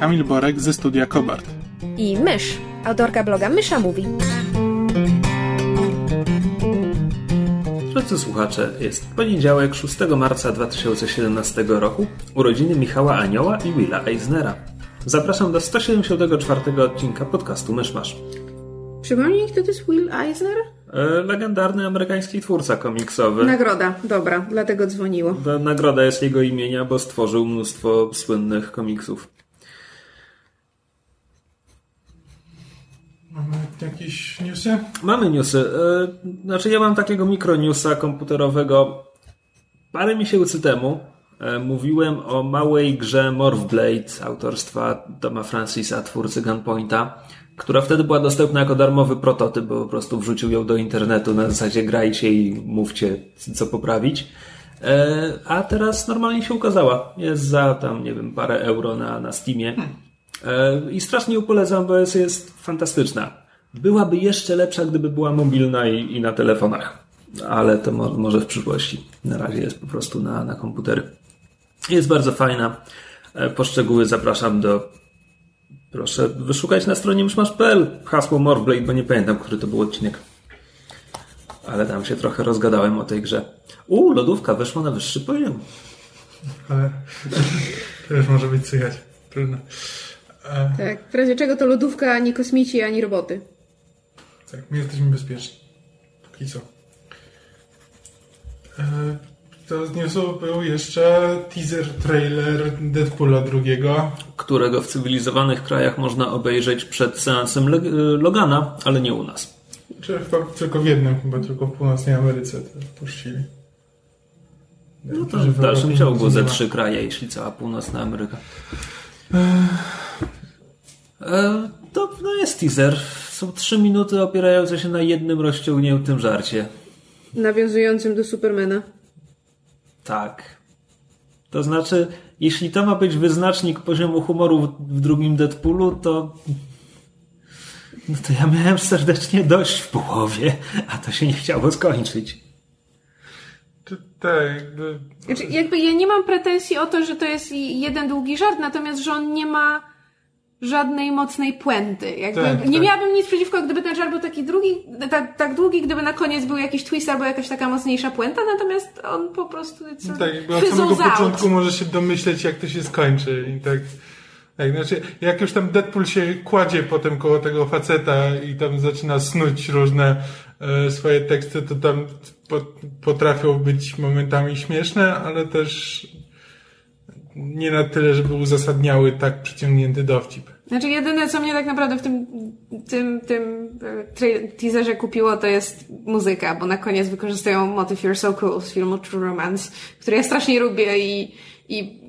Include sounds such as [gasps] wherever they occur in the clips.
Kamil Borek ze studia Kobart. i Mysz, autorka bloga Mysza Mówi. Drodzy słuchacze, jest poniedziałek 6 marca 2017 roku, urodziny Michała Anioła i Willa Eisnera. Zapraszam do 174 odcinka podcastu Myszmasz. Przypomnij, kto to jest Will Eisner? E, legendarny amerykański twórca komiksowy. Nagroda, dobra, dlatego dzwoniło. Nagroda jest jego imienia, bo stworzył mnóstwo słynnych komiksów. Mamy jakieś newsy? Mamy newsy. E, Znaczy, ja mam takiego mikronewsa komputerowego. Parę miesięcy temu e, mówiłem o małej grze Morphblade autorstwa Toma Francisa, twórcy Gunpointa, która wtedy była dostępna jako darmowy prototyp, bo po prostu wrzucił ją do internetu na zasadzie grajcie i mówcie, co poprawić. E, A teraz normalnie się ukazała. Jest za tam, nie wiem, parę euro na, na Steamie. E, I strasznie polecam, bo jest, jest fantastyczna. Byłaby jeszcze lepsza, gdyby była mobilna i, i na telefonach. Ale to mo, może w przyszłości. Na razie jest po prostu na, na komputery. Jest bardzo fajna. E, Po szczegóły zapraszam do. Proszę wyszukać na stronie myszmasz.pl hasło Morblade, bo nie pamiętam, który to był odcinek. Ale tam się trochę rozgadałem o tej grze. U, lodówka weszła na wyższy poziom. Ale [laughs] to już może być słychać. Trudno. E, Tak, w razie czego to lodówka, ani kosmici, ani roboty. tak, my jesteśmy bezpieczni. Póki co. E, to z newsu był jeszcze teaser trailer Deadpoola drugiego. którego w cywilizowanych krajach można obejrzeć przed seansem Le- Logana, ale nie u nas. Czy chyba tylko w jednym, chyba tylko w północnej Ameryce to puścili. No to w dalszym ciągu ze trzy kraje, jeśli cała północna Ameryka. E, to no jest teaser. Są trzy minuty opierające się na jednym rozciągniętym żarcie. Nawiązującym do Supermana. Tak. To znaczy, jeśli to ma być wyznacznik poziomu humoru w, drugim Deadpoolu, to. No to ja miałem serdecznie dość w połowie, a to się nie chciało skończyć. Czy tak, jakby... Znaczy, jakby ja nie mam pretensji o to, że to jest jeden długi żart, natomiast że on nie ma żadnej mocnej puenty. Jakby Tak, nie tak. miałabym nic przeciwko, gdyby ten żart był taki drugi, tak, tak długi, gdyby na koniec był jakiś twist albo jakaś taka mocniejsza puenta, natomiast on po prostu co, Tak, jakby od samego out. początku może się domyśleć, jak to się skończy. I tak, tak, znaczy, jak już tam Deadpool się kładzie potem koło tego faceta i tam zaczyna snuć różne e, swoje teksty, to tam po, potrafią być momentami śmieszne, ale też nie na tyle, żeby uzasadniały tak przyciągnięty dowcip. Znaczy jedyne, co mnie tak naprawdę w tym, tym, tym e, teaserze kupiło, to jest muzyka, bo na koniec wykorzystują motyw You're So Cool z filmu True Romance, który ja strasznie lubię i, i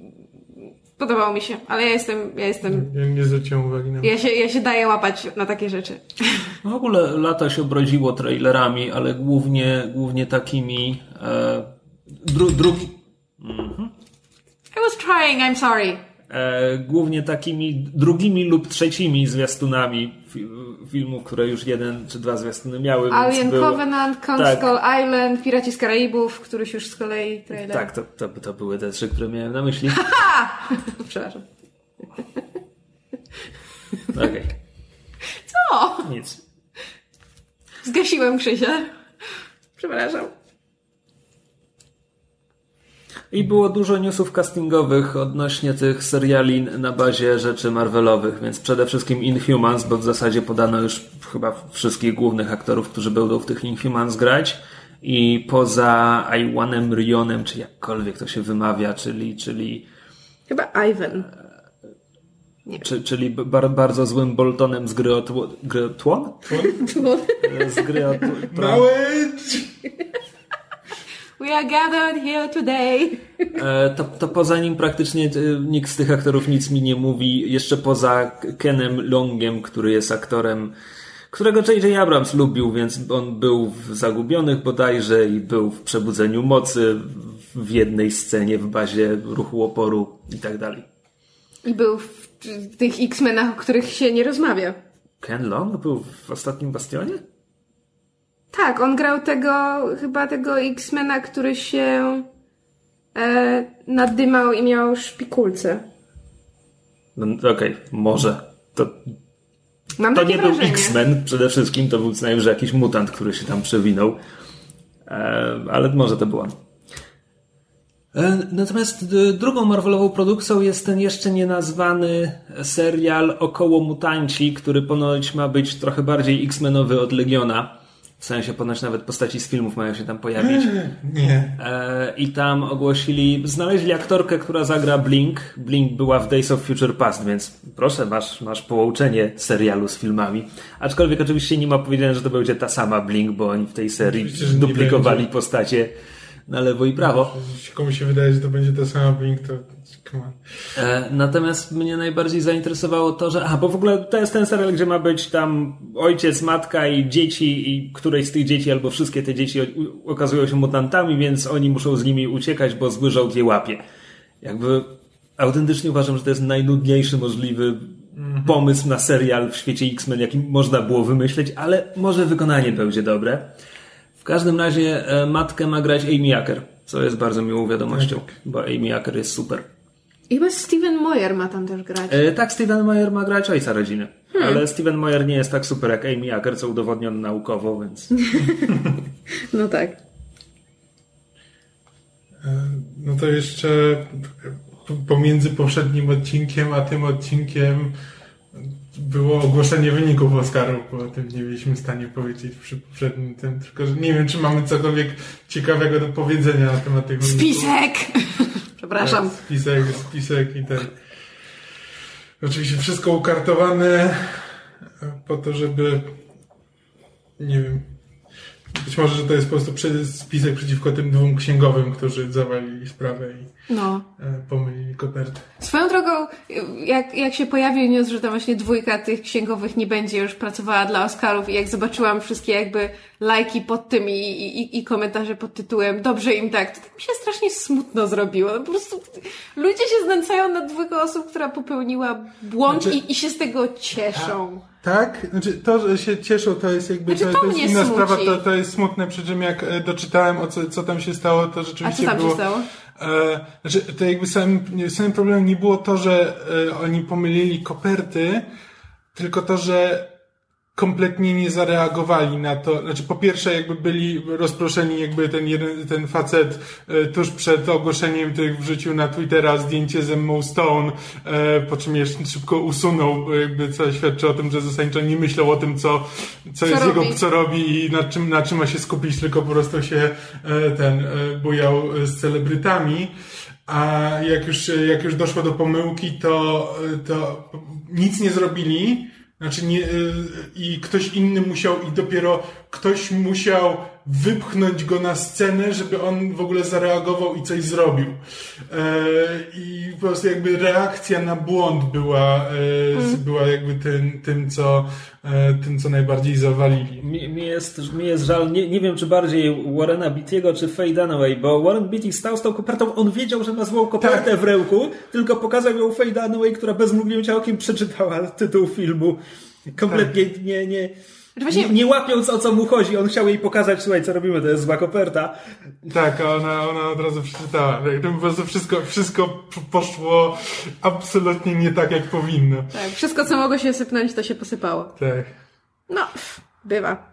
podobało mi się, ale ja jestem, ja jestem, Ja nie zwróciłem uwagi na ja się, ja się daję łapać na takie rzeczy. W ogóle lata się obrodziło trailerami, ale głównie, głównie takimi. E, dru, drugi, Trying, I'm sorry. e, głównie takimi drugimi lub trzecimi zwiastunami fi, filmów, które już jeden czy dwa zwiastuny miały. Alien było- Covenant, Tak. Skull Island, Piraci z Karaibów, któryś już z kolei trailer. Tak, to, to, to były te trzy, które miałem na myśli. [laughs] Przepraszam. Okej, O! nic. Zgasiłem Krzysia. Przepraszam. I było dużo newsów castingowych odnośnie tych seriali na bazie rzeczy Marvelowych, więc przede wszystkim Inhumans, bo w zasadzie podano już chyba wszystkich głównych aktorów, którzy będą w tych Inhumans grać. I poza Iwanem Rionem, czy jakkolwiek to się wymawia, czyli, czyli, Chyba Ivan. czy, czyli bar, bardzo złym Boltonem z gry o tło- gry o Tłon? [laughs] Z gry o tł- Tron. Małe! [laughs] We are gathered here today. E, to, to poza nim praktycznie e, nikt z tych aktorów nic mi nie mówi, jeszcze poza Kenem Longiem, który jest aktorem, którego J.J. Abrams lubił, więc on był w Zagubionych bodajże i był w Przebudzeniu Mocy w jednej scenie w bazie ruchu oporu i tak dalej. I był w tych X-Menach, o których się nie rozmawia. Ken Long był w ostatnim bastionie? Tak, on grał tego, chyba tego X-Mena, który się e, nadymał i miał szpikulce. No, Okej, okay, może. To, Mam to nie wrażenie. był X-Men przede wszystkim, to był co najmniej że jakiś mutant, który się tam przewinął. E, ale może to był on. E, Natomiast e, drugą Marvelową produkcją jest ten jeszcze nienazwany serial Około Mutanci, który ponoć ma być trochę bardziej X-Menowy od Legiona. W sensie ponoć nawet postaci z filmów mają się tam pojawić. Nie. E, I tam ogłosili, znaleźli aktorkę, która zagra Blink. Blink była w Days of Future Past, więc proszę, masz, masz połączenie serialu z filmami. Aczkolwiek oczywiście nie ma powiedziane, że to będzie ta sama Blink, bo oni w tej serii nie duplikowali postacie na lewo i prawo. Jeśli komuś się wydaje, że to będzie ta sama Blink, to Natomiast mnie najbardziej zainteresowało to, że. A, bo w ogóle to jest ten serial, gdzie ma być tam ojciec, matka i dzieci, i któreś z tych dzieci albo wszystkie te dzieci okazują się mutantami, więc oni muszą z nimi uciekać, bo zły żołd je łapie. Jakby autentycznie uważam, że to jest najnudniejszy możliwy pomysł na serial w świecie X-Men, jaki można było wymyśleć, ale może wykonanie będzie dobre. W każdym razie e, matkę ma grać Amy Acker, co jest bardzo miłą wiadomością, bo Amy Acker jest super. I chyba Steven Moyer ma tam też grać. E, tak, Steven Meyer ma grać ojca rodziny. Ale Steven Meyer nie jest tak super jak Amy Acker, co udowodniono naukowo, więc... [laughs] No tak. E, No to jeszcze pomiędzy poprzednim odcinkiem a tym odcinkiem było ogłoszenie wyników Oscarów, bo o tym nie byliśmy w stanie powiedzieć przy poprzednim tym, tylko że nie wiem, czy mamy cokolwiek ciekawego do powiedzenia na temat tych wyników. Spisek! Przepraszam. Tak, Spisek, spisek i tak. Oczywiście wszystko ukartowane po to, żeby nie wiem. Być może, że to jest po prostu spisek przeciwko tym dwóm księgowym, którzy zawalili sprawę i No. e, pomylili kopertę. Swoją drogą, jak, jak się pojawił news, że tam właśnie dwójka tych księgowych nie będzie już pracowała dla Oscarów i jak zobaczyłam wszystkie jakby lajki pod tym i, i, i komentarze pod tytułem dobrze im tak, to tak mi się strasznie smutno zrobiło. No, po prostu ludzie się znęcają nad dwójką osób, która popełniła błąd Znaczy- i, i się z tego cieszą. Tak, znaczy to, że się cieszą, to jest jakby Znaczy, to, to to jest inna smuci. sprawa, to, to jest smutne, przy czym jak e, doczytałem o co, co tam się stało, to A rzeczywiście co tam było... się stało? E, znaczy, to jakby samym, samym problemem nie było to, że e, oni pomylili koperty, tylko to, że kompletnie nie zareagowali na to. Znaczy, po pierwsze, jakby byli rozproszeni, jakby ten jeden, ten facet e, tuż przed ogłoszeniem tych wrzucił na Twittera zdjęcie z Emma Stone, e, po czym jeszcze szybko usunął, bo jakby co świadczy o tym, że zasadniczo nie myślał o tym, co, co, jest robi. jego, co robi i na czym, na czym ma się skupić, tylko po prostu się e, ten bujał z celebrytami. A jak już, jak już doszło do pomyłki, to, to nic nie zrobili. Znaczy nie, y, i ktoś inny musiał, i dopiero ktoś musiał wypchnąć go na scenę, żeby on w ogóle zareagował i coś zrobił. E, I po prostu jakby reakcja na błąd była, e, z- była jakby tym, tym, co, e, tym, co najbardziej zawalili. Mi, mi, jest, mi jest żal, nie, nie wiem czy bardziej Warrena Beatty'ego czy Faye Dunaway, bo Warren Beatty stał z tą kopertą, on wiedział, że ma złą kopertę Tak. w ręku, tylko pokazał ją Faye Dunaway, która bez mrugnięcia okiem przeczytała tytuł filmu. Kompletnie nie, nie, właśnie- nie, nie łapiąc o co mu chodzi, on chciał jej pokazać, słuchaj, co robimy, to jest zła koperta. Tak, a ona, ona od razu przeczytała. Po prostu wszystko, wszystko poszło absolutnie nie tak, jak powinno. Tak, wszystko co mogło się sypnąć, to się posypało. Tak. No, bywa.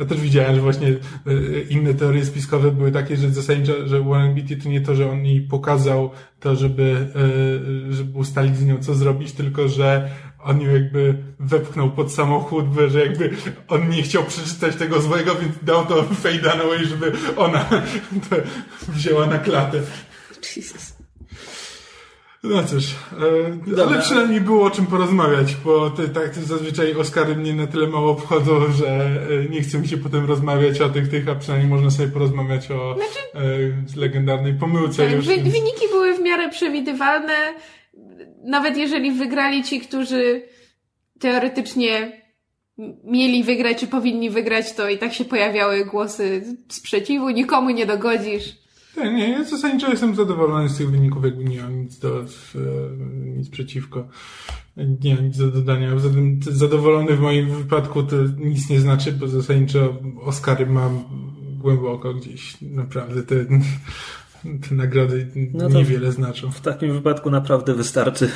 Ja też widziałem, że właśnie e, inne teorie spiskowe były takie, że zasadniczo, że Warren Beatty to nie to, że on jej pokazał to, żeby, e, żeby ustalić z nią co zrobić, tylko że on ją jakby wepchnął pod samochód, że jakby on nie chciał przeczytać tego złego, więc dał to Faye Dunaway, żeby ona to wzięła na klatę. Jesus. No cóż, e, ale przynajmniej było o czym porozmawiać, bo te, tak zazwyczaj Oscary mnie na tyle mało obchodzą, że e, nie chce mi się potem rozmawiać o tych, tych, a przynajmniej można sobie porozmawiać o Znaczy- e, legendarnej pomyłce Tak, już. wy, wyniki były w miarę przewidywalne. Nawet jeżeli wygrali ci, którzy teoretycznie mieli wygrać, czy powinni wygrać, to i tak się pojawiały głosy sprzeciwu. Nikomu nie dogodzisz. Nie, nie, ja zasadniczo jestem zadowolony z tych wyników, jakby nie mam nic do, e, nic przeciwko. Nie mam nic do dodania. Poza zadowolony w moim wypadku to nic nie znaczy, bo zasadniczo Oscary mam głęboko gdzieś. Naprawdę te, te nagrody No niewiele znaczą. W takim wypadku naprawdę wystarczy.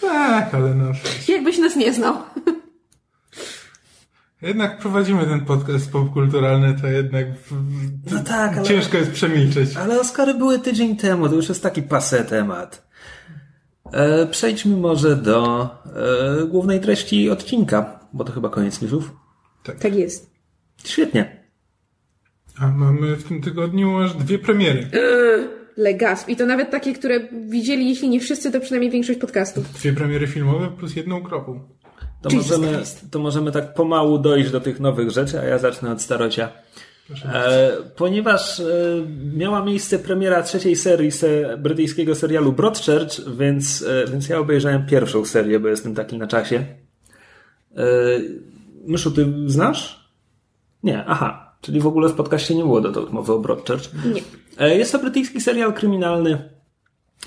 Tak, ale no. Jakbyś nas nie znał. Jednak prowadzimy ten podcast popkulturalny, to jednak No tak, ale- ciężko jest przemilczeć. Ale Oscary były tydzień temu, to już jest taki pase temat. E, przejdźmy może do e, głównej treści odcinka, bo to chyba koniec newsów. Tak jest. Świetnie. A mamy w tym tygodniu aż dwie premiery. Legasp. I to nawet takie, które widzieli, jeśli nie wszyscy, to przynajmniej większość podcastów. Dwie premiery filmowe plus jedną kropu. To możemy, to możemy tak pomału dojść do tych nowych rzeczy, a ja zacznę od starocia. E, ponieważ e, miała miejsce premiera trzeciej serii se, brytyjskiego serialu Broadchurch, więc, e, więc ja obejrzałem pierwszą serię, bo jestem taki na czasie. E, Myszu, ty znasz? Nie, aha. Czyli w ogóle w podcaście nie było dotąd mowy o Broadchurch. Nie. E, Jest to brytyjski serial kryminalny,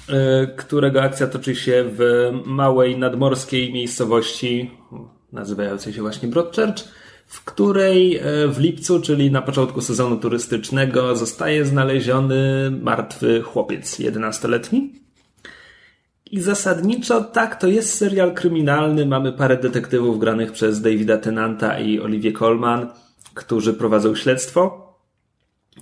e, którego akcja toczy się w małej nadmorskiej miejscowości nazywającej się właśnie Broadchurch, w której e, w lipcu, czyli na początku sezonu turystycznego, zostaje znaleziony martwy chłopiec 11-letni. I zasadniczo tak, to jest serial kryminalny. Mamy parę detektywów granych przez Davida Tennanta i Olivia Colman, którzy prowadzą śledztwo.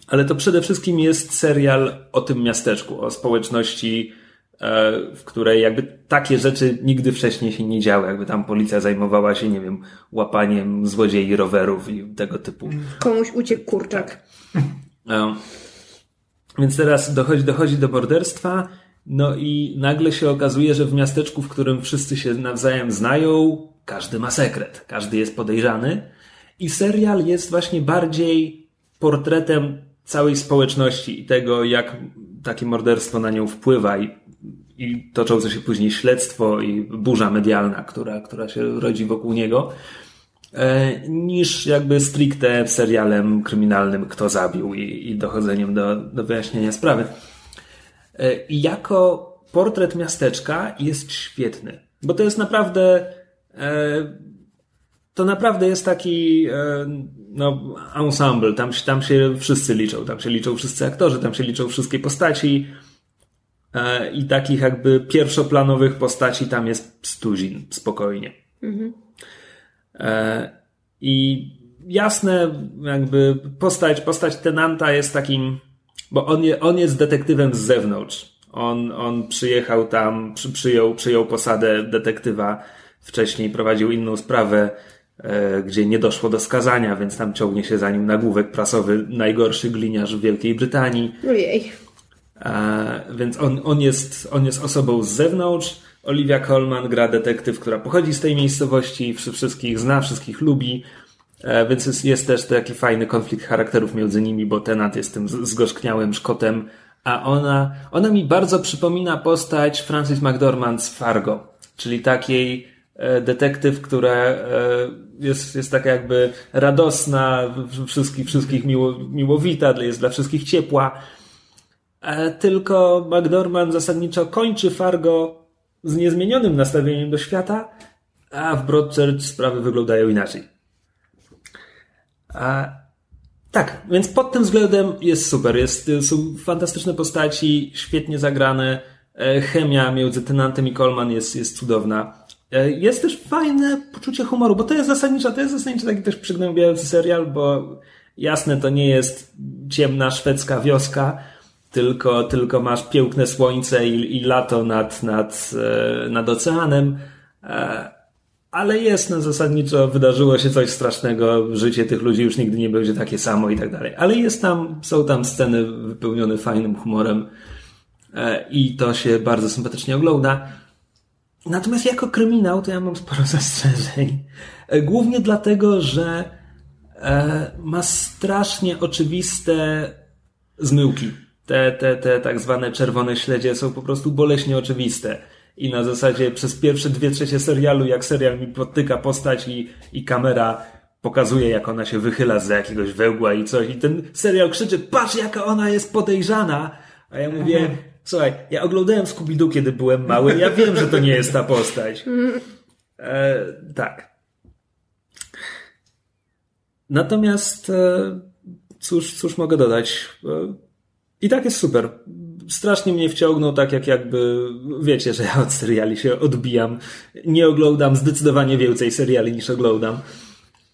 Ale to przede wszystkim jest serial o tym miasteczku, o społeczności, e, w której jakby takie rzeczy nigdy wcześniej się nie działy. Jakby tam policja zajmowała się, nie wiem, łapaniem złodziei rowerów i tego typu. Komuś uciekł kurczak. E, Więc teraz dochodzi, dochodzi do morderstwa, no i nagle się okazuje, że w miasteczku, w którym wszyscy się nawzajem znają, każdy ma sekret, każdy jest podejrzany. I serial jest właśnie bardziej portretem całej społeczności i tego, jak takie morderstwo na nią wpływa i, i toczące się później śledztwo i burza medialna, która, która się rodzi wokół niego e, niż jakby stricte serialem kryminalnym Kto zabił i, i dochodzeniem do, do wyjaśnienia sprawy. E, I jako portret miasteczka jest świetny, bo to jest naprawdę e, to naprawdę jest taki e, no, ensemble, tam, się- tam się wszyscy liczą, tam się liczą wszyscy aktorzy, tam się liczą wszystkie postaci. E, i takich jakby pierwszoplanowych postaci tam jest stuzin, spokojnie. E, I jasne, jakby postać, postać Tenanta jest takim, bo on, je, on jest detektywem z zewnątrz. On, on przyjechał tam, przy, przyjął, przyjął posadę detektywa, wcześniej prowadził inną sprawę, gdzie nie doszło do skazania, więc tam ciągnie się za nim nagłówek prasowy najgorszy gliniarz w Wielkiej Brytanii. Ojej. E, więc on, on, jest, on jest osobą z zewnątrz. Olivia Colman gra detektyw, która pochodzi z tej miejscowości, wszy- wszystkich zna, wszystkich lubi. E, więc jest, jest też taki fajny konflikt charakterów między nimi, bo Tenant jest tym zgorzkniałym szkotem, a ona, ona mi bardzo przypomina postać Frances McDormand z Fargo, czyli takiej e, detektyw, która e, jest, jest taka jakby radosna, wszystkich, wszystkich miło, miłowita, jest dla wszystkich ciepła. E, Tylko McDormand zasadniczo kończy Fargo z niezmienionym nastawieniem do świata, a w Broadchurch sprawy wyglądają inaczej. A, tak, więc pod tym względem jest super. Jest, są fantastyczne postaci, świetnie zagrane. e, Chemia między Tenantem i Coleman jest, jest cudowna. E, Jest też fajne poczucie humoru, bo to jest zasadniczo, to jest zasadniczo taki też przygnębiający serial, bo jasne, to nie jest ciemna szwedzka wioska, tylko, tylko masz piękne słońce i, i lato nad, nad, e, nad oceanem. E, Ale jest, no zasadniczo wydarzyło się coś strasznego, życie tych ludzi już nigdy nie będzie takie samo i tak dalej. Ale jest tam, są tam sceny wypełnione fajnym humorem. i to się bardzo sympatycznie ogląda. Natomiast jako kryminał to ja mam sporo [laughs] zastrzeżeń. E, głównie dlatego, że e, ma strasznie oczywiste zmyłki. Te, te, te tak zwane czerwone śledzie są po prostu boleśnie oczywiste. I na zasadzie przez pierwsze dwie trzecie serialu, jak serial mi podtyka postać i, i kamera pokazuje, jak ona się wychyla z jakiegoś wełgła i coś, i ten serial krzyczy, patrz jaka ona jest podejrzana, a ja mówię, mhm. Słuchaj, ja oglądałem Scooby-Doo, kiedy byłem mały, ja wiem, że to nie jest ta postać. E, tak. Natomiast, e, cóż, cóż mogę dodać? E, I tak jest super. Strasznie mnie wciągnął, tak jak jakby, wiecie, że ja od seriali się odbijam. Nie oglądam zdecydowanie więcej seriali niż oglądam.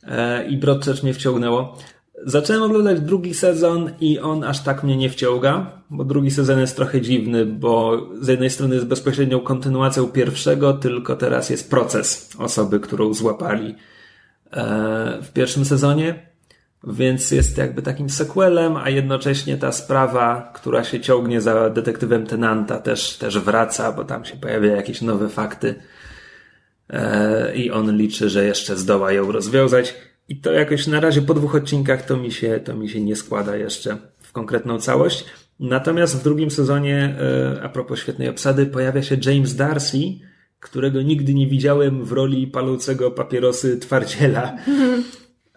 E, I Broadchurch mnie wciągnęło. Zacząłem oglądać drugi sezon i on aż tak mnie nie wciąga, bo drugi sezon jest trochę dziwny, bo z jednej strony jest bezpośrednią kontynuacją pierwszego, tylko teraz jest proces osoby, którą złapali e, w pierwszym sezonie, więc jest jakby takim sequelem, a jednocześnie ta sprawa, która się ciągnie za detektywem Tenanta też, też wraca, bo tam się pojawiają jakieś nowe fakty e, i on liczy, że jeszcze zdoła ją rozwiązać. I to jakoś na razie po dwóch odcinkach to mi się, to mi się nie składa jeszcze w konkretną całość. Natomiast w drugim sezonie, e, a propos świetnej obsady, pojawia się James Darcy, którego nigdy nie widziałem w roli palącego papierosy twardziela.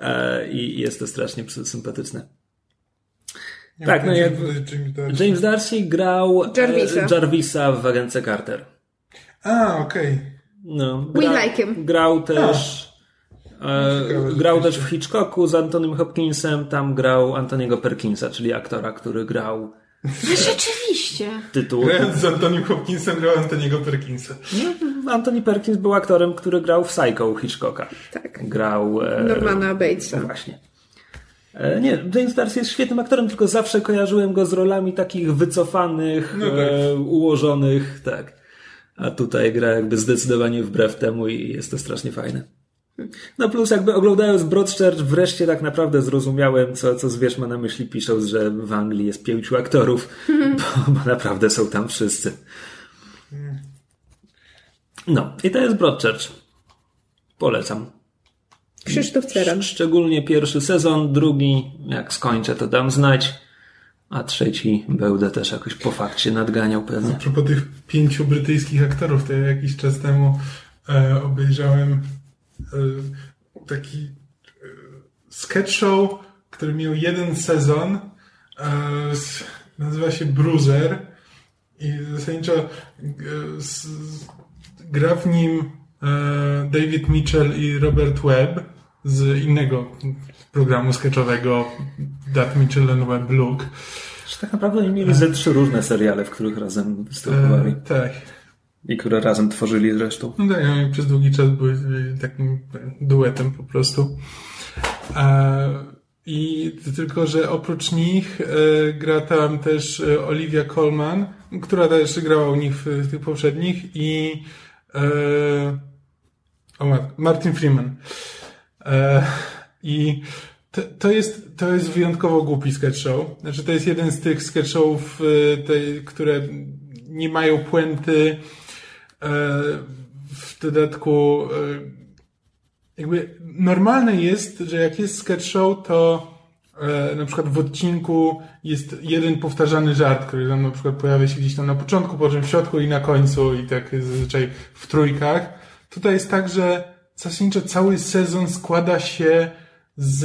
E, I jest to strasznie sympatyczne. Nie tak, no jak James Darcy. Grał e, Jarvisa, Jarvisa w Agence Carter. A, okej. Okay. No, gra, We like him. Grał też E, grał też w Hitchcocku z Antonym Hopkinsem, tam grał Antoniego Perkinsa, czyli aktora, który grał Rzeczywiście. Tytuł. Grając z Antonim Hopkinsem grał Antoniego Perkinsa. No, Anthony Perkins był aktorem, który grał w Psycho Hitchcocka. Tak. Grał... E, Normana Batesa. Właśnie. E, nie, James Darcy jest świetnym aktorem, tylko zawsze kojarzyłem go z rolami takich wycofanych, no tak. e, ułożonych, tak. A tutaj gra jakby zdecydowanie wbrew temu i jest to strasznie fajne. No plus jakby oglądając Broadchurch wreszcie tak naprawdę zrozumiałem, co, co Zwierz ma na myśli pisząc, że w Anglii jest pięciu aktorów, bo, bo naprawdę są tam wszyscy. No i to jest Broadchurch. Polecam. Krzysztof Ceran. Szczególnie pierwszy sezon, drugi, jak skończę, to dam znać, a trzeci będę też jakoś po fakcie nadganiał pewnie. A propos tych pięciu brytyjskich aktorów, to ja jakiś czas temu e, obejrzałem taki e, sketch show, który miał jeden sezon. E, nazywa się Bruiser i zasadniczo gra w nim David Mitchell i Robert Webb z innego programu sketchowego That Mitchell and Webb Look. tak naprawdę oni mieli ze trzy różne seriale, w których razem występowali. E, tak. I które razem tworzyli zresztą. No tak, oni przez długi czas były takim duetem po prostu. I tylko, że oprócz nich e, gra tam też e, Olivia Colman, która też grała u nich w, tych poprzednich i e, o, Martin Freeman. I to, to, jest, to jest wyjątkowo głupi sketch show. Znaczy, to jest jeden z tych sketch showów, które nie mają puenty, E, w dodatku e, jakby normalne jest, że jak jest sketch show, to e, na przykład w odcinku jest jeden powtarzany żart, który tam na przykład pojawia się gdzieś tam na początku, po czym w środku i na końcu i tak zazwyczaj w trójkach. Tutaj jest tak, że zasadniczo cały sezon składa się z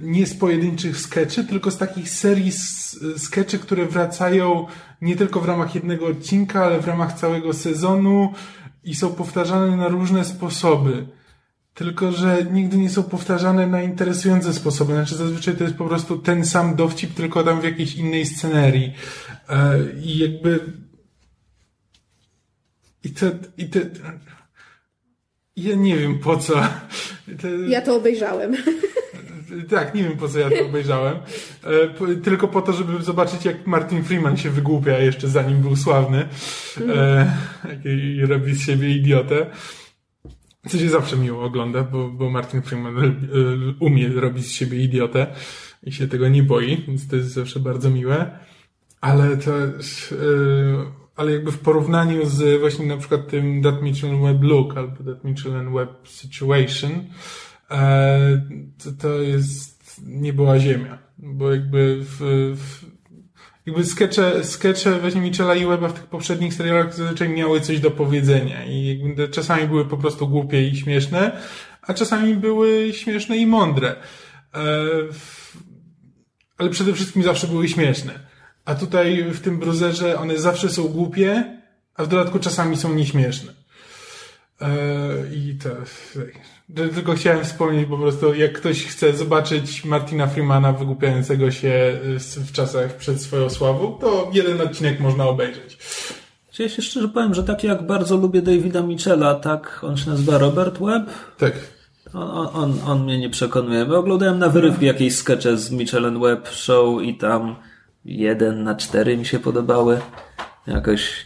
nie z pojedynczych skeczy, tylko z takich serii skeczy, które wracają nie tylko w ramach jednego odcinka, ale w ramach całego sezonu i są powtarzane na różne sposoby. Tylko, że nigdy nie są powtarzane na interesujące sposoby. Znaczy, zazwyczaj to jest po prostu ten sam dowcip, tylko tam w jakiejś innej scenerii. E, I jakby. I te, i te. Ja nie wiem po co. Te... Ja to obejrzałem. [laughs] Tak, nie wiem po co ja to obejrzałem. E, tylko po to, żeby zobaczyć, jak Martin Freeman się wygłupia jeszcze zanim był sławny. E, I robi z siebie idiotę. Co się zawsze miło ogląda, bo, bo Martin Freeman e, umie robić z siebie idiotę i się tego nie boi, więc to jest zawsze bardzo miłe. ale to, ale jakby w porównaniu z właśnie na przykład tym That Mitchell Web Look albo That Mitchell Web Situation, to, to jest nie była ziemia, bo jakby w, w jakby skecze, skecze właśnie Mitchella i Weba w tych poprzednich serialach zazwyczaj miały coś do powiedzenia i jakby czasami były po prostu głupie i śmieszne, a czasami były śmieszne i mądre. E, ale przede wszystkim zawsze były śmieszne. A tutaj w tym bruzerze one zawsze są głupie, a w dodatku czasami są nieśmieszne. E, I to, tylko chciałem wspomnieć po prostu, jak ktoś chce zobaczyć Martina Freemana wygłupiającego się w czasach przed swoją sławą, to jeden odcinek można obejrzeć. Ja się szczerze powiem, że tak jak bardzo lubię Davida Michela, tak on się nazywa Robert Webb? Tak. On, on, on mnie nie przekonuje. Bo oglądałem na wyrywki jakieś skecze z Michelem Webb Show i tam jeden na cztery mi się podobały. Jakoś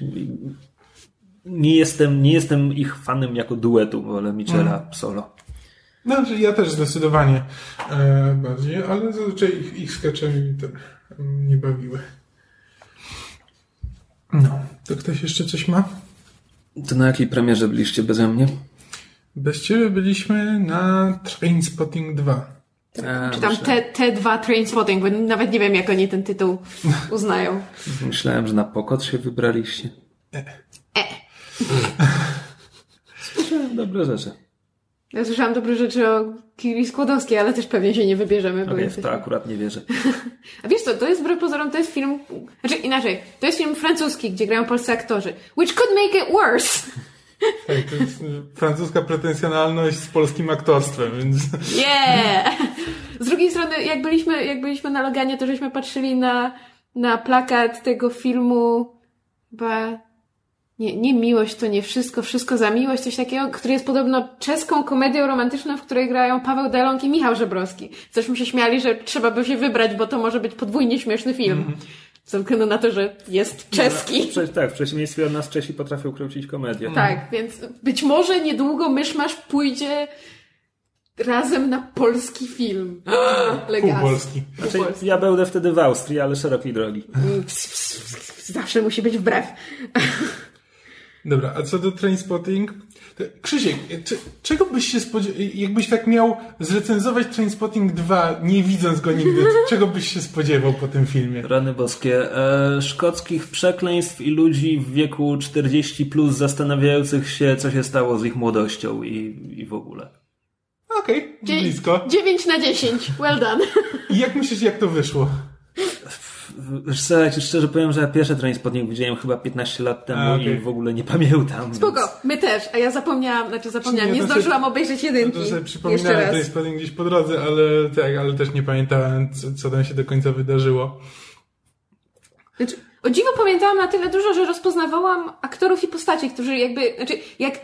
nie jestem, nie jestem ich fanem jako duetu, wolę Michela mm. solo. No, ja też zdecydowanie e, bardziej, ale zazwyczaj ich, ich skecze mi nie bawiły. No, to ktoś jeszcze coś ma? To na jakiej premierze byliście beze mnie? Bez ciebie byliśmy na Trainspotting 2. A, Czy tam te, te dwa Trainspotting, bo nawet nie wiem, jak oni ten tytuł [laughs] uznają. Myślałem, że na pokot się wybraliście. E. e. Słyszałem dobre rzeczy. Ja słyszałam dobre rzeczy o Kiri Skłodowskiej, ale też pewnie się nie wybierzemy. Bo okay, w to akurat nie wierzę. [laughs] A wiesz co, to jest wbrew pozorom, to jest film, znaczy inaczej, to jest film francuski, gdzie grają polscy aktorzy. Which could make it worse. [laughs] Tak, to jest francuska pretensjonalność z polskim aktorstwem, więc... [laughs] Yeah! Z drugiej strony, jak byliśmy, jak byliśmy na Loganie, to żeśmy patrzyli na, na plakat tego filmu chyba nie, nie miłość to nie wszystko, wszystko za miłość, coś takiego, który jest podobno czeską komedią romantyczną, w której grają Paweł Delong i Michał Żebrowski. Cośmy się śmiali, że trzeba by się wybrać, bo to może być podwójnie śmieszny film. Mm -hmm. Ze względu na to, że jest czeski. No, tak, w przeciwieństwie od nas Czesi potrafią kręcić komedię. Tak, mm. więc być może niedługo Myszmasz pójdzie razem na polski film. [gasps] Legacy. Polski. Znaczy, ja będę wtedy w Austrii, ale szerokiej drogi. Zawsze musi być wbrew. [laughs] Dobra, a co do Trainspotting? Krzysiek, czy, czego byś się spodziewał, jakbyś tak miał zrecenzować Trainspotting 2, nie widząc go nigdy, [laughs] czego byś się spodziewał po tym filmie? Rany boskie. E, szkockich przekleństw i ludzi w wieku 40 plus zastanawiających się, co się stało z ich młodością i, i w ogóle. Okej, okay, blisko. 9 na 10, well done. I jak myślisz, jak to wyszło? [laughs] Wiesz co, ja ci szczerze powiem, że ja pierwszy Trainspotting widziałem chyba 15 lat temu a, okay. i w ogóle nie pamiętam. Spoko, więc... my też, a ja zapomniałam, znaczy zapomniałam, nie, nie zdążyłam się, obejrzeć jedynki. To sobie przypominałem Trainspotting gdzieś po drodze, ale tak, ale też nie pamiętałem, co, co tam się do końca wydarzyło. Znaczy, o dziwo pamiętałam na tyle dużo, że rozpoznawałam aktorów i postaci, którzy jakby, znaczy, jak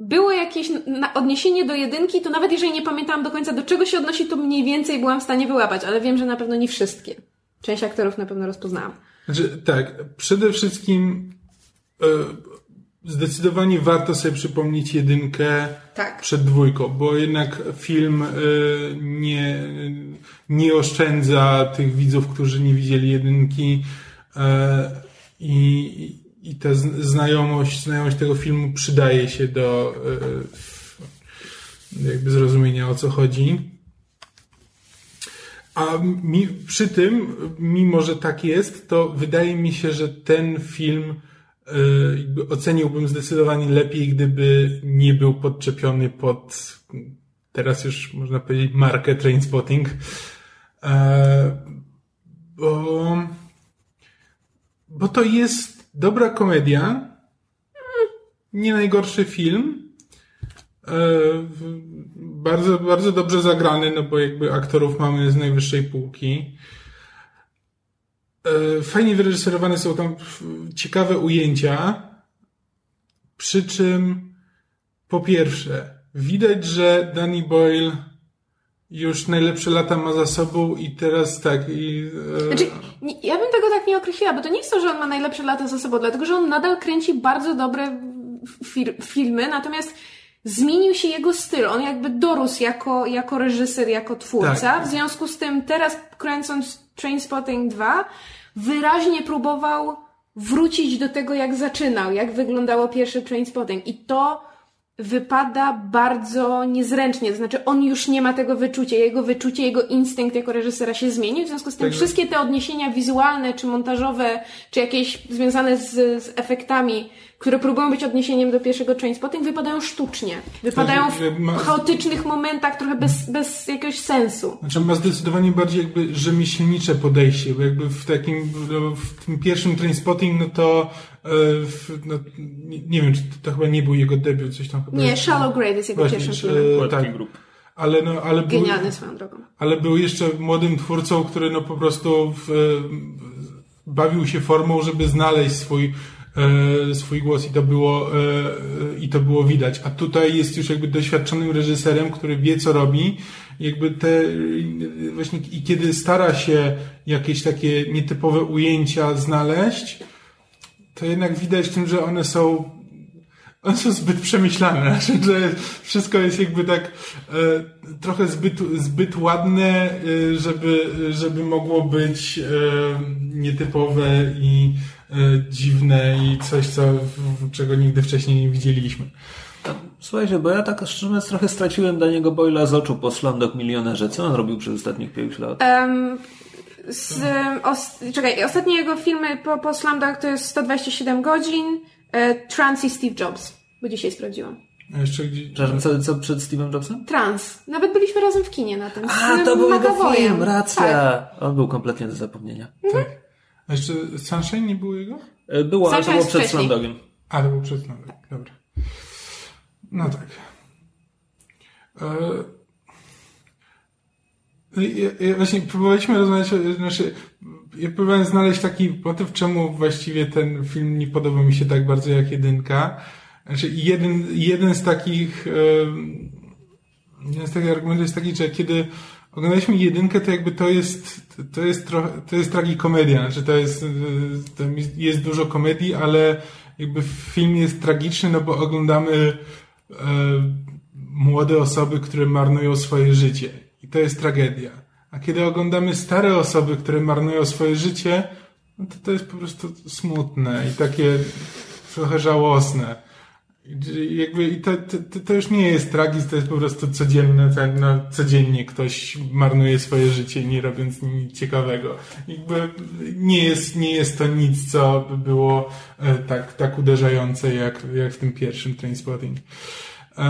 było jakieś odniesienie do jedynki, to nawet jeżeli nie pamiętałam do końca do czego się odnosi, to mniej więcej byłam w stanie wyłapać, ale wiem, że na pewno nie wszystkie. Część aktorów na pewno rozpoznałam. Znaczy, tak, przede wszystkim e, zdecydowanie warto sobie przypomnieć jedynkę tak. przed dwójką, bo jednak film e, nie, nie oszczędza tych widzów, którzy nie widzieli jedynki e, i, i ta znajomość, znajomość tego filmu przydaje się do jakby zrozumienia o co chodzi. A mi, przy tym, mimo że tak jest, to wydaje mi się, że ten film y, oceniłbym zdecydowanie lepiej, gdyby nie był podczepiony pod teraz już można powiedzieć markę Trainspotting. E, bo, bo to jest dobra komedia, nie najgorszy film. E, bardzo, bardzo dobrze zagrany, no bo jakby aktorów mamy z najwyższej półki. E, fajnie wyreżyserowane są tam ciekawe ujęcia, przy czym po pierwsze, widać, że Danny Boyle już najlepsze lata ma za sobą i teraz tak. I, e... Znaczy, ja bym tego tak nie określiła, bo to nie jest to, że on ma najlepsze lata za sobą, dlatego że on nadal kręci bardzo dobre fir- filmy, natomiast zmienił się jego styl. On jakby dorósł jako, jako reżyser, jako twórca. Tak. W związku z tym teraz kręcąc Trainspotting 2, wyraźnie próbował wrócić do tego, jak zaczynał, jak wyglądało pierwszy Trainspotting. I to wypada bardzo niezręcznie. To znaczy, on już nie ma tego wyczucia. Jego wyczucie, jego instynkt jako reżysera się zmienił. W związku z tym Tak. wszystkie te odniesienia wizualne, czy montażowe, czy jakieś związane z, z efektami, które próbują być odniesieniem do pierwszego Trainspotting, wypadają sztucznie. Wypadają ma- w chaotycznych momentach, trochę bez, bez jakiegoś sensu. Znaczy ma zdecydowanie bardziej jakby rzemieślnicze podejście, bo jakby w takim, w tym pierwszym Trainspotting, no to e, w, no, nie, nie wiem, czy to, to chyba nie był jego debiut, coś tam chyba Nie, Shallow Grave jest jego pierwszym e, filmem. Tak. grup. Ale no, ale był, Genialny swoją drogą. ale był jeszcze młodym twórcą, który no po prostu w, bawił się formą, żeby znaleźć swój swój głos i to było e, i to było widać. A tutaj jest już jakby doświadczonym reżyserem, który wie co robi. Jakby te e, właśnie i kiedy stara się jakieś takie nietypowe ujęcia znaleźć, to jednak widać w tym, że one są one są zbyt przemyślane, [laughs] że wszystko jest jakby tak e, trochę zbyt, zbyt ładne, e, żeby, żeby mogło być e, nietypowe i e, dziwne i coś, co, czego nigdy wcześniej nie widzieliśmy. Słuchajcie, bo ja tak szczerze mówiąc trochę straciłem dla niego Boyla z oczu po Slumdog Milionerze. Co on robił przez ostatnich pięć lat? Em, z, os, czekaj, ostatnie jego filmy po, po Slumdog to jest 127 godzin, e, Trans i Steve Jobs, bo dzisiaj sprawdziłam. A jeszcze gdzie... Przepraszam, co, co przed Steve'em Jobsem? Trans. Nawet byliśmy razem w kinie na tym. A, z to był jego film, racja. Tak. On był kompletnie do zapomnienia. Tak. A jeszcze Sunshine nie było jego? E, Było, ale to było przed. Slumdogiem. A, to był przed nami. Dobra. No tak. E, właśnie próbowaliśmy rozmawiać, znaczy, ja próbowałem znaleźć taki motyw, czemu właściwie ten film nie podoba mi się tak bardzo jak jedynka. Znaczy, jeden, jeden z takich, e, jeden z takich argumentów jest taki, że kiedy oglądaliśmy jedynkę, to jakby to jest, to jest trochę, to jest tragikomedia, znaczy to jest, jest dużo komedii, ale jakby film jest tragiczny, no bo oglądamy e, młode osoby, które marnują swoje życie. I to jest tragedia. A kiedy oglądamy stare osoby, które marnują swoje życie, no to to jest po prostu smutne i takie trochę żałosne. Jakby to, to, to już nie jest tragizm, to jest po prostu codzienne, tak, no, codziennie ktoś marnuje swoje życie, nie robiąc nic ciekawego. Jakby nie jest, nie jest to nic, co by było e, tak, tak uderzające jak, jak w tym pierwszym Trainspotting. E,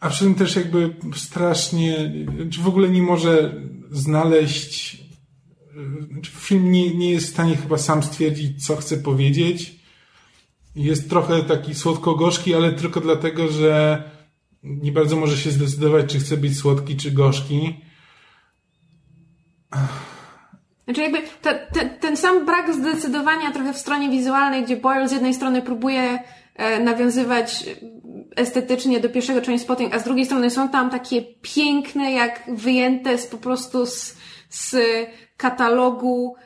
a przy tym też jakby strasznie, czy w ogóle nie może znaleźć, e, czy film nie, nie jest w stanie chyba sam stwierdzić, co chce powiedzieć. Jest trochę taki słodko-gorzki, ale tylko dlatego, że nie bardzo może się zdecydować, czy chce być słodki, czy gorzki. Znaczy jakby te, te, ten sam brak zdecydowania trochę w stronie wizualnej, gdzie Boyle z jednej strony próbuje e, nawiązywać estetycznie do pierwszego Trainspotting, a z drugiej strony są tam takie piękne, jak wyjęte z po prostu z, z katalogu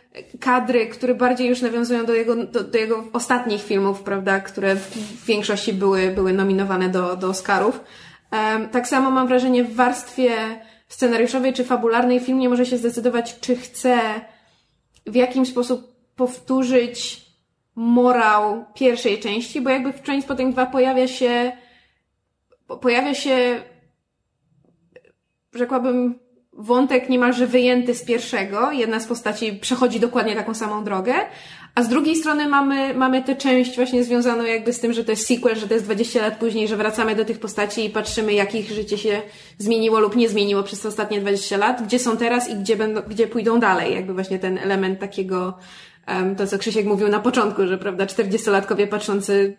kadry, które bardziej już nawiązują do jego, do, do jego ostatnich filmów, prawda, które w większości były, były nominowane do, do Oscarów. Em, tak samo mam wrażenie w warstwie scenariuszowej czy fabularnej film nie może się zdecydować, czy chce w jakim sposób powtórzyć morał pierwszej części, bo jakby w Trainspotting 2 pojawia się po- pojawia się rzekłabym wątek niemalże wyjęty z pierwszego. Jedna z postaci przechodzi dokładnie taką samą drogę, a z drugiej strony mamy, mamy tę część właśnie związaną jakby z tym, że to jest sequel, że to jest 20 lat później, że wracamy do tych postaci i patrzymy, jak ich życie się zmieniło lub nie zmieniło przez te ostatnie 20 lat, gdzie są teraz i gdzie, będą, gdzie pójdą dalej. Jakby właśnie ten element takiego to, co Krzysiek mówił na początku, że prawda, 40-latkowie patrzący,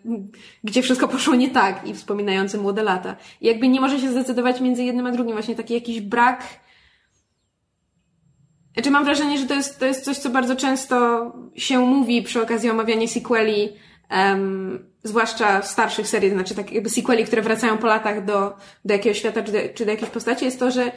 gdzie wszystko poszło nie tak i wspominający młode lata. I jakby nie może się zdecydować między jednym a drugim, właśnie taki jakiś brak znaczy mam wrażenie, że to jest, to jest coś, co bardzo często się mówi przy okazji omawiania sequeli, em, zwłaszcza starszych serii, to znaczy tak jakby sequeli, które wracają po latach do, do jakiegoś świata czy do, czy do jakiejś postaci, jest to, że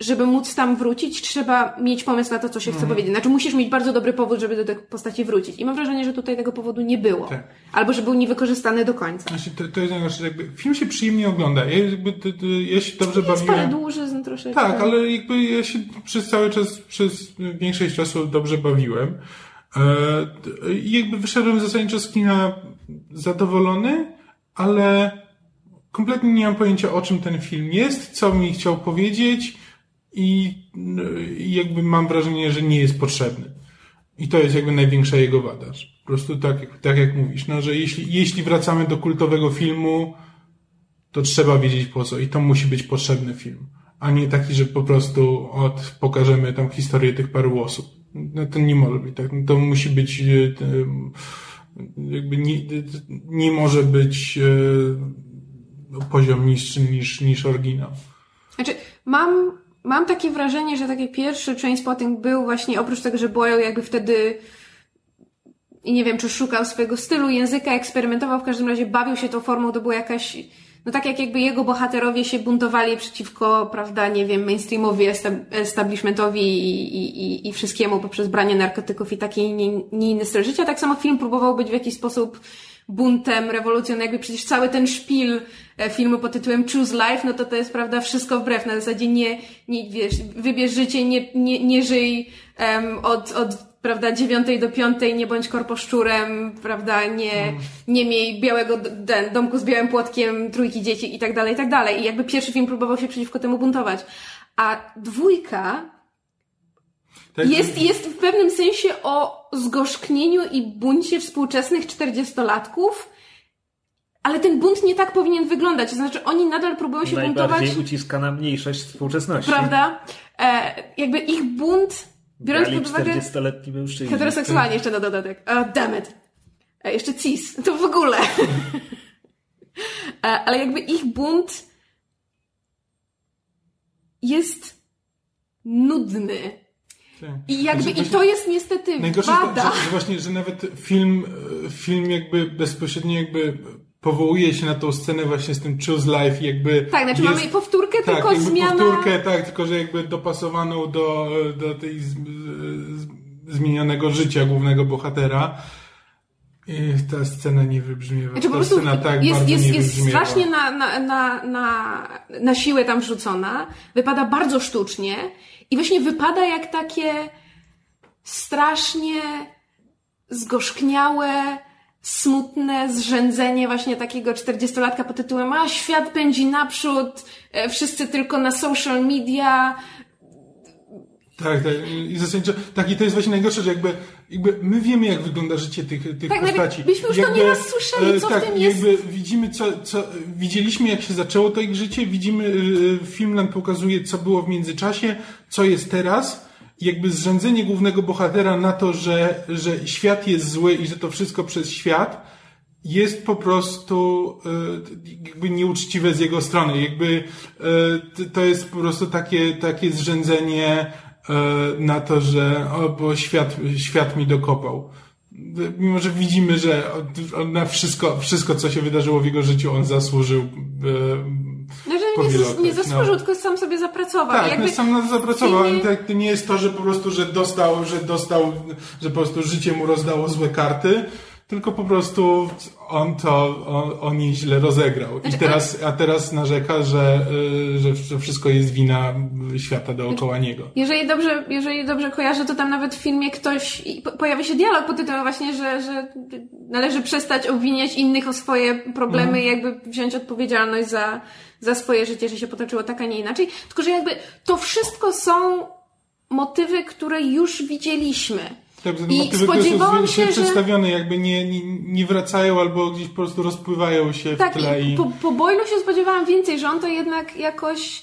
żeby móc tam wrócić, trzeba mieć pomysł na to, co się chce powiedzieć. Znaczy musisz mieć bardzo dobry powód, żeby do tej postaci wrócić. I mam wrażenie, że tutaj tego powodu nie było. Tak. Albo że był niewykorzystany do końca. Znaczy, to, to jest że jakby film się przyjemnie ogląda. Ja, jakby, to, to, ja się dobrze Jest parę bawiłem. dłużyzn troszeczkę. Tak, ale jakby ja się przez cały czas, przez większość czasu dobrze bawiłem. I jakby wyszedłem zasadniczo z kina zadowolony, ale kompletnie nie mam pojęcia o czym ten film jest, co mi chciał powiedzieć i, i jakby mam wrażenie, że nie jest potrzebny. I to jest jakby największa jego wada. Po prostu tak, tak jak mówisz, no, że jeśli, jeśli wracamy do kultowego filmu, to trzeba wiedzieć po co i to musi być potrzebny film, a nie taki, że po prostu od, pokażemy tam historię tych paru osób. No to nie może być tak. No to musi być e, jakby nie, nie może być e, poziom niższy niż, niż oryginał. Znaczy, mam, mam takie wrażenie, że taki pierwszy Trainspotting był właśnie, oprócz tego, że Boyle jakby wtedy i nie wiem, czy szukał swojego stylu, języka, eksperymentował, w każdym razie bawił się tą formą, to była jakaś no tak jak jakby jego bohaterowie się buntowali przeciwko, prawda, nie wiem, mainstreamowi, establishmentowi i, i, i wszystkiemu poprzez branie narkotyków i taki nie, nie inny styl życia, tak samo film próbował być w jakiś sposób buntem, rewolucją, jakby przecież cały ten szpil e, filmu pod tytułem Choose Life, no to to jest, prawda, wszystko wbrew, na zasadzie nie, nie wiesz, wybierz życie, nie, nie, nie żyj um, od, od prawda, dziewiątej do piątej, nie bądź korposzczurem, prawda, nie, nie miej białego domku z białym płotkiem, trójki dzieci i tak dalej, i tak dalej. I jakby pierwszy film próbował się przeciwko temu buntować. A dwójka tak, jest, jest w pewnym sensie o zgorzknieniu i buncie współczesnych czterdziestolatków, ale ten bunt nie tak powinien wyglądać. To znaczy, oni nadal próbują się Najbardziej buntować. Najbardziej uciskana mniejszość współczesności. Prawda? E, jakby ich bunt Biorąc pod uwagę... 40-letni mężczyźni. Heteroseksualnie jeszcze na dodatek. Oh, damn it. A jeszcze cis. To w ogóle. Ale jakby ich bunt jest nudny. Tak. I jakby, znaczy, i to jest niestety najgorsze wada. Jest, że, że właśnie, że nawet film, film jakby bezpośrednio jakby powołuje się na tą scenę właśnie z tym Choose Life jakby... Tak, znaczy jest, mamy powtórkę, tak, tylko zmiana... powtórkę, tak, tylko że jakby dopasowaną do, do tej z, z, zmienionego życia głównego bohatera. I ta scena nie wybrzmiewa. Znaczy, ta scena tak jest, bardzo jest, nie jest strasznie na, na, na, na, na siłę tam wrzucona. Wypada bardzo sztucznie i właśnie wypada jak takie strasznie zgorzkniałe, smutne zrzędzenie właśnie takiego czterdziestolatka pod tytułem a świat pędzi naprzód, e, wszyscy tylko na social media. Tak, tak. I zasadniczo, tak, i to jest właśnie najgorsze, że jakby, jakby my wiemy, jak wygląda życie tych, tych tak, postaci. Byśmy już jakby, to nieraz słyszeli, co tak, w tym jest. jakby widzimy, co, co, widzieliśmy, jak się zaczęło to ich życie, widzimy, e, film nam pokazuje, co było w międzyczasie, co jest teraz, jakby zrzędzenie głównego bohatera na to, że, że świat jest zły i że to wszystko przez świat, jest po prostu e, jakby nieuczciwe z jego strony. Jakby e, to jest po prostu takie, takie zrzędzenie e, na to, że o, bo świat, świat mi dokopał. Mimo, że widzimy, że on na wszystko, wszystko, co się wydarzyło w jego życiu, on zasłużył no, że nie, nie zasłużył, no. tylko sam sobie zapracował. Tak, Jakby no, sam na to zapracował. Filmie... Tak, nie jest to, że po prostu, że dostał, że dostał, że po prostu życie mu rozdało złe karty, tylko po prostu on to, on, on jej źle rozegrał. Znaczy, I teraz, a teraz narzeka, że, y, że, że wszystko jest wina świata dookoła niego. Jeżeli dobrze, jeżeli dobrze kojarzę, to tam nawet w filmie ktoś, pojawia się dialog pod tytułem właśnie, że, że należy przestać obwiniać innych o swoje problemy i mhm. jakby wziąć odpowiedzialność za, za swoje życie, że się potoczyło tak, a nie inaczej. Tylko, że jakby to wszystko są motywy, które już widzieliśmy. Tak, I motywy, spodziewałam się, że... przedstawione jakby nie, nie, nie wracają albo gdzieś po prostu rozpływają się tak, w tle. I... Po, po Boylu się spodziewałam więcej, że on to jednak jakoś...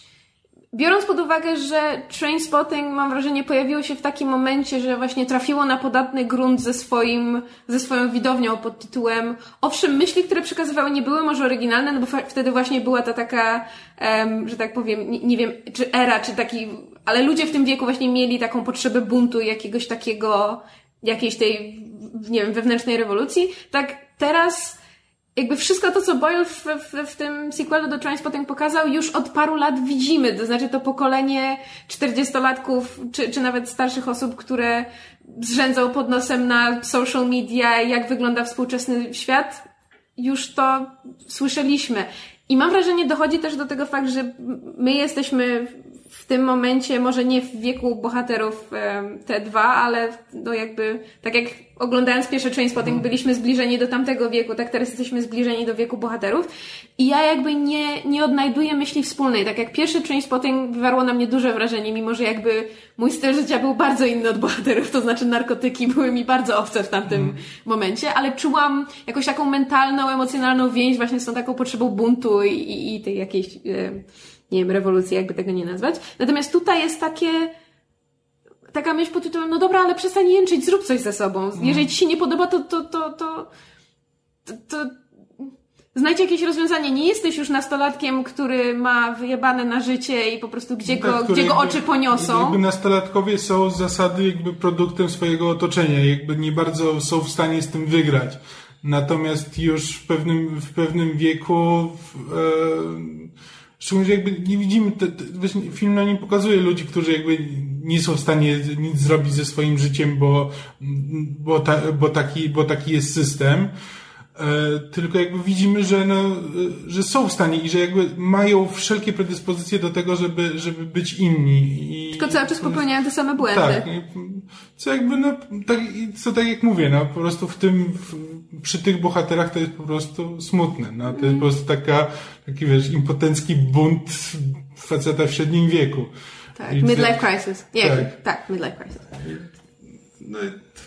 Biorąc pod uwagę, że Trainspotting, mam wrażenie, pojawiło się w takim momencie, że właśnie trafiło na podatny grunt ze swoim, ze swoją widownią pod tytułem owszem, myśli, które przekazywały nie były może oryginalne, no bo wtedy właśnie była ta taka, um, że tak powiem, nie, nie wiem, czy era, czy taki ale ludzie w tym wieku właśnie mieli taką potrzebę buntu, jakiegoś takiego, jakiejś tej, nie wiem, wewnętrznej rewolucji. Tak teraz jakby wszystko to, co Boyle w, w, w tym sequelu do Trainspotting pokazał, już od paru lat widzimy. To znaczy to pokolenie czterdziestolatków, czy, czy nawet starszych osób, które zrzędzą pod nosem na social media, jak wygląda współczesny świat, już to słyszeliśmy. I mam wrażenie, dochodzi też do tego fakt, że my jesteśmy tym momencie, może nie w wieku bohaterów te dwa, ale no jakby, tak jak oglądając pierwsze Trainspotting byliśmy zbliżeni do tamtego wieku, tak teraz jesteśmy zbliżeni do wieku bohaterów. I ja jakby nie, nie odnajduję myśli wspólnej. Tak jak pierwszy Trainspotting wywarło na mnie duże wrażenie, mimo że jakby mój styl życia był bardzo inny od bohaterów, to znaczy narkotyki były mi bardzo obce w tamtym momencie, ale czułam jakąś taką mentalną, emocjonalną więź właśnie z tą taką potrzebą buntu i, i, i tej jakiejś, e, nie wiem, rewolucji, jakby tego nie nazwać. Natomiast tutaj jest takie, taka myśl pod tytułem, no dobra, ale przestań jęczyć, zrób coś ze sobą. Jeżeli ci się nie podoba, to, to, to, to, to, znajdź jakieś rozwiązanie. Nie jesteś już nastolatkiem, który ma wyjebane na życie i po prostu gdzie go, Tak, które gdzie go jakby- oczy poniosą. Jakby nastolatkowie są z zasady jakby produktem swojego otoczenia, jakby nie bardzo są w stanie z tym wygrać. Natomiast już w pewnym, w pewnym wieku, w, e, szczególnie, że jakby nie widzimy, te, te, film nam nie pokazuje ludzi, którzy jakby nie są w stanie nic zrobić ze swoim życiem, bo, bo, ta, bo, taki, bo taki jest system. E, tylko jakby widzimy, że, no, e, że są w stanie i że jakby mają wszelkie predyspozycje do tego, żeby, żeby być inni. I, Tylko cały czas popełniają te same błędy. tak. Co jakby, no, tak, i co tak jak mówię, no, po prostu w tym, w, przy tych bohaterach to jest po prostu smutne, no, to jest po prostu taka, taki wiesz, impotencki bunt faceta w średnim wieku. Tak, I midlife crisis. Nie, Tak. tak, midlife crisis. No,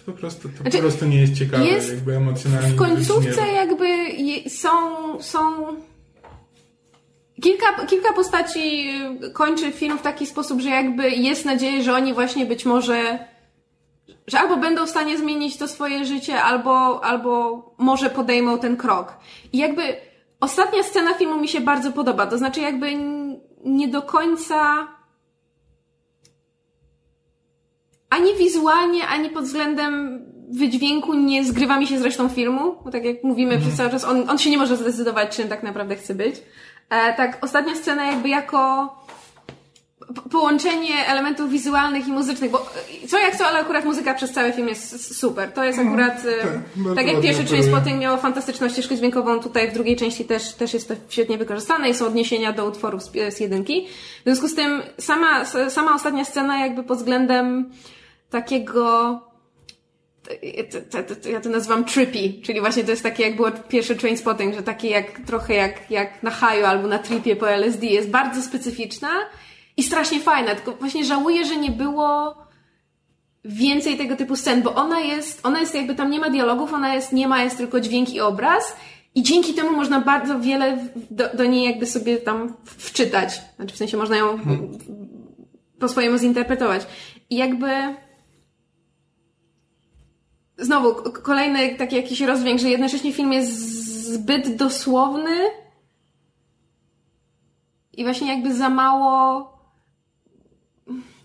po prostu, to Znaczy, po prostu nie jest ciekawe, jest jakby emocjonalnie. W końcówce jakby je, są, są kilka, kilka postaci y, kończy film w taki sposób, że jakby jest nadzieja, że oni właśnie być może że albo będą w stanie zmienić to swoje życie, albo, albo może podejmą ten krok. I jakby ostatnia scena filmu mi się bardzo podoba. To znaczy jakby nie do końca ani wizualnie, ani pod względem wydźwięku nie zgrywa mi się z resztą filmu, bo tak jak mówimy przez cały czas, on, on się nie może zdecydować, czym tak naprawdę chce być. E, tak, ostatnia scena jakby jako po- połączenie elementów wizualnych i muzycznych, bo e, co jak co, ale akurat muzyka przez cały film jest super. To jest akurat, e, tak, tak jak pierwszy operuje. Trainspotting miał fantastyczną ścieżkę dźwiękową, tutaj w drugiej części też, też jest to świetnie wykorzystane i są odniesienia do utworów z, z jedynki. W związku z tym sama, sama ostatnia scena jakby pod względem takiego ja to nazywam trippy, czyli właśnie to jest takie jak było pierwszy trainspotting, że takie jak trochę jak, jak na haju albo na tripie po LSD jest bardzo specyficzna i strasznie fajna, tylko właśnie żałuję, że nie było więcej tego typu scen, bo ona jest, ona jest jakby tam nie ma dialogów, ona jest, nie ma, jest tylko dźwięk i obraz i dzięki temu można bardzo wiele do, do niej jakby sobie tam wczytać. Znaczy w sensie można ją po swojemu zinterpretować. I jakby znowu kolejny taki jakiś rozdźwięk, że jednocześnie film jest zbyt dosłowny i właśnie jakby za mało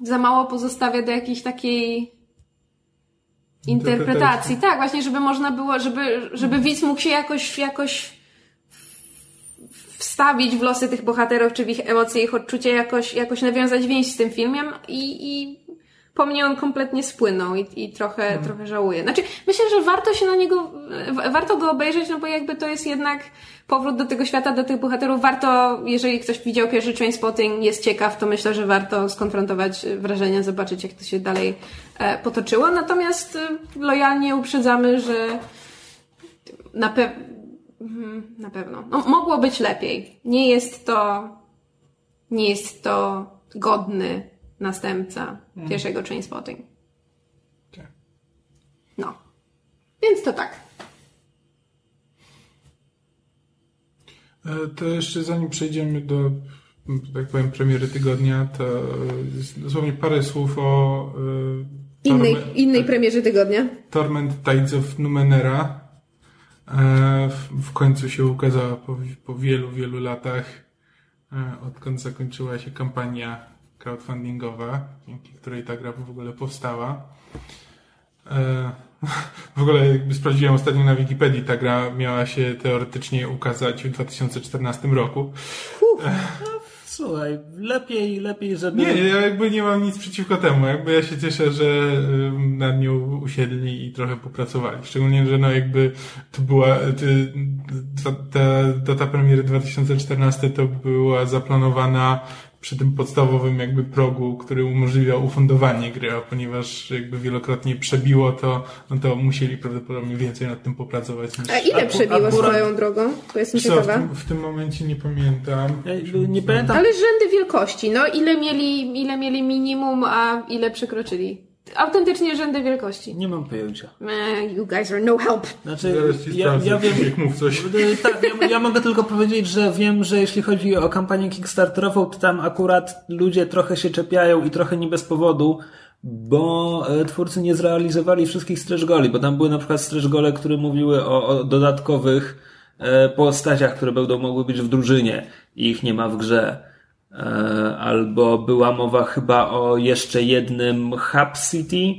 za mało pozostawia do jakiejś takiej interpretacji. Tak, właśnie, żeby można było, żeby, żeby widz mógł się jakoś, jakoś wstawić w losy tych bohaterów, czy w ich emocje, ich odczucia, jakoś, jakoś nawiązać więź z tym filmem i, i po mnie on kompletnie spłynął i, i trochę, trochę żałuję. Znaczy, myślę, że warto się na niego, warto go obejrzeć, no bo jakby to jest jednak powrót do tego świata, do tych bohaterów. Warto, jeżeli ktoś widział pierwszy Trainspotting, jest ciekaw, to myślę, że warto skonfrontować wrażenia, zobaczyć jak to się dalej e, potoczyło. Natomiast e, lojalnie uprzedzamy, że na, pe- mhm, na pewno. No, mogło być lepiej. Nie jest to, nie jest to godny następca pierwszego Trainspotting. Tak. No. Więc to tak. E, To jeszcze zanim przejdziemy do, tak powiem, premiery tygodnia, to dosłownie parę słów o e, Innej, Torme- innej premierze tygodnia. Torment Tides of Numenera. E, w, w końcu się ukazała po, po wielu, wielu latach, e, odkąd zakończyła się kampania crowdfundingowa, dzięki której ta gra w ogóle powstała. E, [laughs] w ogóle jakby sprawdziłem ostatnio na Wikipedii, ta gra miała się teoretycznie ukazać w 2014 roku. Słuchaj, lepiej, lepiej, żeby... Nie, ja jakby nie mam nic przeciwko temu. Jakby ja się cieszę, że nad nią usiedli i trochę popracowali. Szczególnie, że no jakby to była ta, ta data premiery 2014 to była zaplanowana przy tym podstawowym jakby progu, który umożliwia ufundowanie gry, a ponieważ jakby wielokrotnie przebiło to, no to musieli prawdopodobnie więcej nad tym popracować. Niż... A ile przebiło akurat- swoją drogą? To jestem Co, w, ciekawa. tym, w tym momencie nie pamiętam. Ja nie pamiętam. Ale rzędy wielkości, no ile mieli, ile mieli minimum, a ile przekroczyli? Autentycznie rzędy wielkości. Nie mam pojęcia. Eh, you guys are no help. Znaczy, ja, ja wiem, jak mów coś. Y, [laughs] Tak, ja, ja mogę tylko powiedzieć, że wiem, że jeśli chodzi o kampanię Kickstarterową, to tam akurat ludzie trochę się czepiają i trochę nie bez powodu, bo e, twórcy nie zrealizowali wszystkich stretch goli, bo tam były na przykład stretch gole, które mówiły o, o dodatkowych e, postaciach, które będą mogły być w drużynie i ich nie ma w grze. E, Albo była mowa chyba o jeszcze jednym Hub City,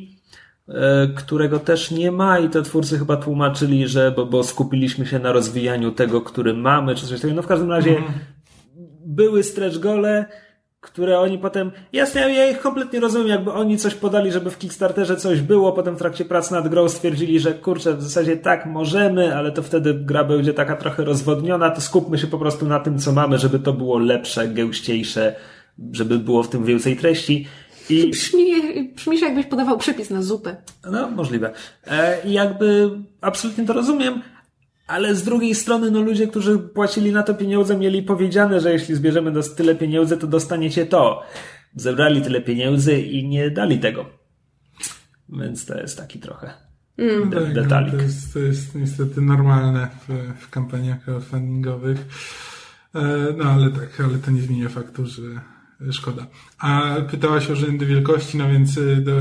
e, którego też nie ma i te twórcy chyba tłumaczyli, że bo, bo skupiliśmy się na rozwijaniu tego, który mamy, czy coś takiego. No w każdym razie były stretch gole, które oni potem, jasne, ja ich kompletnie rozumiem, jakby oni coś podali, żeby w Kickstarterze coś było, potem w trakcie prac nad grą stwierdzili, że kurczę, w zasadzie tak, możemy, ale to wtedy gra będzie taka trochę rozwodniona, to skupmy się po prostu na tym, co mamy, żeby to było lepsze, gęściejsze, żeby było w tym więcej treści. I Brzmi, jakbyś podawał przepis na zupę. no, możliwe. E, I jakby absolutnie to rozumiem, ale z drugiej strony, no ludzie, którzy płacili na to pieniądze, mieli powiedziane, że jeśli zbierzemy tyle pieniędzy, to dostaniecie to. Zebrali tyle pieniędzy i nie dali tego. Więc to jest taki trochę de- Tak, no, detalik. to, jest, to jest niestety normalne w, w kampaniach crowdfundingowych. E, No ale tak, ale to nie zmienia faktu, że szkoda. A pytałaś o rzędy wielkości, no więc y, do,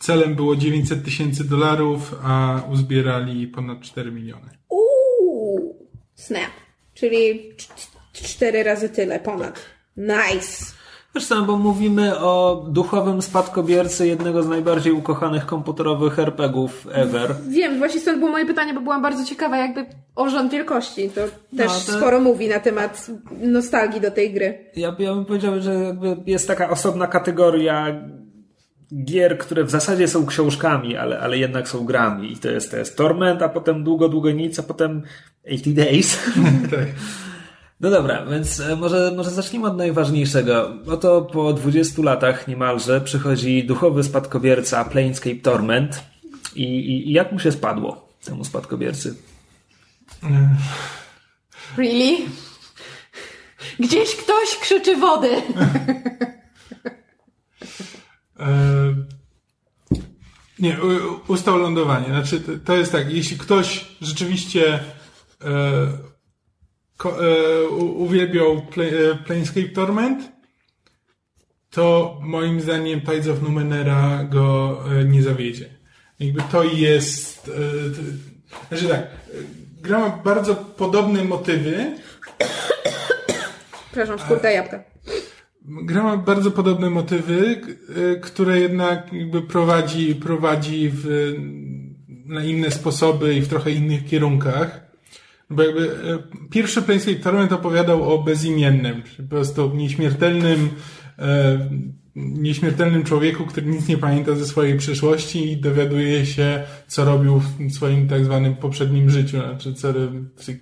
celem było 900 tysięcy dolarów, a uzbierali ponad 4 miliony. Uuu, snap. Czyli cz- cztery razy tyle, ponad. Nice. Wiesz co, bo mówimy o duchowym spadkobiercy jednego z najbardziej ukochanych komputerowych RPGów ever. Wiem, właśnie stąd było moje pytanie, bo byłam bardzo ciekawa jakby o rząd wielkości. To też to- sporo mówi na temat nostalgii do tej gry. Ja, ja bym powiedział, że jakby jest taka osobna kategoria gier, które w zasadzie są książkami, ale, ale jednak są grami. I to jest, to jest Torment, a potem długo, długo nic, a potem 80 Days. [laughs] Tak. No dobra, więc e, może, może zacznijmy od najważniejszego. Oto po 20 latach niemalże przychodzi duchowy spadkobierca Planescape Torment. I, i, i jak mu się spadło temu spadkobiercy? Really? Gdzieś ktoś krzyczy wody. [laughs] Nie, ustał lądowanie. Znaczy, to- jest tak, jeśli ktoś rzeczywiście e, e, uwielbiał e, Planescape Torment, to moim zdaniem Tides of Numenera go nie zawiedzie. Jakby to jest... Znaczy tak, gra ma bardzo podobne motywy, Przepraszam, skórka jabłka. Gra ma bardzo podobne motywy, y, które jednak jakby prowadzi, prowadzi w, na inne sposoby i w trochę innych kierunkach. Bo jakby y, pierwszy Planescape Torment opowiadał o bezimiennym, czyli po prostu nieśmiertelnym, e, nieśmiertelnym człowieku, który nic nie pamięta ze swojej przeszłości i dowiaduje się, co robił w swoim tak zwanym poprzednim życiu, znaczy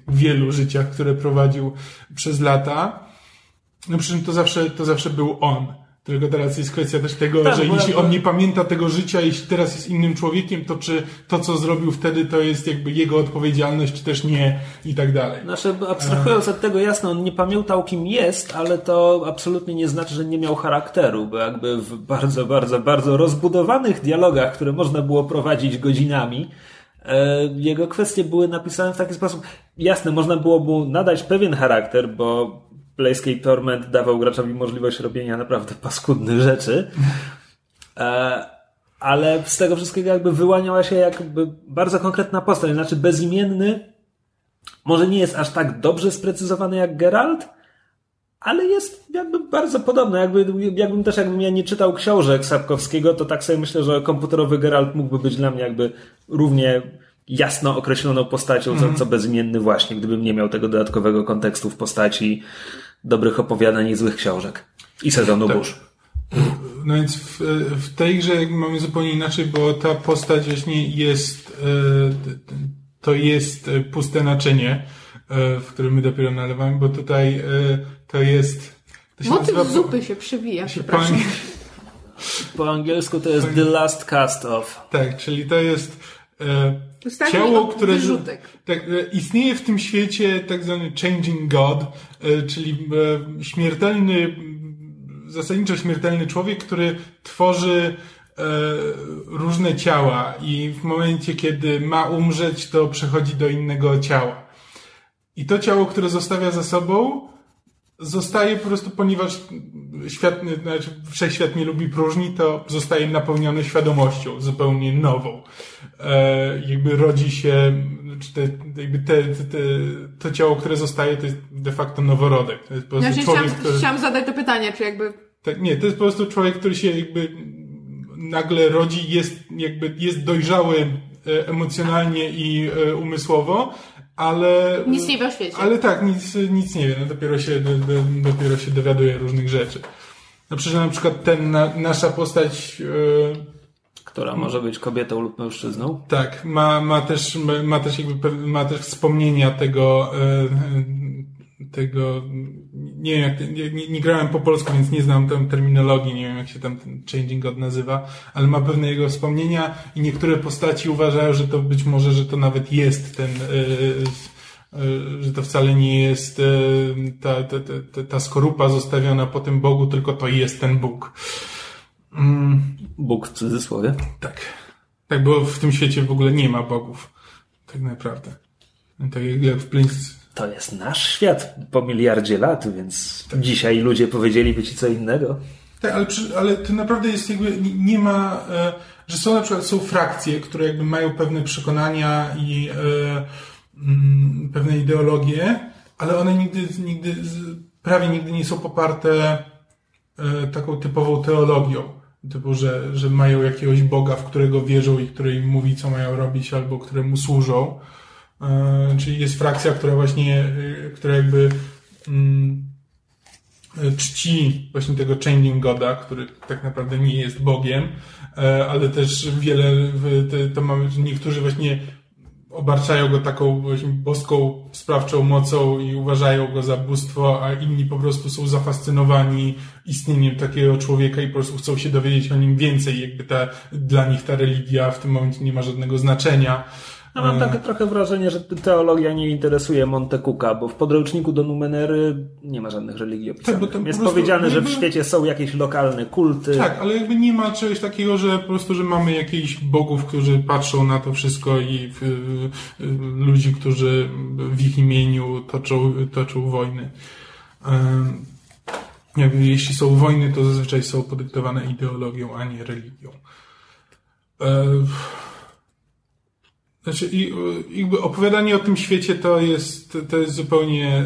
w wielu życiach, które prowadził przez lata. No przy czym to zawsze, to zawsze był on. Tylko teraz jest kwestia też tego, Tak, że jeśli on nie pamięta tego życia, jeśli teraz jest innym człowiekiem, to czy to, co zrobił wtedy, to jest jakby jego odpowiedzialność, czy też nie i tak dalej. Znaczy, abstrahując od tego, jasno, on nie pamiętał kim jest, ale to absolutnie nie znaczy, że nie miał charakteru, bo jakby w bardzo, bardzo, bardzo rozbudowanych dialogach, które można było prowadzić godzinami, e, jego kwestie były napisane w taki sposób. Jasne, można było mu nadać pewien charakter, bo Playscape Torment dawał graczowi możliwość robienia naprawdę paskudnych rzeczy. E, ale z tego wszystkiego jakby wyłaniała się jakby bardzo konkretna postać, znaczy bezimienny, może nie jest aż tak dobrze sprecyzowany jak Geralt, ale jest jakby bardzo podobny. Jakby, jakbym też, jakbym ja nie czytał książek Sapkowskiego, to tak sobie myślę, że komputerowy Geralt mógłby być dla mnie jakby równie jasno określoną postacią, co, co bezimienny właśnie, gdybym nie miał tego dodatkowego kontekstu w postaci dobrych opowiadań i złych książek. I sezonu burz. No więc w, w tej grze mamy zupełnie inaczej, bo ta postać właśnie jest, e, to jest e, puste naczynie, e, w którym my dopiero nalewamy, bo tutaj to jest To się Motyw nazywa- zupy się przewija, się po, przepraszam. ang- Po angielsku to jest The Last Cast Off. tak, czyli to jest ciało, które tak, e, istnieje w tym świecie tak zwany changing god, e, czyli e, śmiertelny, zasadniczo śmiertelny człowiek, który tworzy różne ciała i w momencie, kiedy ma umrzeć, to przechodzi do innego ciała. I to ciało, które zostawia za sobą, zostaje po prostu, ponieważ świat, znaczy wszechświat nie lubi próżni, to zostaje napełnione świadomością zupełnie nową. E, jakby rodzi się, czy te, jakby te, te, te, to ciało, które zostaje, to jest de facto noworodek. To jest po prostu Znaczy, człowiek, chciałam, który... chciałam zadać to pytanie, czy jakby Tak, nie, to jest po prostu człowiek, który się jakby nagle rodzi, jest jakby jest dojrzały e, emocjonalnie i e, umysłowo, ale... nic nie wie o świecie. Ale tak, nic, nic nie wie, no dopiero się, do, do, dopiero się dowiaduje różnych rzeczy. No przecież na przykład ten, na, nasza postać, e, Która może być kobietą lub mężczyzną. tak, ma, ma też, ma, też jakby, ma też wspomnienia tego, e, tego, nie wiem jak, nie, nie, grałem po polsku, więc nie znam tam terminologii, nie wiem jak się tam ten changing god nazywa, ale ma pewne jego wspomnienia i niektóre postaci uważają, że to być może, że to nawet jest ten, e, e, że to wcale nie jest ta, ta, ta, ta, ta skorupa zostawiona po tym Bogu, tylko to jest ten Bóg. Mm, Bóg w cudzysłowie. tak. Tak, bo w tym świecie w ogóle nie ma bogów. Tak naprawdę. Tak jak w Prince... To jest nasz świat po miliardzie lat, więc dzisiaj ludzie powiedzieliby ci co innego. Tak, ale, przy, ale to naprawdę jest jakby, nie- ma, e, że są na przykład, są frakcje, które jakby mają pewne przekonania i e, mm, pewne ideologie, ale one nigdy, nigdy, prawie nigdy nie są poparte e, taką typową teologią. Typu, że, że mają jakiegoś Boga, w którego wierzą i który im mówi, co mają robić, albo któremu służą. E, czyli jest frakcja, która właśnie, e, która jakby mm, czci właśnie tego Changing Goda, który tak naprawdę nie jest Bogiem, e, ale też wiele, to mamy, niektórzy właśnie obarczają go taką właśnie boską, sprawczą mocą i uważają go za bóstwo, a inni po prostu są zafascynowani istnieniem takiego człowieka i po prostu chcą się dowiedzieć o nim więcej, jakby ta, dla nich ta religia w tym momencie nie ma żadnego znaczenia. Ja mam takie trochę wrażenie, że teologia nie interesuje Montekuka, bo w podręczniku do Numenery nie ma żadnych religii opisanych. bo tam po Jest powiedziane, że w jakby- świecie są jakieś lokalne kulty. Tak, ale jakby nie ma czegoś takiego, że po prostu, że mamy jakichś bogów, którzy patrzą na to wszystko i y, y, ludzi, którzy w ich imieniu toczą, toczą wojny. Jakby jeśli są wojny, to zazwyczaj są podyktowane ideologią, a nie religią. Znaczy, i, jakby opowiadanie o tym świecie to jest, to jest zupełnie,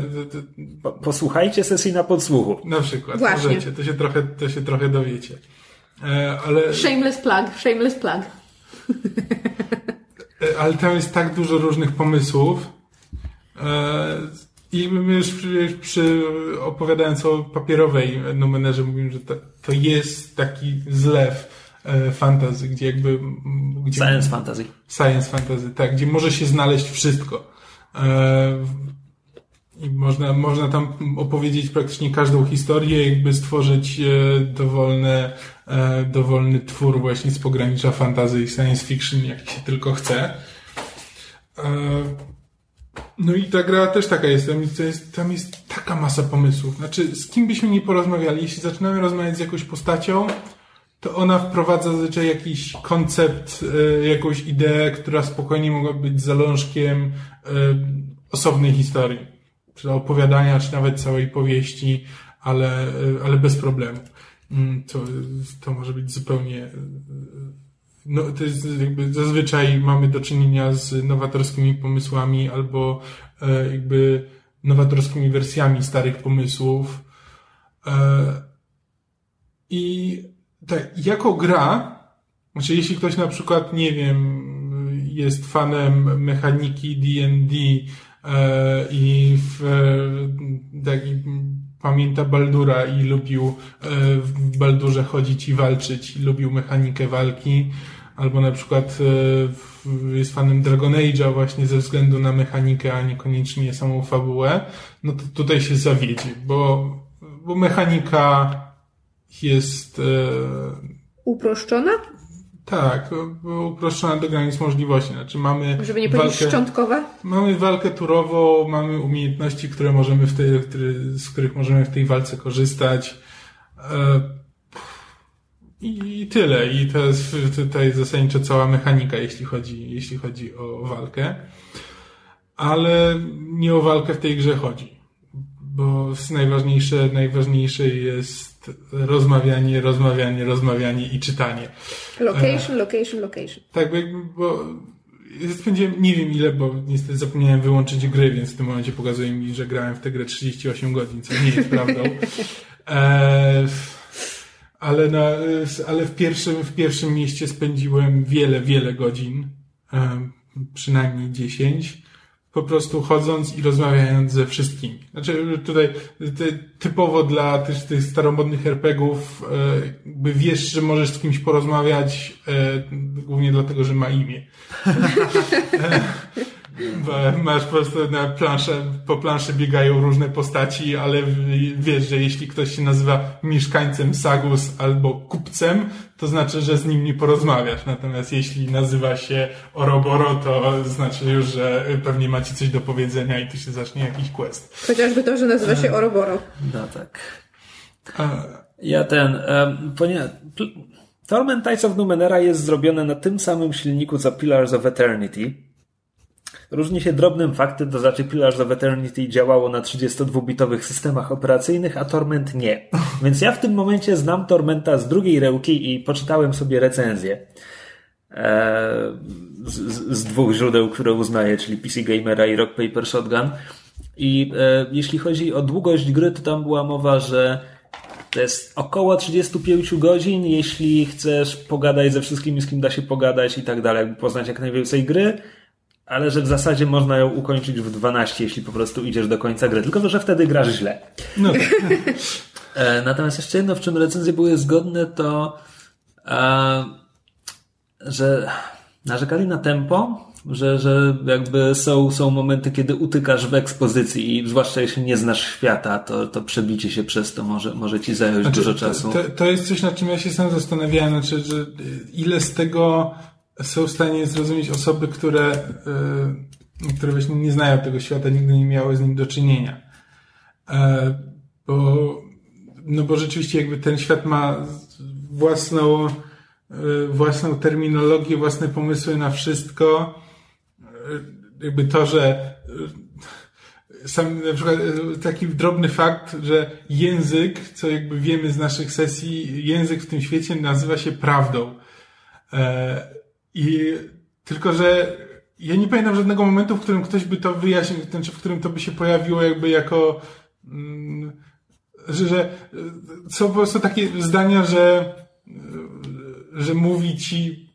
Posłuchajcie sesji na podsłuchu. na przykład, Właśnie. możecie, to się trochę, to się trochę dowiecie. E, ale, Shameless plug, shameless plug. e, ale tam jest tak dużo różnych pomysłów. E, I my już przy, przy opowiadając o papierowej numerze mówimy, że to, to jest taki zlew fantasy, gdzie jakby... Gdzie Science fantasy. Science fantasy, tak, gdzie może się znaleźć wszystko. E, I można, można tam opowiedzieć praktycznie każdą historię, jakby stworzyć e, dowolne, e, dowolny twór właśnie z pogranicza fantasy i science fiction, jak się tylko chce. E, no i ta gra też taka jest. Tam jest. tam jest taka masa pomysłów. Znaczy, z kim byśmy nie porozmawiali, jeśli zaczynamy rozmawiać z jakąś postacią, to ona wprowadza zazwyczaj jakiś koncept, e, jakąś ideę, która spokojnie mogłaby być zalążkiem e, osobnej historii. Czy opowiadania, czy nawet całej powieści, ale, e, ale bez problemu. Mm, To, to może być zupełnie. No, to jest jakby zazwyczaj mamy do czynienia z nowatorskimi pomysłami albo jakby nowatorskimi wersjami starych pomysłów. I tak, jako gra, znaczy jeśli ktoś na przykład, nie wiem, jest fanem mechaniki D&D e, i w, e, tak, pamięta Baldura i lubił e, w Baldurze chodzić i walczyć i lubił mechanikę walki, albo na przykład e, jest fanem Dragon Age'a właśnie ze względu na mechanikę, a niekoniecznie samą fabułę, no to tutaj się zawiedzie, bo bo mechanika jest... E, Uproszczona? Tak, uproszczona do granic możliwości. Znaczy mamy Żeby nie powiedzieć walkę, szczątkowa? Mamy walkę turową, mamy umiejętności, które możemy w tej, z których możemy w tej walce korzystać. E, I tyle. I to jest tutaj zasadniczo cała mechanika, jeśli chodzi, jeśli chodzi o walkę. Ale nie o walkę w tej grze chodzi. Bo najważniejsze, najważniejsze jest rozmawianie, rozmawianie, rozmawianie i czytanie. Location, location, location. Tak, bo spędziłem nie wiem ile, bo niestety zapomniałem wyłączyć gry, więc w tym momencie pokazuje mi, że grałem w tę grę 38 godzin, co nie jest prawdą. [laughs] E, ale, na, ale w, pierwszym, w pierwszym mieście spędziłem wiele, wiele godzin, e, przynajmniej 10 po prostu chodząc i rozmawiając ze wszystkimi. Znaczy tutaj typowo dla tych, tych staromodnych RPGów e, jakby wiesz, że możesz z kimś porozmawiać e, głównie dlatego, że ma imię. [laughs] Masz po prostu na planszę, po planszy biegają różne postaci, ale wiesz, że jeśli ktoś się nazywa mieszkańcem Sagus albo kupcem, to znaczy, że z nim nie porozmawiasz. Natomiast jeśli nazywa się Oroboro, to znaczy już, że pewnie macie coś do powiedzenia i tu się zacznie jakiś quest. Chociażby to, że nazywa się Oroboro. No tak. Ja ten, um, ponieważ Torment Tides of Numenera jest zrobione na tym samym silniku co Pillars of Eternity. Różni się drobnym faktem, to znaczy Pillars of Eternity działało na 32-bitowych systemach operacyjnych, a Torment nie. Więc ja w tym momencie znam Tormenta z drugiej ręki i poczytałem sobie recenzję. Eee, z, z, dwóch źródeł, które uznaję, czyli PC Gamera i Rock Paper Shotgun. I e, jeśli chodzi o długość gry, to tam była mowa, że to jest około 35 godzin, jeśli chcesz pogadać ze wszystkimi, z kim da się pogadać i tak dalej, poznać jak najwięcej gry ale że w zasadzie można ją ukończyć w 12, jeśli po prostu idziesz do końca gry. Tylko, że wtedy grasz źle. No. [laughs] E, natomiast jeszcze jedno, w czym recenzje były zgodne, to e, że narzekali na tempo, że, że jakby są, są momenty, kiedy utykasz w ekspozycji i zwłaszcza jeśli nie znasz świata, to, to przebicie się przez to może, może ci zająć znaczy, dużo czasu. To, to jest coś, nad czym ja się sam zastanawiałem, znaczy, że ile z tego są w stanie zrozumieć osoby, które, yy, które właśnie nie znają tego świata, nigdy nie miały z nim do czynienia. E, bo, no bo rzeczywiście jakby ten świat ma własną, e, własną terminologię, własne pomysły na wszystko. E, jakby to, że sam na przykład taki drobny fakt, że język, co jakby wiemy z naszych sesji, język w tym świecie nazywa się prawdą. I tylko, że ja nie pamiętam żadnego momentu, w którym ktoś by to wyjaśnił, w którym to by się pojawiło jakby jako, mm, że, że są po prostu takie zdania, że, że mówi ci,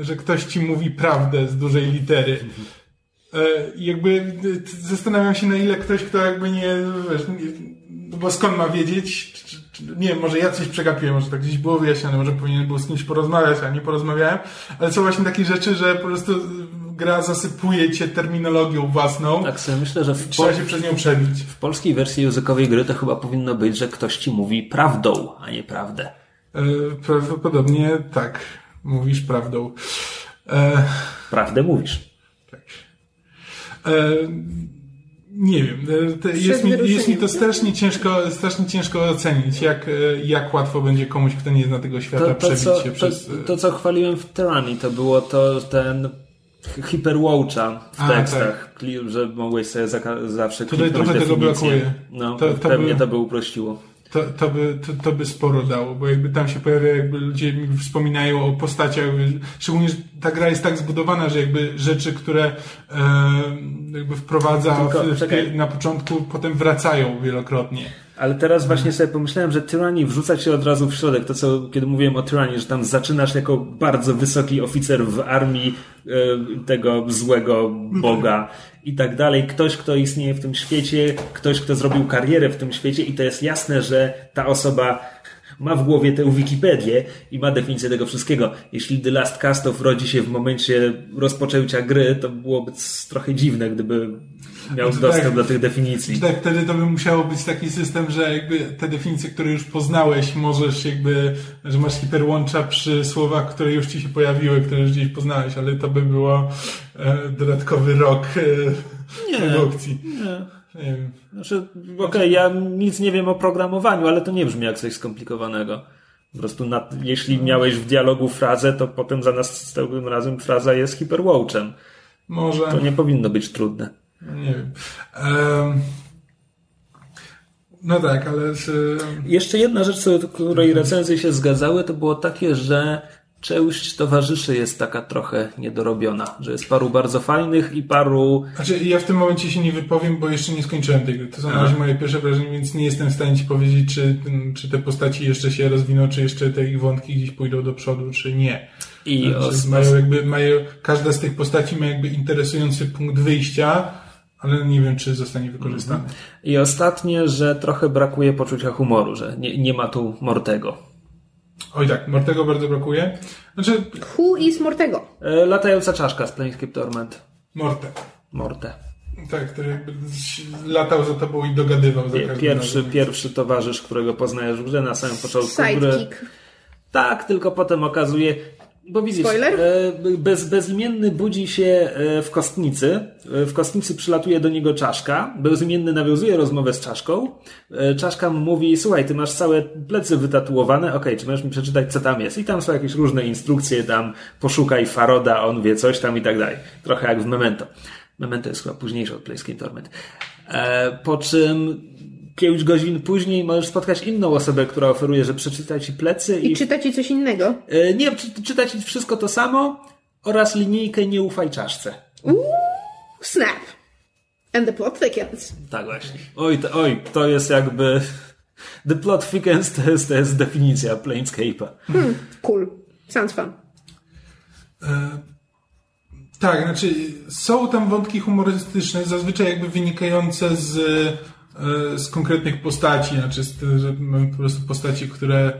że ktoś ci mówi prawdę z dużej litery. E, I jakby zastanawiam się, na ile ktoś, kto jakby nie, wiesz, bo skąd ma wiedzieć, czy, nie wiem, może ja coś przegapiłem, może tak gdzieś było wyjaśnione, może powinien był z kimś porozmawiać, a nie porozmawiałem, ale są właśnie takie rzeczy, że po prostu gra zasypuje cię terminologią własną. Tak sobie myślę, że w trzeba się przez nią przebić. W polskiej wersji językowej gry to chyba powinno być, że ktoś ci mówi prawdą, a nie prawdę. E, prawdopodobnie tak. Mówisz prawdą. E... Prawdę mówisz. Tak. E nie wiem, e, jest mi, jest mi to strasznie ciężko, strasznie ciężko ocenić, jak, e, jak łatwo będzie komuś, kto nie zna tego świata, to, to przebić co, się to, przez... To, co chwaliłem w Tyranny, to było to ten hiperwatcha w A, tekstach, tak. że mogłeś sobie zawsze Tutaj trochę tego brakuje. No, to, to pewnie by... to by uprościło to, to, by, to, to by sporo dało, bo jakby tam się pojawia, jakby ludzie wspominają o postaciach, szczególnie, że ta gra jest tak zbudowana, że jakby rzeczy, które e, jakby wprowadza Tylko, w, w, na początku, potem wracają wielokrotnie. Ale teraz właśnie sobie pomyślałem, że Tyranny wrzuca się od razu w środek. To co, kiedy mówiłem o Tyranny, że tam zaczynasz jako bardzo wysoki oficer w armii e, tego złego boga i tak dalej. Ktoś, kto istnieje w tym świecie, ktoś, kto zrobił karierę w tym świecie i to jest jasne, że ta osoba ma w głowie tę Wikipedię i ma definicję tego wszystkiego. Jeśli The Last Cast of rodzi się w momencie rozpoczęcia gry, to byłoby trochę dziwne, gdyby miał Znaczy dostęp tak. do tych definicji. Tak, wtedy to by musiało być taki system, że jakby te definicje, które już poznałeś, możesz jakby, że masz hiperłącza przy słowach, które już ci się pojawiły, które już gdzieś poznałeś, ale to by było e, dodatkowy rok e, Nie. produkcji. Nie. Nie wiem. Znaczy, okej, ja nic nie wiem o programowaniu, ale to nie brzmi jak coś skomplikowanego. Po prostu na, jeśli miałeś w dialogu frazę, to potem za następnym razem fraza jest hiperwatchem. Może. To nie powinno być trudne. Nie wiem. Em, no tak, ale Jeszcze jedna rzecz, co do której recenzje się zgadzały, to było takie, że część towarzyszy jest taka trochę niedorobiona, że jest paru bardzo fajnych i paru Znaczy, ja w tym momencie się nie wypowiem, bo jeszcze nie skończyłem tej gry. To są na razie moje pierwsze wrażenia, więc nie jestem w stanie ci powiedzieć, czy, czy te postaci jeszcze się rozwiną, czy jeszcze te ich wątki gdzieś pójdą do przodu, czy nie. i Znaczy, mają jakby, mają, każda z tych postaci ma jakby interesujący punkt wyjścia, ale nie wiem, czy zostanie wykorzystany. I ostatnie, że trochę brakuje poczucia humoru, że nie, nie ma tu Mortego. Oj tak, Mortego bardzo brakuje. Znaczy, Who is Mortego? E, latająca czaszka z Planescape Torment. Morte. Morte. Tak, który jakby latał za tobą i dogadywał za każdym Pierwszy, razem. pierwszy towarzysz, którego poznajesz w grze na samym początku gry. Sidekick. Tak, tylko potem okazuje, bo widzisz, Spoiler? e, bez, bezimienny budzi się e, w kostnicy, e, w kostnicy przylatuje do niego czaszka, bezimienny nawiązuje rozmowę z czaszką, czaszka mu mówi, słuchaj, ty masz całe plecy wytatuowane, okej, czy możesz mi przeczytać, co tam jest? I tam są jakieś różne instrukcje, tam poszukaj Faroda, on wie coś tam i tak dalej. Trochę jak w Memento. Memento jest chyba późniejsze od Playscape Torment. Po czym pięć godzin później możesz spotkać inną osobę, która oferuje, że przeczyta ci plecy i, I czyta ci coś innego. E, Nie, czy, czytać wszystko to samo oraz linijkę nie ufaj czaszce. Snap. And the plot thickens. Tak właśnie. Oj, to, oj, to jest jakby... The plot thickens to jest, to jest definicja Planescape'a. Cool. Sounds fun. E, tak, znaczy są tam wątki humorystyczne, zazwyczaj jakby wynikające z, z konkretnych postaci, znaczy z, że mamy po prostu postaci, które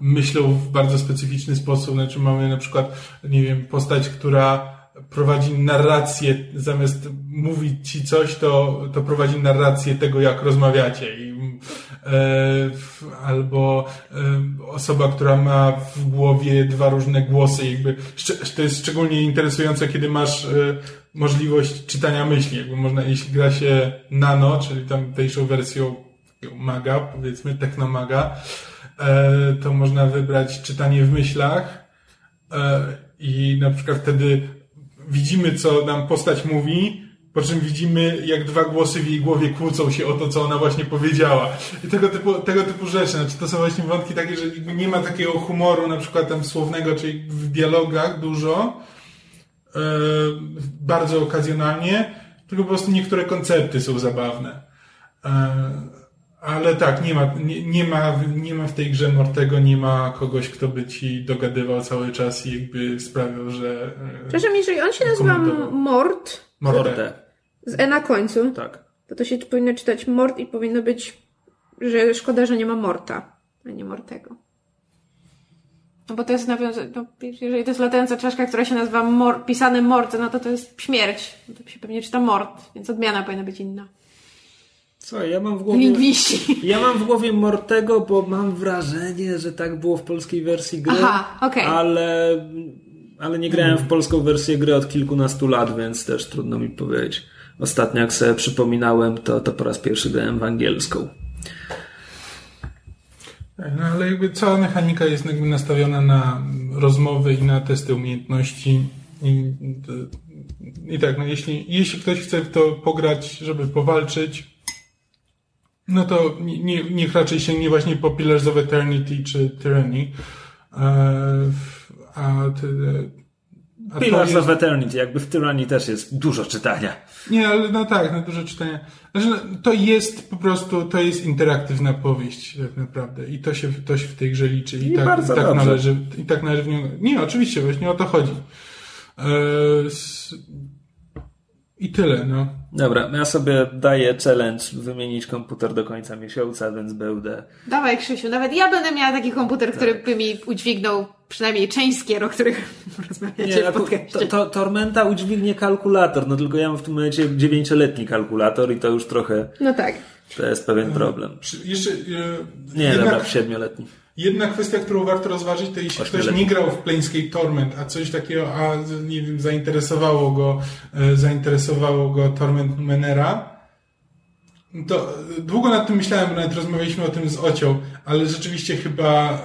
myślą w bardzo specyficzny sposób, znaczy mamy na przykład, nie wiem, postać, która prowadzi narrację, zamiast mówić ci coś, to, to prowadzi narrację tego, jak rozmawiacie. I, e, albo e, osoba, która ma w głowie dwa różne głosy, jakby to jest szczególnie interesujące, kiedy masz e, możliwość czytania myśli, jakby można, jeśli gra się nano, czyli tamtejszą wersją maga, powiedzmy, technomaga, e, to można wybrać czytanie w myślach, E, I na przykład wtedy widzimy, co nam postać mówi, po czym widzimy, jak dwa głosy w jej głowie kłócą się o to, co ona właśnie powiedziała. I tego typu, tego typu rzeczy. Znaczy, to są właśnie wątki takie, że nie ma takiego humoru, na przykład tam słownego, czyli w dialogach dużo, e, bardzo okazjonalnie, tylko po prostu niektóre koncepty są zabawne. E, ale tak, nie ma, nie, nie, ma, nie ma w tej grze Mortego, nie ma kogoś, kto by ci dogadywał cały czas i jakby sprawiał, że... e, Przepraszam, jeżeli on się nazywa. Mort Morte. Morte. z E na końcu, Tak. to to się powinno czytać Mort i powinno być, że szkoda, że nie ma Morta, a nie Mortego. No bo to jest nawiązanie, no, jeżeli to jest latająca czaszka, która się nazywa mor, pisany Mort, no to to jest śmierć. No to się pewnie czyta Mort, więc odmiana powinna być inna. Co, ja mam w głowie... Lingwiści. Ja mam w głowie Mortego, bo mam wrażenie, że tak było w polskiej wersji gry. Aha, okej. Ale, ale nie grałem w polską wersję gry od kilkunastu lat, więc też trudno mi powiedzieć. Ostatnio jak sobie przypominałem, to, to po raz pierwszy grałem w angielską. Tak, No ale jakby cała mechanika jest jakby nastawiona na rozmowy i na testy umiejętności. I, i tak, no jeśli, jeśli ktoś chce w to pograć, żeby powalczyć, no to nie, nie, niech raczej sięgnie właśnie po Pillars of Eternity czy Tyranny. E, a ty, a to Pillars jest- of Eternity, jakby w Tyranny też jest dużo czytania. Nie, ale no tak, no dużo czytania. Znaczy, no, to jest po prostu, to jest interaktywna powieść tak naprawdę i to się, to się w tej grze liczy i, I tak, i tak należy, i tak należy w nią, nie, oczywiście, właśnie o to chodzi. E, I tyle, no. Dobra, ja sobie daję challenge wymienić komputer do końca miesiąca, więc będę. Dawaj Krzysiu, nawet ja będę miała taki komputer, który by mi udźwignął przynajmniej część z gier, o których [laughs] rozmawiacie w aku- podcaście. to, to, Tormenta udźwignie kalkulator, no tylko ja mam w tym momencie dziewięcioletni kalkulator i to już trochę, No tak. To jest pewien problem. Przy- Jeszcze, e, Nie, jednak, dobra, siedmioletni. Jedna kwestia, którą warto rozważyć, to jeśli ktoś nie grał w Planescape Torment, a coś takiego, a nie wiem, zainteresowało go, e, zainteresowało go Torment Numenera, to e, długo nad tym myślałem, bo nawet rozmawialiśmy o tym z Ocią, ale rzeczywiście chyba e,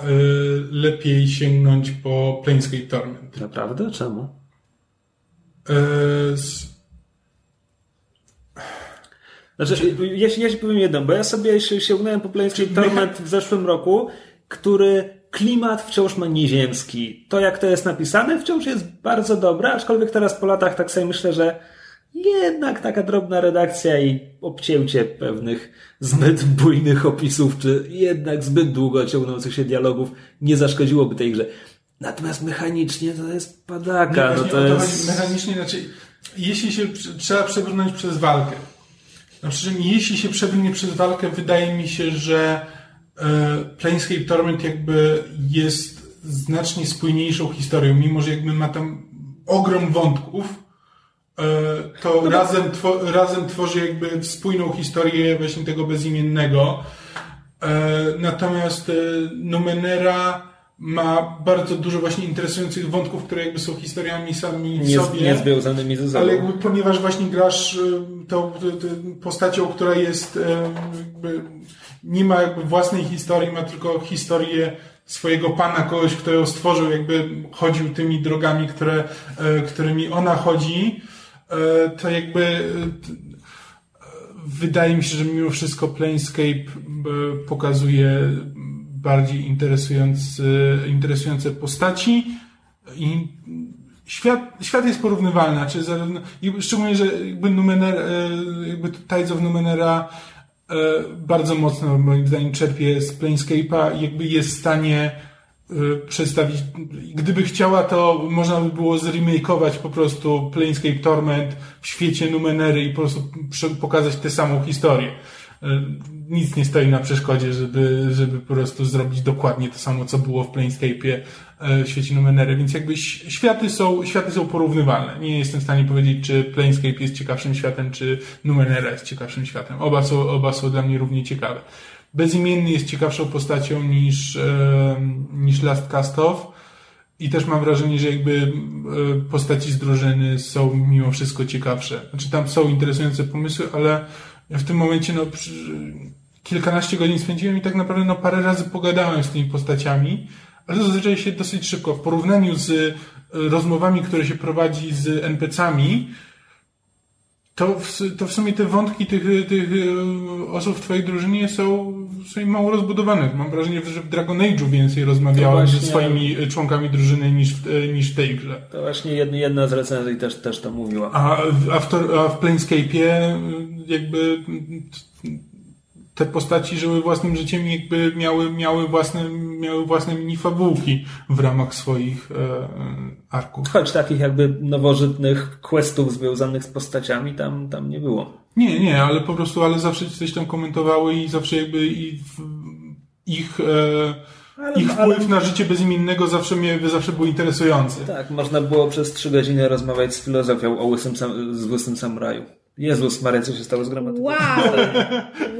lepiej sięgnąć po Planescape Torment. Naprawdę? Czemu? E, s- Znaczy, ja, się- ja się powiem jedno, bo ja sobie się sięgnąłem po Planescape Torment w zeszłym roku, który klimat wciąż ma nieziemski. To, jak to jest napisane, wciąż jest bardzo dobre, aczkolwiek teraz po latach tak sobie myślę, że jednak taka drobna redakcja i obcięcie pewnych zbyt bujnych opisów, czy jednak zbyt długo ciągnących się dialogów nie zaszkodziłoby tej grze. Natomiast mechanicznie to jest padaka, Nie, no to jest... mechanicznie, znaczy, jeśli się trzeba przebrnąć przez walkę, no czym jeśli się przebrnie przez walkę, wydaje mi się, że e, Planescape Torment jakby jest znacznie spójniejszą historią, mimo że jakby ma tam ogrom wątków, e, to razem, two, razem tworzy jakby spójną historię właśnie tego bezimiennego. E, Natomiast Numenera ma bardzo dużo właśnie interesujących wątków, które jakby są historiami sami Nie, sobie. nie związanymi ze sobą. Ale jakby ponieważ właśnie grasz y, tą, tą, tą postacią, która jest y, jakby nie ma jakby własnej historii, ma tylko historię swojego pana, kogoś, kto ją stworzył, jakby chodził tymi drogami, które, y, którymi ona chodzi, y, to jakby y, wydaje mi się, że mimo wszystko Planescape y, pokazuje bardziej interesujący, interesujące postaci i świat, świat jest porównywalny, znaczy zarówno, szczególnie, że jakby Numener, e, jakby Tides of Numenera e, bardzo mocno moim zdaniem czerpie z Planescape'a i jakby jest w stanie e, przedstawić, gdyby chciała, to można by było zremakeować po prostu Planescape Torment w świecie Numenery i po prostu pokazać tę samą historię. E, Nic nie stoi na przeszkodzie, żeby, żeby po prostu zrobić dokładnie to samo, co było w Planescape'ie e, w świecie Numenery, więc jakby światy są, światy są porównywalne. Nie jestem w stanie powiedzieć, czy Planescape jest ciekawszym światem, czy Numenera jest ciekawszym światem. Oba są, oba są dla mnie równie ciekawe. Bezimienny jest ciekawszą postacią niż, e, niż Last Cast Off. I też mam wrażenie, że jakby postaci z drużyny są mimo wszystko ciekawsze. Znaczy tam są interesujące pomysły, ale ja w tym momencie no, kilkanaście godzin spędziłem i tak naprawdę no, parę razy pogadałem z tymi postaciami, ale to zazwyczaj się dosyć szybko. W porównaniu z e, rozmowami, które się prowadzi z NPC-ami, to w, to w sumie te wątki tych, tych e, osób w twojej drużynie są, są mało rozbudowane. Mam wrażenie, że w Dragon Age'u więcej rozmawiałem właśnie- ze swoimi e, członkami drużyny niż, w- e, niż w tej grze. To właśnie jedna, z recenzji też, też to mówiła. A, w- a, w, a w Planescape'ie jakby te postaci żyły własnym życiem i jakby miały, miały własne, miały własne minifabułki w ramach swoich e, arków. Choć takich jakby nowożytnych questów związanych z postaciami tam, tam nie było. Nie, nie, ale po prostu, ale zawsze coś tam komentowały i zawsze jakby i w, ich, e, Ale- ich ale- wpływ na życie bezimiennego zawsze, mnie, zawsze był interesujący. Tak, można było przez trzy godziny rozmawiać z filozofią o łysym sam, z łysym samuraju. Jezus Maria, co się stało z gramatyką? Wow!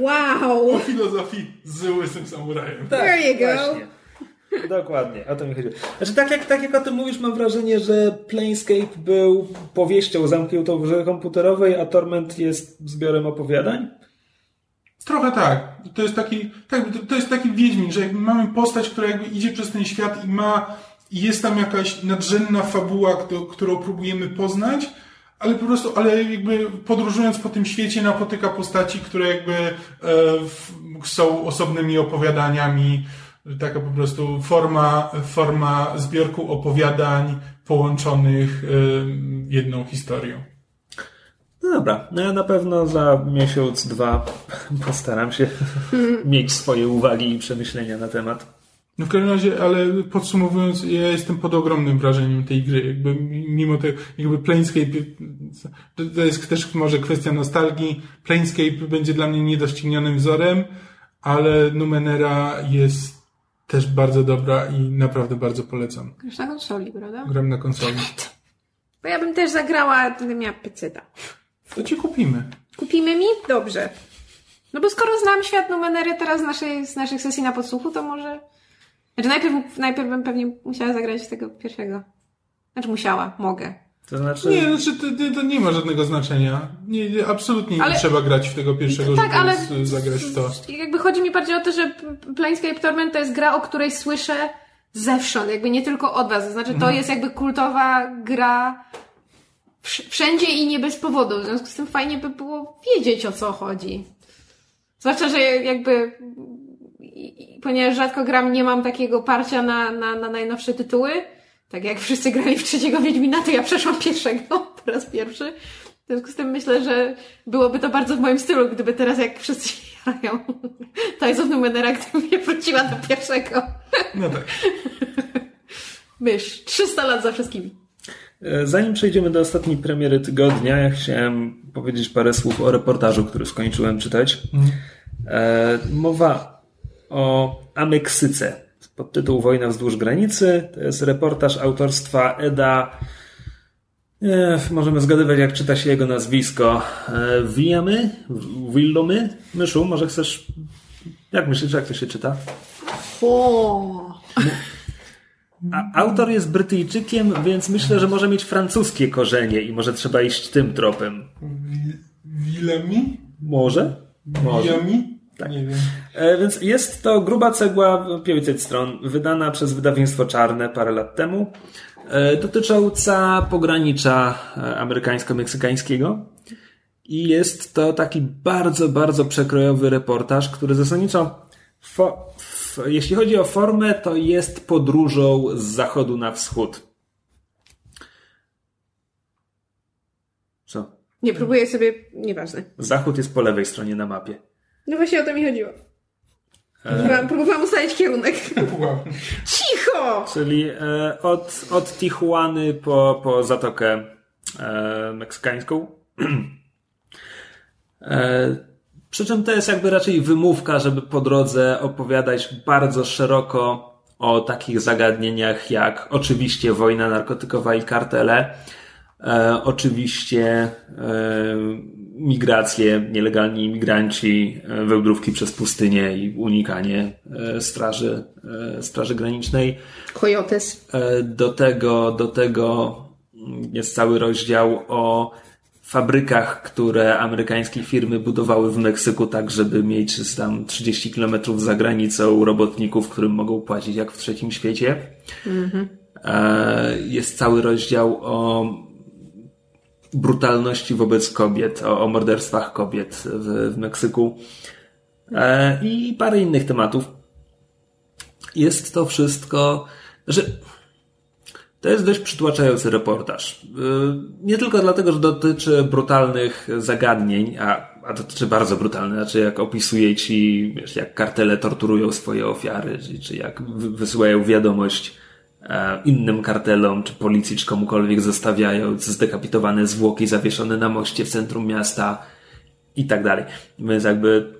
[laughs] Wow! O filozofii z łysym samurajem. There you go. Właśnie. Dokładnie, o to mi chodziło. Znaczy, tak jak, tak jak o tym mówisz, mam wrażenie, że Planescape był powieścią zamkniętą w grze komputerowej, a Torment jest zbiorem opowiadań. Trochę tak. To jest taki, tak, to- jest taki Wiedźmin, że jakby mamy postać, która jakby idzie przez ten świat i ma, i jest tam jakaś nadrzędna fabuła, którą próbujemy poznać, ale po prostu, ale jakby podróżując po tym świecie napotyka postaci, które jakby e, w, są osobnymi opowiadaniami, taka po prostu forma, forma zbiorku opowiadań połączonych e, jedną historią. No dobra, no ja na pewno za miesiąc, dwa [laughs] postaram się [laughs] mieć swoje uwagi i przemyślenia na temat. No w każdym razie, ale podsumowując, ja jestem pod ogromnym wrażeniem tej gry. Jakby mimo tego, jakby Planescape, to, jest też może kwestia nostalgii. Planescape będzie dla mnie niedoścignionym wzorem, ale Numenera jest też bardzo dobra i naprawdę bardzo polecam. Grasz na konsoli, prawda? Gram na konsoli. [laughs] Bo ja bym też zagrała, gdybym miała peceta. To ci kupimy. Kupimy mi? Dobrze. No bo skoro znam świat Numenery teraz z, naszej, z naszych sesji na podsłuchu, to może... Znaczy najpierw, najpierw bym pewnie musiała zagrać tego pierwszego. Znaczy musiała, mogę. To znaczy... Nie, znaczy to, to nie ma żadnego znaczenia. Nie, nie, absolutnie nie Ale- trzeba grać w tego pierwszego, Tak, żeby ale z- zagrać w to. jakby chodzi mi bardziej o to, że Planescape Torment to jest gra, o której słyszę zewsząd, jakby nie tylko od was. To znaczy, to jest jakby kultowa gra wszędzie i nie bez powodu. W związku z tym fajnie by było wiedzieć, o co chodzi. Zwłaszcza, że jakby ponieważ rzadko gram, nie mam takiego parcia na, na, na najnowsze tytuły. Tak jak wszyscy grali w trzeciego Wiedźmina, to ja przeszłam pierwszego po raz pierwszy. W związku z tym myślę, że byłoby to bardzo w moim stylu, gdyby teraz jak wszyscy się jarają [laughs] Tides of Numenera, gdybym nie wróciła do pierwszego. No tak. Mysz, 300 lat za wszystkimi. E, Zanim przejdziemy do ostatniej premiery tygodnia, ja chciałem powiedzieć parę słów o reportażu, który skończyłem czytać. E, mowa o Ameksyce. Podtytuł Wojna wzdłuż granicy. To jest reportaż autorstwa Eda. E, możemy zgadywać, jak czyta się jego nazwisko. Wiamy? Willomy? Myszu, może chcesz. Jak myślisz, jak to się czyta? O, A, autor jest Brytyjczykiem, więc myślę, że może mieć francuskie korzenie i może trzeba iść tym tropem. Wilami? Może? Może. Wilami? Nie wiem. E, więc jest to gruba cegła, 500 stron, wydana przez wydawnictwo Czarne parę lat temu, e, dotycząca pogranicza e, amerykańsko-meksykańskiego. I jest to taki bardzo, bardzo przekrojowy reportaż, który zasadniczo, fo, jeśli chodzi o formę, to jest podróżą z zachodu na wschód. Co? nie próbuję sobie, nieważne. Zachód jest po lewej stronie na mapie. No właśnie o to mi chodziło. Próbowałam, próbowałam ustalić kierunek. Wow. Cicho! Czyli e, od, od Tijuany po, po Zatokę e, Meksykańską. [clears throat] e, przy czym to jest jakby raczej wymówka, żeby po drodze opowiadać bardzo szeroko o takich zagadnieniach jak oczywiście wojna narkotykowa i kartele, e, oczywiście e, migracje, nielegalni imigranci, e, wędrówki przez pustynię i unikanie e, straży, e, straży granicznej. Coyotes. E, Do tego, do tego jest cały rozdział o fabrykach, które amerykańskie firmy budowały w Meksyku tak, żeby mieć tam 30 kilometrów za granicą robotników, którym mogą płacić jak w trzecim świecie. E, Jest cały rozdział o brutalności wobec kobiet, o, o morderstwach kobiet w, w Meksyku e, i parę innych tematów. Jest to wszystko, że to jest dość przytłaczający reportaż. Yy, Nie tylko dlatego, że dotyczy brutalnych zagadnień, a, a dotyczy bardzo brutalnych, znaczy jak opisuje ci, wiesz, jak kartele torturują swoje ofiary, czy, czy jak wy- wysyłają wiadomość e, innym kartelom, czy policji, czy komukolwiek zostawiając zdekapitowane zwłoki zawieszone na moście w centrum miasta i tak dalej. Więc jakby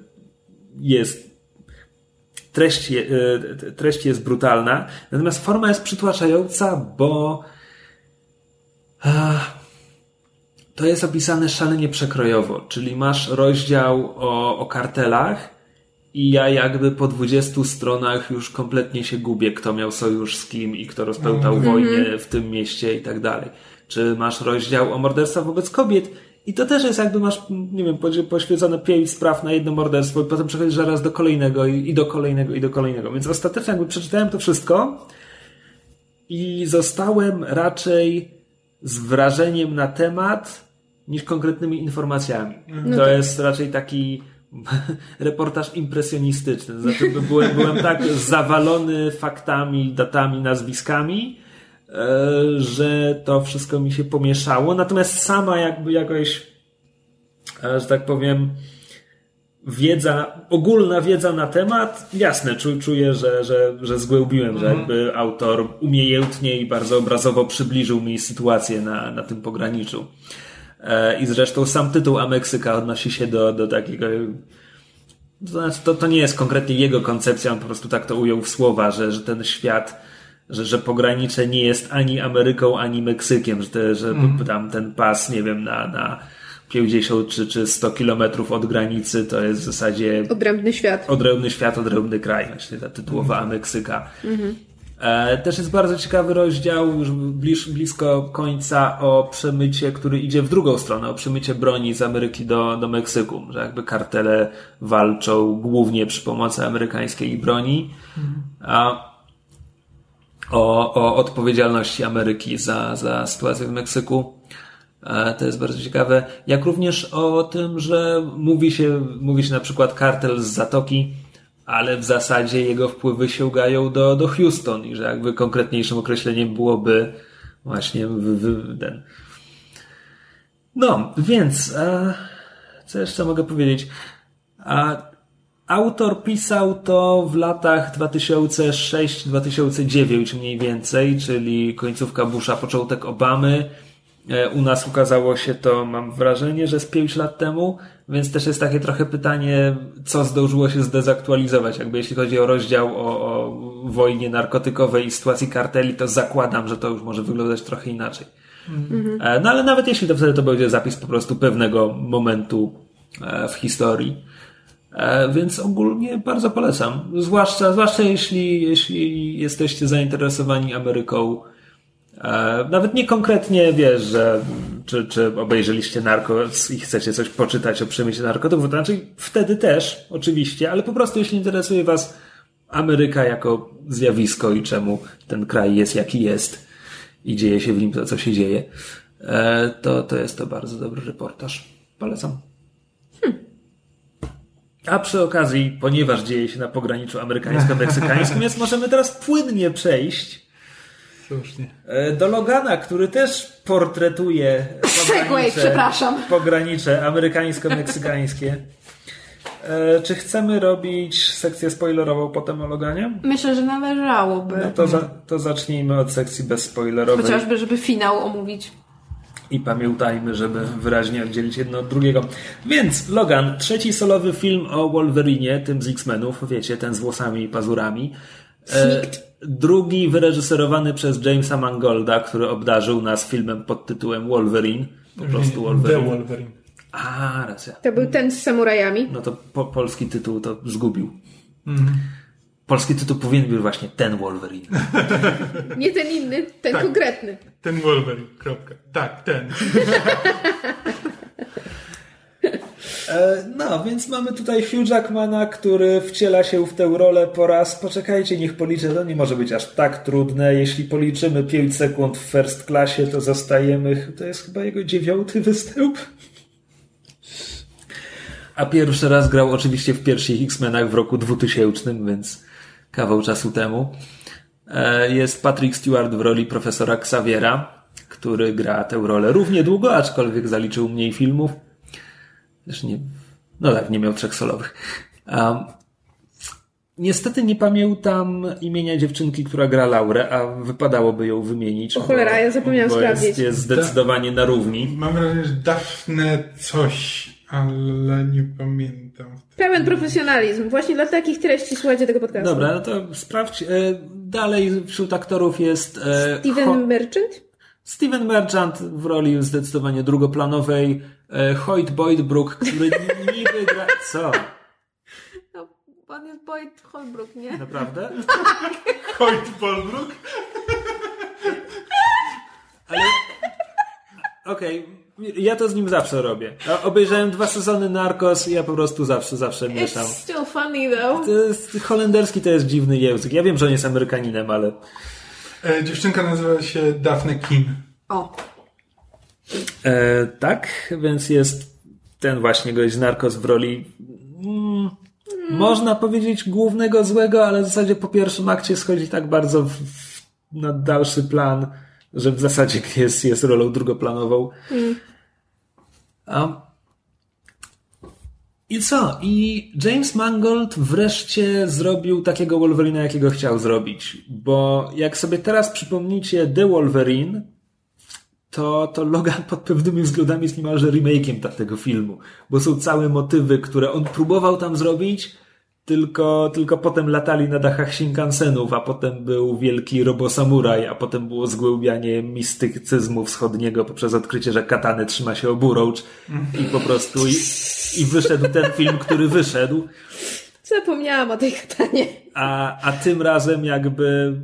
jest treść, e, treść jest brutalna, natomiast forma jest przytłaczająca, bo to jest opisane szalenie przekrojowo, czyli masz rozdział o, o kartelach i ja jakby po 20 stronach już kompletnie się gubię, kto miał sojusz z kim i kto rozpełtał wojnę w tym mieście i tak dalej. Czy masz rozdział o morderstwach wobec kobiet i to też jest jakby masz, nie wiem, poświęcone pięć spraw na jedno morderstwo i potem przechodzisz zaraz do kolejnego i, i do kolejnego i do kolejnego. Więc ostatecznie jakby przeczytałem to wszystko i zostałem raczej z wrażeniem na temat niż konkretnymi informacjami. to jest raczej taki [laughs] reportaż impresjonistyczny. Znaczy, by- byłem, byłem tak [laughs] zawalony faktami, datami, nazwiskami, że to wszystko mi się pomieszało. Natomiast sama jakby jakoś, e, że tak powiem, wiedza, ogólna wiedza na temat, jasne, czuję, że, że, że zgłębiłem, że jakby autor umiejętnie i bardzo obrazowo przybliżył mi sytuację na, na tym pograniczu. E, I zresztą sam tytuł Ameksyka odnosi się do, do takiego to, znaczy, to, to nie jest konkretnie jego koncepcja, on po prostu tak to ujął w słowa, że, że ten świat, że, że pogranicze nie jest ani Ameryką, ani Meksykiem, że, te, że mm. tam ten pas, nie wiem, na, na 50 czy, czy 100 kilometrów od granicy to jest w zasadzie... Odrębny świat. Odrębny świat, odrębny kraj, właśnie ta tytułowa mm. Meksyka. E, też jest bardzo ciekawy rozdział już bliż, blisko końca o przemycie, który idzie w drugą stronę, o przemycie broni z Ameryki do, do Meksyku, że jakby kartele walczą głównie przy pomocy amerykańskiej broni. A o, o odpowiedzialności Ameryki za, za sytuację w Meksyku. E, to jest bardzo ciekawe. Jak również o tym, że mówi się, mówi się na przykład kartel z Zatoki, ale w zasadzie jego wpływy sięgają do, do Houston i że jakby konkretniejszym określeniem byłoby właśnie w, w, ten. No, więc a, co jeszcze mogę powiedzieć? A, autor pisał to w latach 2006-2009 mniej więcej, czyli końcówka Busha, początek Obamy. E, u nas ukazało się to, mam wrażenie, że z 5 lat temu. Więc też jest takie trochę pytanie, co zdążyło się zdezaktualizować. Jakby jeśli chodzi o rozdział o, o wojnie narkotykowej i sytuacji karteli, to zakładam, że to już może wyglądać trochę inaczej. Mhm. No ale nawet jeśli to wtedy to będzie zapis po prostu pewnego momentu e, w historii. E, więc ogólnie bardzo polecam. Zwłaszcza, zwłaszcza jeśli, jeśli jesteście zainteresowani Ameryką E, nawet nie konkretnie wiesz, że czy, czy obejrzeliście Narcos i chcecie coś poczytać o przemyśle narkotyków, to znaczy wtedy też, oczywiście, ale po prostu jeśli interesuje Was Ameryka jako zjawisko i czemu ten kraj jest jaki jest i dzieje się w nim to, co się dzieje, e, to, to jest to bardzo dobry reportaż. Polecam. A przy okazji, ponieważ dzieje się na pograniczu amerykańsko-meksykańskim, więc możemy teraz płynnie przejść Słusznie. E, do Logana, który też portretuje pogranicze, przepraszam. pogranicze amerykańsko-meksykańskie. E, czy chcemy robić sekcję spoilerową potem o Loganie? Myślę, że należałoby. No to, za, to zacznijmy od sekcji bezspoilerowej. Chociażby, żeby finał omówić. I pamiętajmy, żeby wyraźnie oddzielić jedno od drugiego. Więc Logan, trzeci solowy film o Wolverinie, tym z X-Menów, wiecie, ten z włosami i pazurami. Snikt. Drugi wyreżyserowany przez Jamesa Mangolda, który obdarzył nas filmem pod tytułem Wolverine. Po prostu Wolverine. The Wolverine. A, racja. To był ten z samurajami. No to po, polski tytuł to zgubił. Mm. Polski tytuł powinien być właśnie ten Wolverine. [laughs] Nie ten inny, ten tak, konkretny. Ten Wolverine, kropka. Tak, ten. [laughs] E, no, więc mamy tutaj Hugh Jackmana, który wciela się w tę rolę po raz. Poczekajcie, niech policzę. To nie może być aż tak trudne. Jeśli policzymy 5 sekund w first classie, to zostajemy. To jest chyba jego dziewiąty występ. A pierwszy raz grał oczywiście w pierwszych X-Menach w roku 2000, więc kawał czasu temu. E, jest Patrick Stewart w roli profesora Xaviera, który gra tę rolę równie długo, aczkolwiek zaliczył mniej filmów. Też nie, no tak, nie miał trzech solowych. Um, niestety nie pamiętam imienia dziewczynki, która gra Laurę, a wypadałoby ją wymienić. O cholera, ja zapomniałam sprawdzić. Jest, jest zdecydowanie na równi. Mam wrażenie, że Dafne coś, ale nie pamiętam. Pełen profesjonalizm. Właśnie dla takich treści słuchajcie tego podcastu. Dobra, no to sprawdź. E, dalej wśród aktorów jest... E, Steven Merchant? Steven Merchant w roli zdecydowanie drugoplanowej. E, Hoyt Boyd Brook, który [laughs] niby gra... Co? No, pan jest Boyd Holbrook, nie? Naprawdę? Tak. Hoyt Bolbrook? Ale... Okej, okay. Ja to z nim zawsze robię. obejrzałem dwa sezony Narcos i ja po prostu zawsze, zawsze mieszam. It's still funny though. To jest, holenderski to jest dziwny język. Ja wiem, że on jest Amerykaninem, ale... E, dziewczynka nazywa się Daphne Kim. O. E, tak, więc jest ten właśnie gość z Narcos w roli mm, można powiedzieć głównego złego, ale w zasadzie po pierwszym akcie schodzi tak bardzo w, w, na dalszy plan, że w zasadzie jest, jest rolą drugoplanową. Mm. A, I co? I James Mangold wreszcie zrobił takiego Wolverina, jakiego chciał zrobić. Bo jak sobie teraz przypomnicie The Wolverine, to, to Logan pod pewnymi względami jest niemalże remake'iem tego filmu. Bo są całe motywy, które on próbował tam zrobić, tylko, tylko potem latali na dachach Shinkansenów, a potem był wielki robosamuraj, a potem było zgłębianie mistycyzmu wschodniego poprzez odkrycie, że katany trzyma się oburącz i po prostu i, i wyszedł ten film, który wyszedł. Zapomniałam o tej katanie. A, a tym razem jakby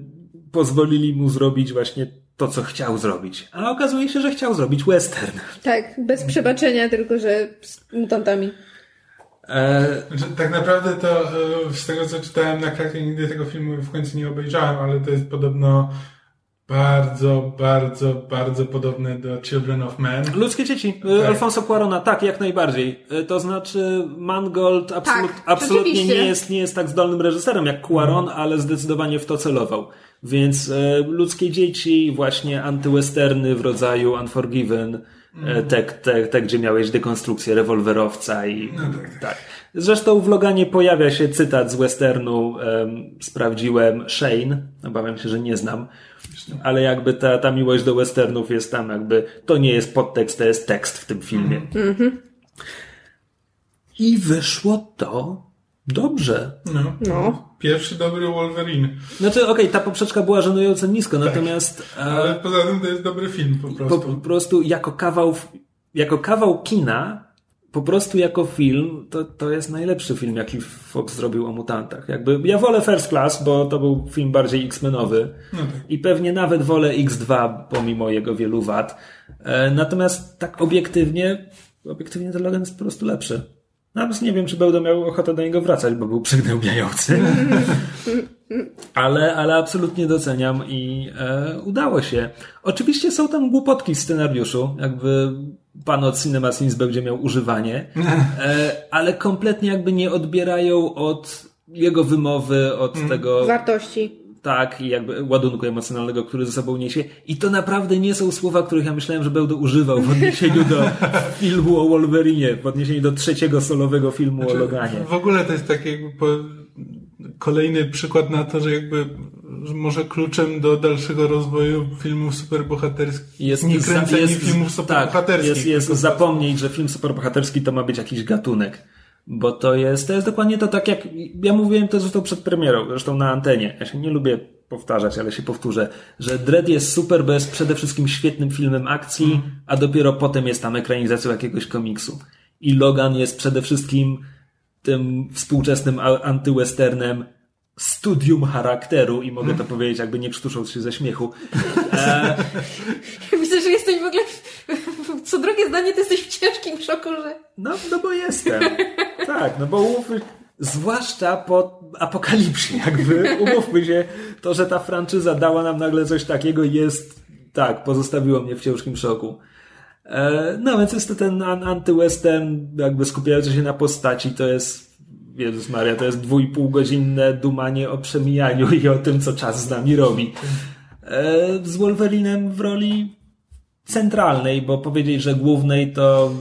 pozwolili mu zrobić właśnie to, co chciał zrobić. A okazuje się, że chciał zrobić western. Tak, bez przebaczenia, tylko że z mutantami. E, Znaczy, tak naprawdę to e, z tego co czytałem na krakie nigdy tego filmu w końcu nie obejrzałem, ale to jest podobno bardzo, bardzo, bardzo podobne do Children of Men. ludzkie dzieci. E, Tak. Alfonso Cuarona, tak, jak najbardziej. To znaczy Mangold absolut, Tak, absolutnie nie jest, nie jest tak zdolnym reżyserem jak Cuaron, ale zdecydowanie w to celował. Więc e, ludzkie dzieci, właśnie antywesterny w rodzaju Unforgiven, te, te, te, gdzie miałeś dekonstrukcję rewolwerowca i tak, Zresztą w Loganie pojawia się cytat z westernu, em, sprawdziłem Shane, obawiam się, że nie znam, ale jakby ta, ta miłość do westernów jest tam jakby, to nie jest podtekst, to jest tekst w tym filmie. I wyszło to dobrze. No. No. Pierwszy dobry Wolverine. Znaczy, okej, ta poprzeczka była żenująco nisko, natomiast e, Ale poza tym to jest dobry film po po, prostu. po prostu jako kawał, jako kawał kina, po prostu jako film, to, to jest najlepszy film, jaki Fox zrobił o mutantach. Jakby, ja wolę First Class, bo to był film bardziej X-Menowy No tak. i pewnie nawet wolę X2, pomimo jego wielu wad. E, natomiast tak obiektywnie, obiektywnie to Logan jest po prostu lepszy. Nawet nie wiem, czy będę miał ochotę do niego wracać, bo był przygnębiający. [laughs] ale, ale absolutnie doceniam i e, udało się. Oczywiście są tam głupotki w scenariuszu, jakby pan od Cinema Sins będzie miał używanie, [laughs] e, ale kompletnie jakby nie odbierają od jego wymowy, od tego Wartości. Tak, i jakby ładunku emocjonalnego, który ze sobą niesie. I to naprawdę nie są słowa, których ja myślałem, że będę używał w odniesieniu do [laughs] filmu o Wolverinie, w odniesieniu do trzeciego solowego filmu o Loganie. W ogóle to jest taki jakby kolejny przykład na to, że jakby że może kluczem do dalszego rozwoju filmów superbohaterskich Jest nie kręcenie jest- filmów tak, superbohaterskich. jest, jest tylko- zapomnieć, że film superbohaterski to ma być jakiś gatunek. Bo to jest, to jest dokładnie to tak jak, ja mówiłem to zresztą przed premierą, zresztą na antenie. Ja się nie lubię powtarzać, ale się powtórzę, że Dread jest super, bo jest przede wszystkim świetnym filmem akcji, a dopiero potem jest tam ekranizacją jakiegoś komiksu. I Logan jest przede wszystkim tym współczesnym antywesternem studium charakteru i mogę to powiedzieć jakby nie krztusząc się ze śmiechu. [laughs] E, Widzę, że jesteś w ogóle... Co drugie zdanie, to jesteś w ciężkim szoku, że... No, no bo jestem. Tak, no bo umówmy, zwłaszcza po apokalipsie, jakby umówmy się, to, że ta franczyza dała nam nagle coś takiego jest, tak, pozostawiło mnie w ciężkim szoku. E, no więc jest to ten an- antywestern, jakby skupiający się na postaci, to jest, Jezus Maria, to jest dwójpół godzinne dumanie o przemijaniu i o tym, co czas z nami robi. E, z Wolverinem w roli centralnej, bo powiedzieć, że głównej to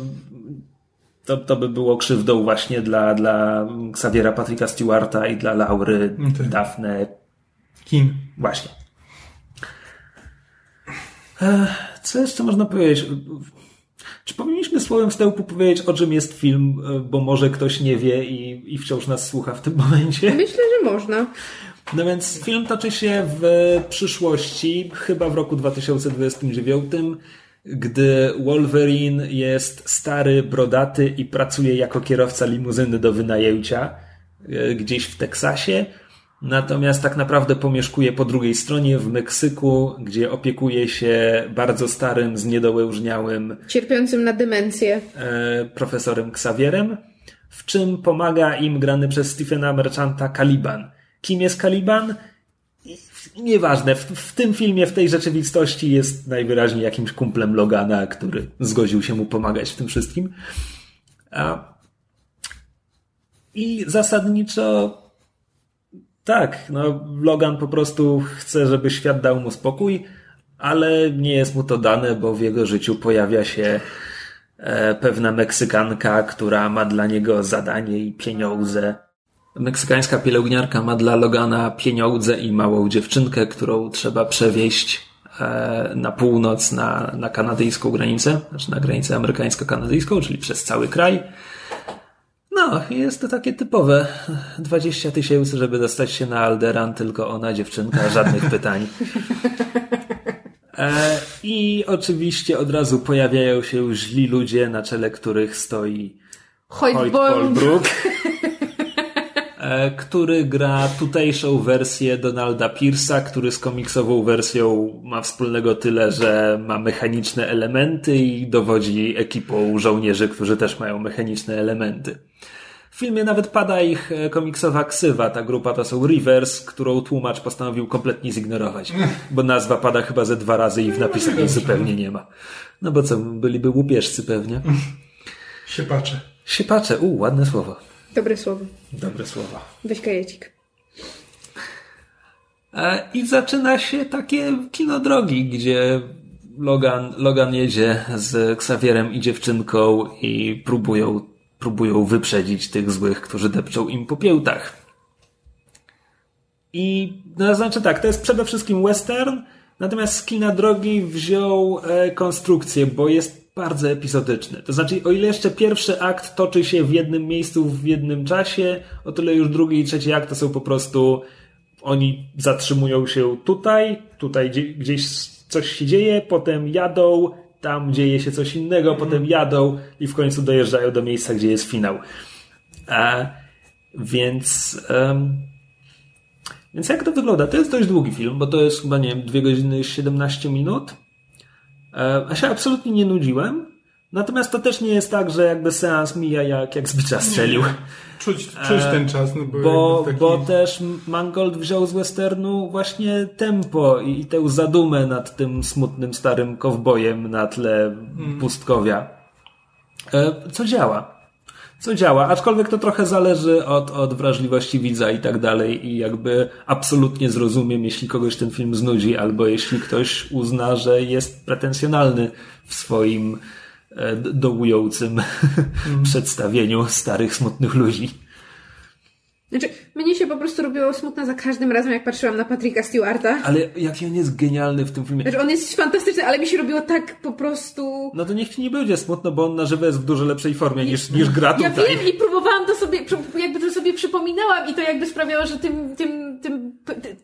to, to by było krzywdą właśnie dla, dla Xaviera Patricka Stewarta i dla Laury, tak. Daphne. Kim? Właśnie. Co jeszcze można powiedzieć? Czy powinniśmy słowem wstępu powiedzieć, o czym jest film, bo może ktoś nie wie i, i wciąż nas słucha w tym momencie? Myślę, że można. No więc film toczy się w przyszłości, chyba w roku 2029, gdy Wolverine jest stary, brodaty i pracuje jako kierowca limuzyny do wynajęcia e, gdzieś w Teksasie. Natomiast tak naprawdę pomieszkuje po drugiej stronie w Meksyku, gdzie opiekuje się bardzo starym, zniedołężniałym Cierpiącym na demencję. e, profesorem Xavierem, w czym pomaga im grany przez Stephena Merchanta Caliban. Kim jest Caliban? I- Nieważne, w, w tym filmie, w tej rzeczywistości jest najwyraźniej jakimś kumplem Logana, który zgodził się mu pomagać w tym wszystkim. A... I zasadniczo tak, no Logan po prostu chce, żeby świat dał mu spokój, ale nie jest mu to dane, bo w jego życiu pojawia się e, pewna Meksykanka, która ma dla niego zadanie i pieniądze. Meksykańska pielęgniarka ma dla Logana pieniądze i małą dziewczynkę, którą trzeba przewieźć e, na północ, na, na kanadyjską granicę, znaczy na granicę amerykańsko-kanadyjską, czyli przez cały kraj. No, jest to takie typowe 20 tysięcy, żeby dostać się na Alderan, tylko ona, dziewczynka, żadnych pytań. E, I oczywiście od razu pojawiają się źli ludzie, na czele których stoi Hoyt e, [laughs] który gra tutejszą wersję Donalda Pierce'a, który z komiksową wersją ma wspólnego tyle, że ma mechaniczne elementy i dowodzi ekipą żołnierzy, którzy też mają mechaniczne elementy. W filmie nawet pada ich e, komiksowa ksywa. Ta grupa to są Rivers, którą tłumacz postanowił kompletnie zignorować, bo nazwa pada chyba ze dwa razy i w napisach jej zupełnie nie ma. No bo co, byliby łupieżcy pewnie. Siepacze. Siepacze, u, ładne słowo. Dobre słowo. Dobre słowa. Weź kajecik. E, I zaczyna się takie kino drogi, gdzie Logan, Logan jedzie z Xavierem i dziewczynką i próbują, próbują wyprzedzić tych złych, którzy depczą im po piętach. I no, znaczy tak, to jest przede wszystkim western, natomiast z kina drogi wziął e, konstrukcję, bo jest bardzo epizodyczny. To znaczy, o ile jeszcze pierwszy akt toczy się w jednym miejscu, w jednym czasie, o tyle już drugi i trzeci akt to są po prostu oni zatrzymują się tutaj, tutaj gdzie- gdzieś coś się dzieje, potem jadą, tam dzieje się coś innego, potem jadą i w końcu dojeżdżają do miejsca, gdzie jest finał. A, więc, em, więc jak to wygląda? To jest dość długi film, bo to jest chyba, nie wiem, 2 godziny i 17 minut. E, A się absolutnie nie nudziłem. Natomiast to też nie jest tak, że jakby seans mija jak, jak z bicza strzelił. Czuć, czuć ten czas, no bo, Bo, taki... bo też Mangold wziął z westernu właśnie tempo i, i tę zadumę nad tym smutnym starym kowbojem na tle pustkowia. E, Co działa. Co działa, aczkolwiek to trochę zależy od, od wrażliwości widza i tak dalej i jakby absolutnie zrozumiem, jeśli kogoś ten film znudzi, albo jeśli ktoś uzna, że jest pretensjonalny w swoim e, dołującym [laughs] przedstawieniu starych, smutnych ludzi. Znaczy, mnie się po prostu robiło smutno za każdym razem, jak patrzyłam na Patricka Stewarta. Ale jaki on jest genialny w tym filmie. Znaczy, on jest fantastyczny, ale mi się robiło tak po prostu... No to niech ci nie będzie smutno, bo on na żywo jest w dużo lepszej formie niż, niż gra Ja tutaj. wiem i próbowałam to sobie, jakby to sobie przypominałam i to jakby sprawiało, że tym, tym,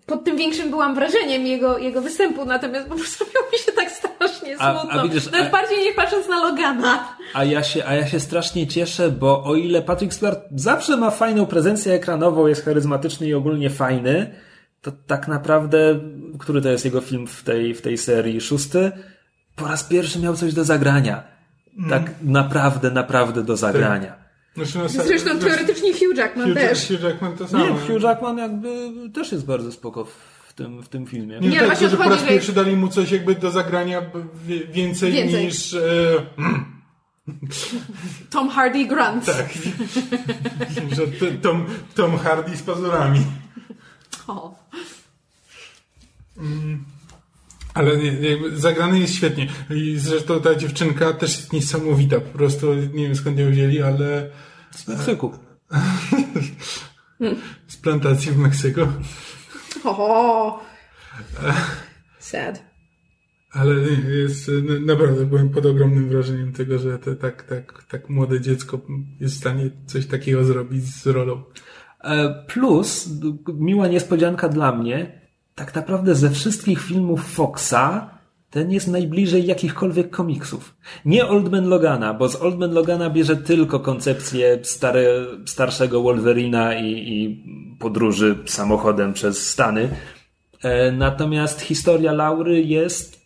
pod tym większym byłam wrażeniem jego, jego występu, natomiast po prostu robiło mi się tak strasznie A- a smutno. widzisz, Nawet a- bardziej niż patrząc na Logana. A ja, się, a ja się strasznie cieszę, bo o ile Patrick Stewart zawsze ma fajną prezencję ekranową, jest charyzmatyczny i ogólnie fajny, to tak naprawdę, który to jest jego film w tej, w tej serii? Szósty? Po raz pierwszy miał coś do zagrania. Tak naprawdę, naprawdę do zagrania. Znaczy, no, Zresztą znaczy, teoretycznie Hugh Jackman Hugh, też. Hugh Jackman to samo. Nie, Hugh Jackman jakby też jest bardzo spoko w tym, w tym filmie. Nie, Nie, tak, właśnie że po raz pierwszy dali mu coś jakby do zagrania więcej, Więcej. niż... E, [laughs] Tom Hardy Grant. tak. [laughs] że Tom, Tom Hardy z pazurami. O. Ale nie, jakby zagrany jest świetnie. I zresztą ta dziewczynka też jest niesamowita. Po prostu nie wiem skąd ją wzięli, ale Z Meksyku. z plantacji w Meksyku. Ho. Sad. Ale jest, n- naprawdę byłem pod ogromnym wrażeniem tego, że te, tak, tak, tak młode dziecko jest w stanie coś takiego zrobić z rolą. E, Plus, miła niespodzianka dla mnie, tak naprawdę ze wszystkich filmów Foxa ten jest najbliżej jakichkolwiek komiksów. Nie Oldman Logana, bo z Oldman Logana bierze tylko koncepcję stare, starszego Wolverina i, i podróży samochodem przez Stany. E, Natomiast historia Laury jest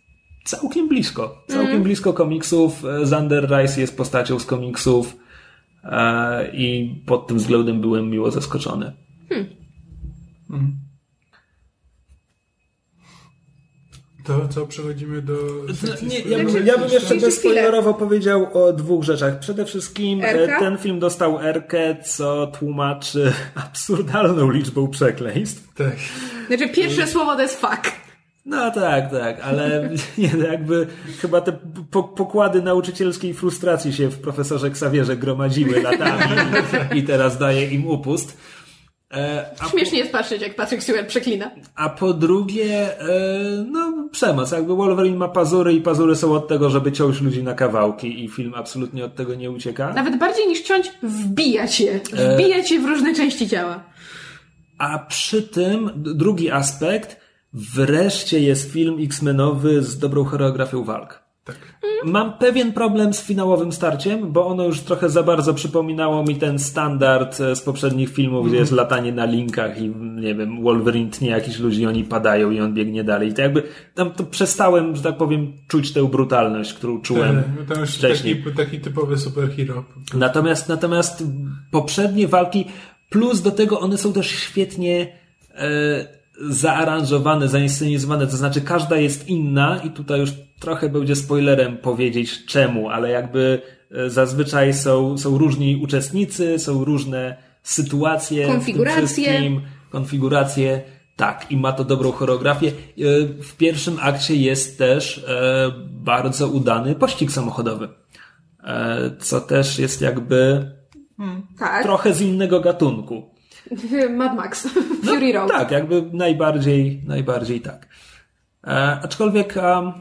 całkiem blisko. Całkiem blisko komiksów. E, Zander Rice jest postacią z komiksów. E, I pod tym względem byłem miło zaskoczony. To co, przechodzimy do sekcji Nie, ja bym, ja bym jeszcze bezspoilerowo powiedział o dwóch rzeczach. Przede wszystkim e, ten film dostał Erkę, co tłumaczy [laughs] absurdalną liczbą przekleństw. Tak. Znaczy, pierwsze słowo to jest fuck. No tak, tak, ale [laughs] nie, no jakby chyba te po, pokłady nauczycielskiej frustracji się w profesorze Ksawierze gromadziły latami [laughs] i teraz daje im upust. E, Śmiesznie jest patrzeć, jak Patrick Stewart przeklina. A po drugie, e, no przemoc. Jakby Wolverine ma pazury i pazury są od tego, żeby ciąć ludzi na kawałki i film absolutnie od tego nie ucieka. Nawet bardziej niż ciąć, wbijać je. Wbijać je w różne części ciała. A przy tym drugi aspekt, wreszcie jest film X-Menowy z dobrą choreografią walk. Tak. Mam pewien problem z finałowym starciem, bo ono już trochę za bardzo przypominało mi ten standard e, z poprzednich filmów, mm. gdzie jest latanie na linkach i nie wiem, Wolverine tnie jakichś ludzi, oni padają i on biegnie dalej. I to jakby tam to przestałem, że tak powiem, czuć tę brutalność, którą czułem tak, no tam wcześniej. Taki, taki typowy superhero. Natomiast, natomiast poprzednie walki, plus do tego one są też świetnie e, zaaranżowane, zainscenizowane, to znaczy każda jest inna i tutaj już trochę będzie spoilerem powiedzieć czemu, ale jakby e, zazwyczaj są, są różni uczestnicy, są różne sytuacje. Konfiguracje. Konfiguracje. Tak, i ma to dobrą choreografię. E, w pierwszym akcie jest też e, bardzo udany pościg samochodowy. Co też jest jakby hmm, tak. trochę z innego gatunku. [laughs] Mad Max, [laughs] Fury no, Road. Tak, jakby najbardziej, najbardziej tak. E, aczkolwiek um,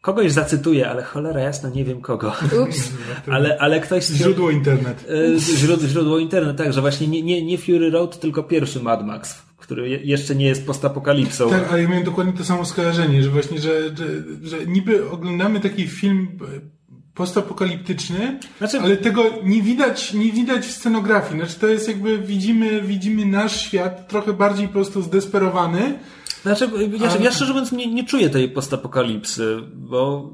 kogoś zacytuję, ale cholera jasna, nie wiem kogo. Ups. [laughs] ale, ale ktoś... Źródło internet. E, źródło, źródło internet, tak, że właśnie nie, nie, nie Fury Road, tylko pierwszy Mad Max, który jeszcze nie jest postapokalipsą. Tak, ale ja miałem dokładnie to samo skojarzenie, że właśnie, że, że, że niby oglądamy taki film postapokaliptyczny, znaczy... ale tego nie widać, nie widać w scenografii. Znaczy to jest jakby widzimy, widzimy nasz świat trochę bardziej po prostu zdesperowany. Znaczy, ja, ale... ja szczerze mówiąc nie, nie czuję tej postapokalipsy, bo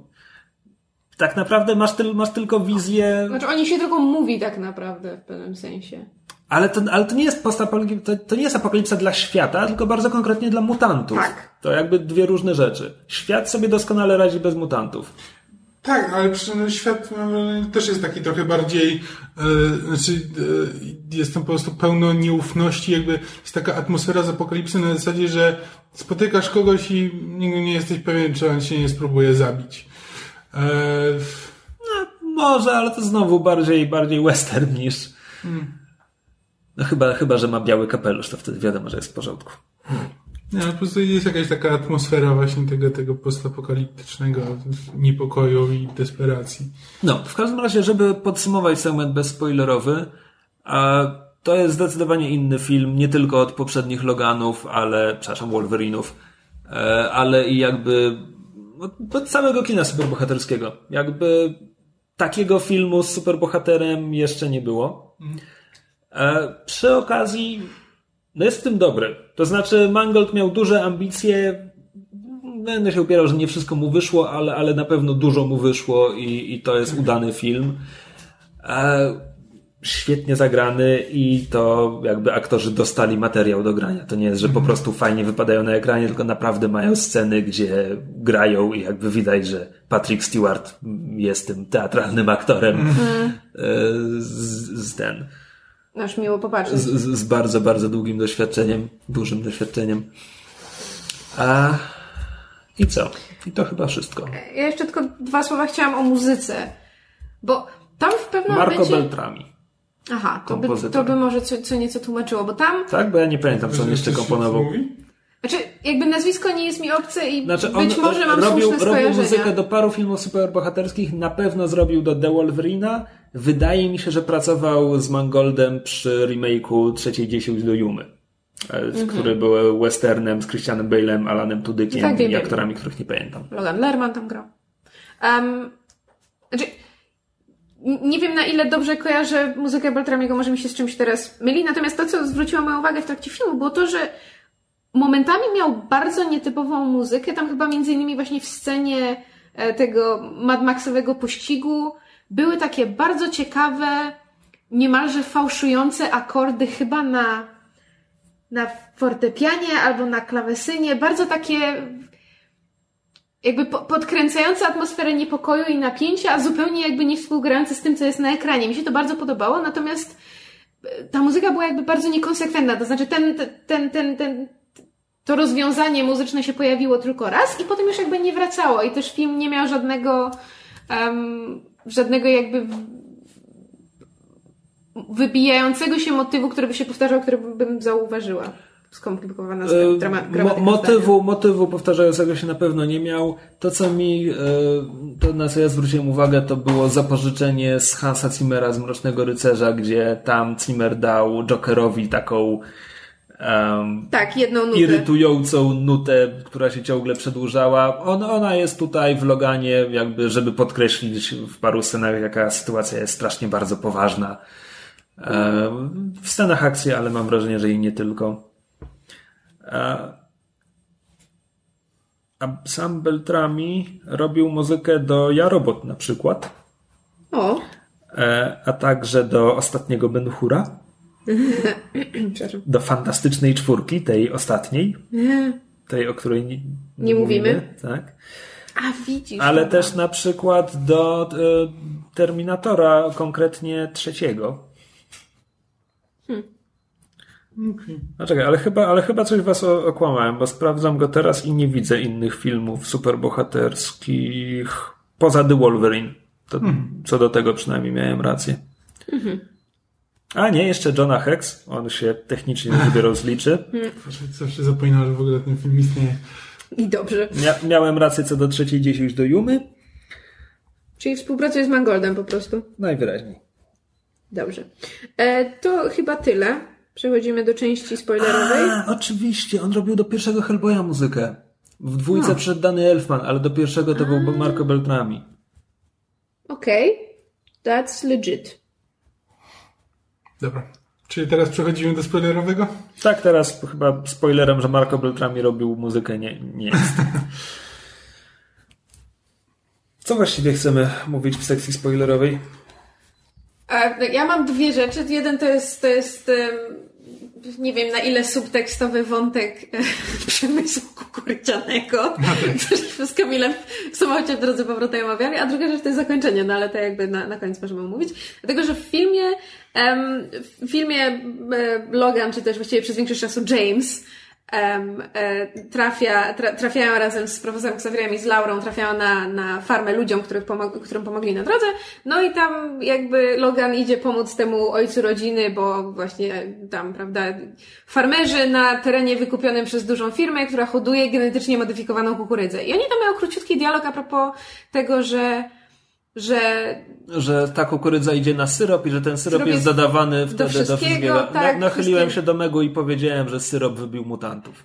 tak naprawdę masz, tyl, masz tylko wizję. Znaczy oni się tylko mówi tak naprawdę w pewnym sensie. Ale to, ale to nie jest postapokalipsa, to, to nie jest apokalipsa dla świata, tylko bardzo konkretnie dla mutantów. Tak. To jakby dwie różne rzeczy. Świat sobie doskonale radzi bez mutantów. Tak, ale świat też jest taki trochę bardziej, e, znaczy e, jest tam po prostu pełno nieufności, jakby jest taka atmosfera z apokalipsy na zasadzie, że spotykasz kogoś i nigdy nie jesteś pewien, czy on się nie spróbuje zabić. E, no, może, ale to znowu bardziej, bardziej western niż... Hmm. No chyba, chyba, że ma biały kapelusz, to wtedy wiadomo, że jest w porządku. Hmm. Nie, po prostu jest jakaś taka atmosfera właśnie tego, tego postapokaliptycznego niepokoju i desperacji. No, w każdym razie, żeby podsumować segment bezspoilerowy, a to jest zdecydowanie inny film, nie tylko od poprzednich Loganów, ale, przepraszam, Wolverinów, e, ale i jakby od całego kina superbohaterskiego. Jakby takiego filmu z superbohaterem jeszcze nie było. Mhm. E, przy okazji no jest w tym dobry. To znaczy, Mangold miał duże ambicje. Będę się upierał, że nie wszystko mu wyszło, ale, ale na pewno dużo mu wyszło i, i to jest udany film. E, świetnie zagrany i to jakby aktorzy dostali materiał do grania. To nie jest, że po mhm. prostu fajnie wypadają na ekranie, tylko naprawdę mają sceny, gdzie grają i jakby widać, że Patrick Stewart jest tym teatralnym aktorem mm. z, z ten Aż miło popatrzeć. Z, z, z, bardzo, bardzo długim doświadczeniem, dużym doświadczeniem. A i co? I to chyba wszystko. Ja jeszcze tylko dwa słowa chciałam o muzyce. Bo tam w pewnym Marco momencie... Beltrami. Aha, to by, to by może co, co nieco tłumaczyło, bo tam... Tak, bo ja nie pamiętam, co on jeszcze komponował. Znaczy, jakby nazwisko nie jest mi obce i znaczy być może mam robił, słuszne robił muzykę do paru filmów superbohaterskich, na pewno zrobił do The Wolverina. Wydaje mi się, że pracował z Mangoldem przy remake'u trzeciej dziesięć do Jumy. Mm-hmm. Który był westernem z Christianem Bale'em, Alanem Tudykiem tak, i aktorami, których nie pamiętam. Logan Lerman tam grał. Um, znaczy, nie wiem na ile dobrze kojarzę muzykę Beltramiego, może mi się z czymś teraz myli, natomiast to, co zwróciło moją uwagę w trakcie filmu, było to, że momentami miał bardzo nietypową muzykę. Tam chyba między innymi właśnie w scenie e, tego Mad Maxowego pościgu były takie bardzo ciekawe, niemalże fałszujące akordy chyba na, na fortepianie albo na klawesynie. Bardzo takie jakby podkręcające atmosferę niepokoju i napięcia, a zupełnie jakby nie współgrające z tym, co jest na ekranie. Mi się to bardzo podobało, natomiast e, ta muzyka była jakby bardzo niekonsekwentna. To znaczy ten, ten, ten, ten, to rozwiązanie muzyczne się pojawiło tylko raz i potem już jakby nie wracało i też film nie miał żadnego um, żadnego jakby wybijającego się motywu, który by się powtarzał, który bym zauważyła. Skomplikowana E, drama, Mo- motywu, motywu powtarzającego się na pewno nie miał. To, co mi, e, to na co ja zwróciłem uwagę, to było zapożyczenie z Hansa Zimmera z Mrocznego Rycerza, gdzie tam Zimmer dał Jokerowi taką em, Tak, jedną nutę. irytującą nutę, która się ciągle przedłużała. Ona, ona jest tutaj w Loganie, jakby, żeby podkreślić w paru scenach, jaka sytuacja jest strasznie bardzo poważna. E, w scenach akcji, ale mam wrażenie, że i nie tylko. A sam Beltrami robił muzykę do Ja Robot na przykład, O, e, a także do ostatniego Ben Hura. [laughs] do Fantastycznej Czwórki, tej ostatniej, [laughs] tej, o której nie, Nie mówimy. Tak. A widzisz. Ale też na przykład do e, Terminatora, konkretnie trzeciego. No czekaj, ale chyba, ale chyba coś was okłamałem, bo sprawdzam go teraz i nie widzę innych filmów superbohaterskich poza The Wolverine. To, Co do tego przynajmniej miałem rację. A nie, jeszcze Johna Hex. On się technicznie dopiero rozliczy. Zawsze zapominam, że w ogóle ten film istnieje. I dobrze. Mia- miałem rację co do trzeciej 10 do Jumy. Czyli współpracuje z Mangoldem po prostu. Najwyraźniej. Dobrze. E, to chyba tyle. Przechodzimy do części spoilerowej. A, oczywiście, on robił do pierwszego Hellboya muzykę. W dwójce przyszedł Danny Elfman, ale do pierwszego to był Marco Beltrami. Okej. That's legit. Dobra. Czyli teraz przechodzimy do spoilerowego? Tak, teraz chyba spoilerem, że Marco Beltrami robił muzykę, nie, nie jest. [laughs] Co właściwie chcemy mówić w sekcji spoilerowej? E, ja mam dwie rzeczy. Jeden to jest, to jest nie wiem na ile subtekstowy wątek e, [laughs] przemysłu kukurydzianego, cośmy z Kamilem w samochodzie w drodze powrotnej omawiali, a druga rzecz to jest zakończenie, no ale to jakby na, na koniec możemy omówić. Dlatego, że w filmie, em, w filmie e, Logan, czy też właściwie przez większość czasu James, em, e, trafia, tra, trafiają razem z profesorem Xavierem i z Laurą, trafiają na, na farmę ludziom, których pomog, którym pomogli na drodze. No i tam jakby Logan idzie pomóc temu ojcu rodziny, bo właśnie tam, prawda, farmerzy na terenie wykupionym przez dużą firmę, która hoduje genetycznie modyfikowaną kukurydzę. I oni tam mają króciutki dialog a propos tego, że że Że ta kukurydza idzie na syrop i że ten syrop, Syrop jest, jest dodawany do wtedy do wszystkiego, wszystkiego. Na, tak, nachyliłem wszystkie- się do Megu i powiedziałem, że syrop wybił mutantów.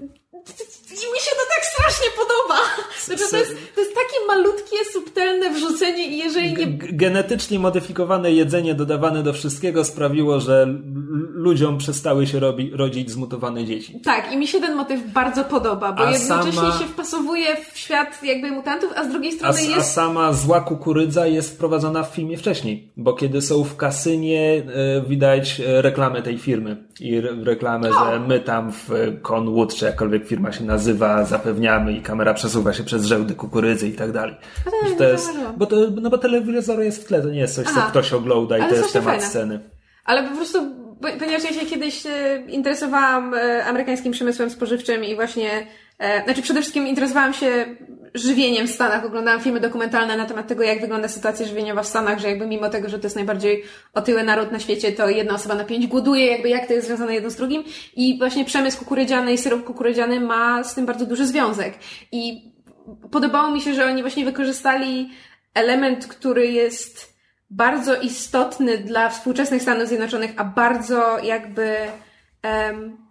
I mi się to tak strasznie podoba. Znaczy, to, jest, to jest takie malutkie, subtelne wrzucenie i jeżeli nie... Genetycznie modyfikowane jedzenie dodawane do wszystkiego sprawiło, że ludziom przestały się robi, rodzić zmutowane dzieci. Tak, i mi się ten motyw bardzo podoba, bo A jednocześnie sama- się wpasowuje w świat jakby mutantów, a z drugiej A, strony a jest... sama zła kukurydza jest wprowadzona w filmie wcześniej, bo kiedy są w kasynie, e, widać e, reklamę tej firmy i re- reklamę, O! że my tam w Conwood, czy jakkolwiek firma się nazywa, i kamera przesuwa się przez żełdy kukurydzy i tak dalej. tak, to jest, bo, to, no bo telewizor jest w tle, to nie jest coś, co Aha. ktoś ogląda i Ale to jest temat fajne. sceny. Ale po prostu, ponieważ ja się kiedyś e, interesowałam e, amerykańskim przemysłem spożywczym i właśnie, znaczy przede wszystkim interesowałam się żywieniem w Stanach. Oglądałam filmy dokumentalne na temat tego, jak wygląda sytuacja żywieniowa w Stanach, że jakby mimo tego, że to jest najbardziej otyły naród na świecie, to jedna osoba na pięć głoduje, jakby jak to jest związane jedno z drugim. I właśnie przemysł kukurydziany i syrop kukurydziany ma z tym bardzo duży związek. I podobało mi się, że oni właśnie wykorzystali element, który jest bardzo istotny dla współczesnych Stanów Zjednoczonych, a bardzo jakby em,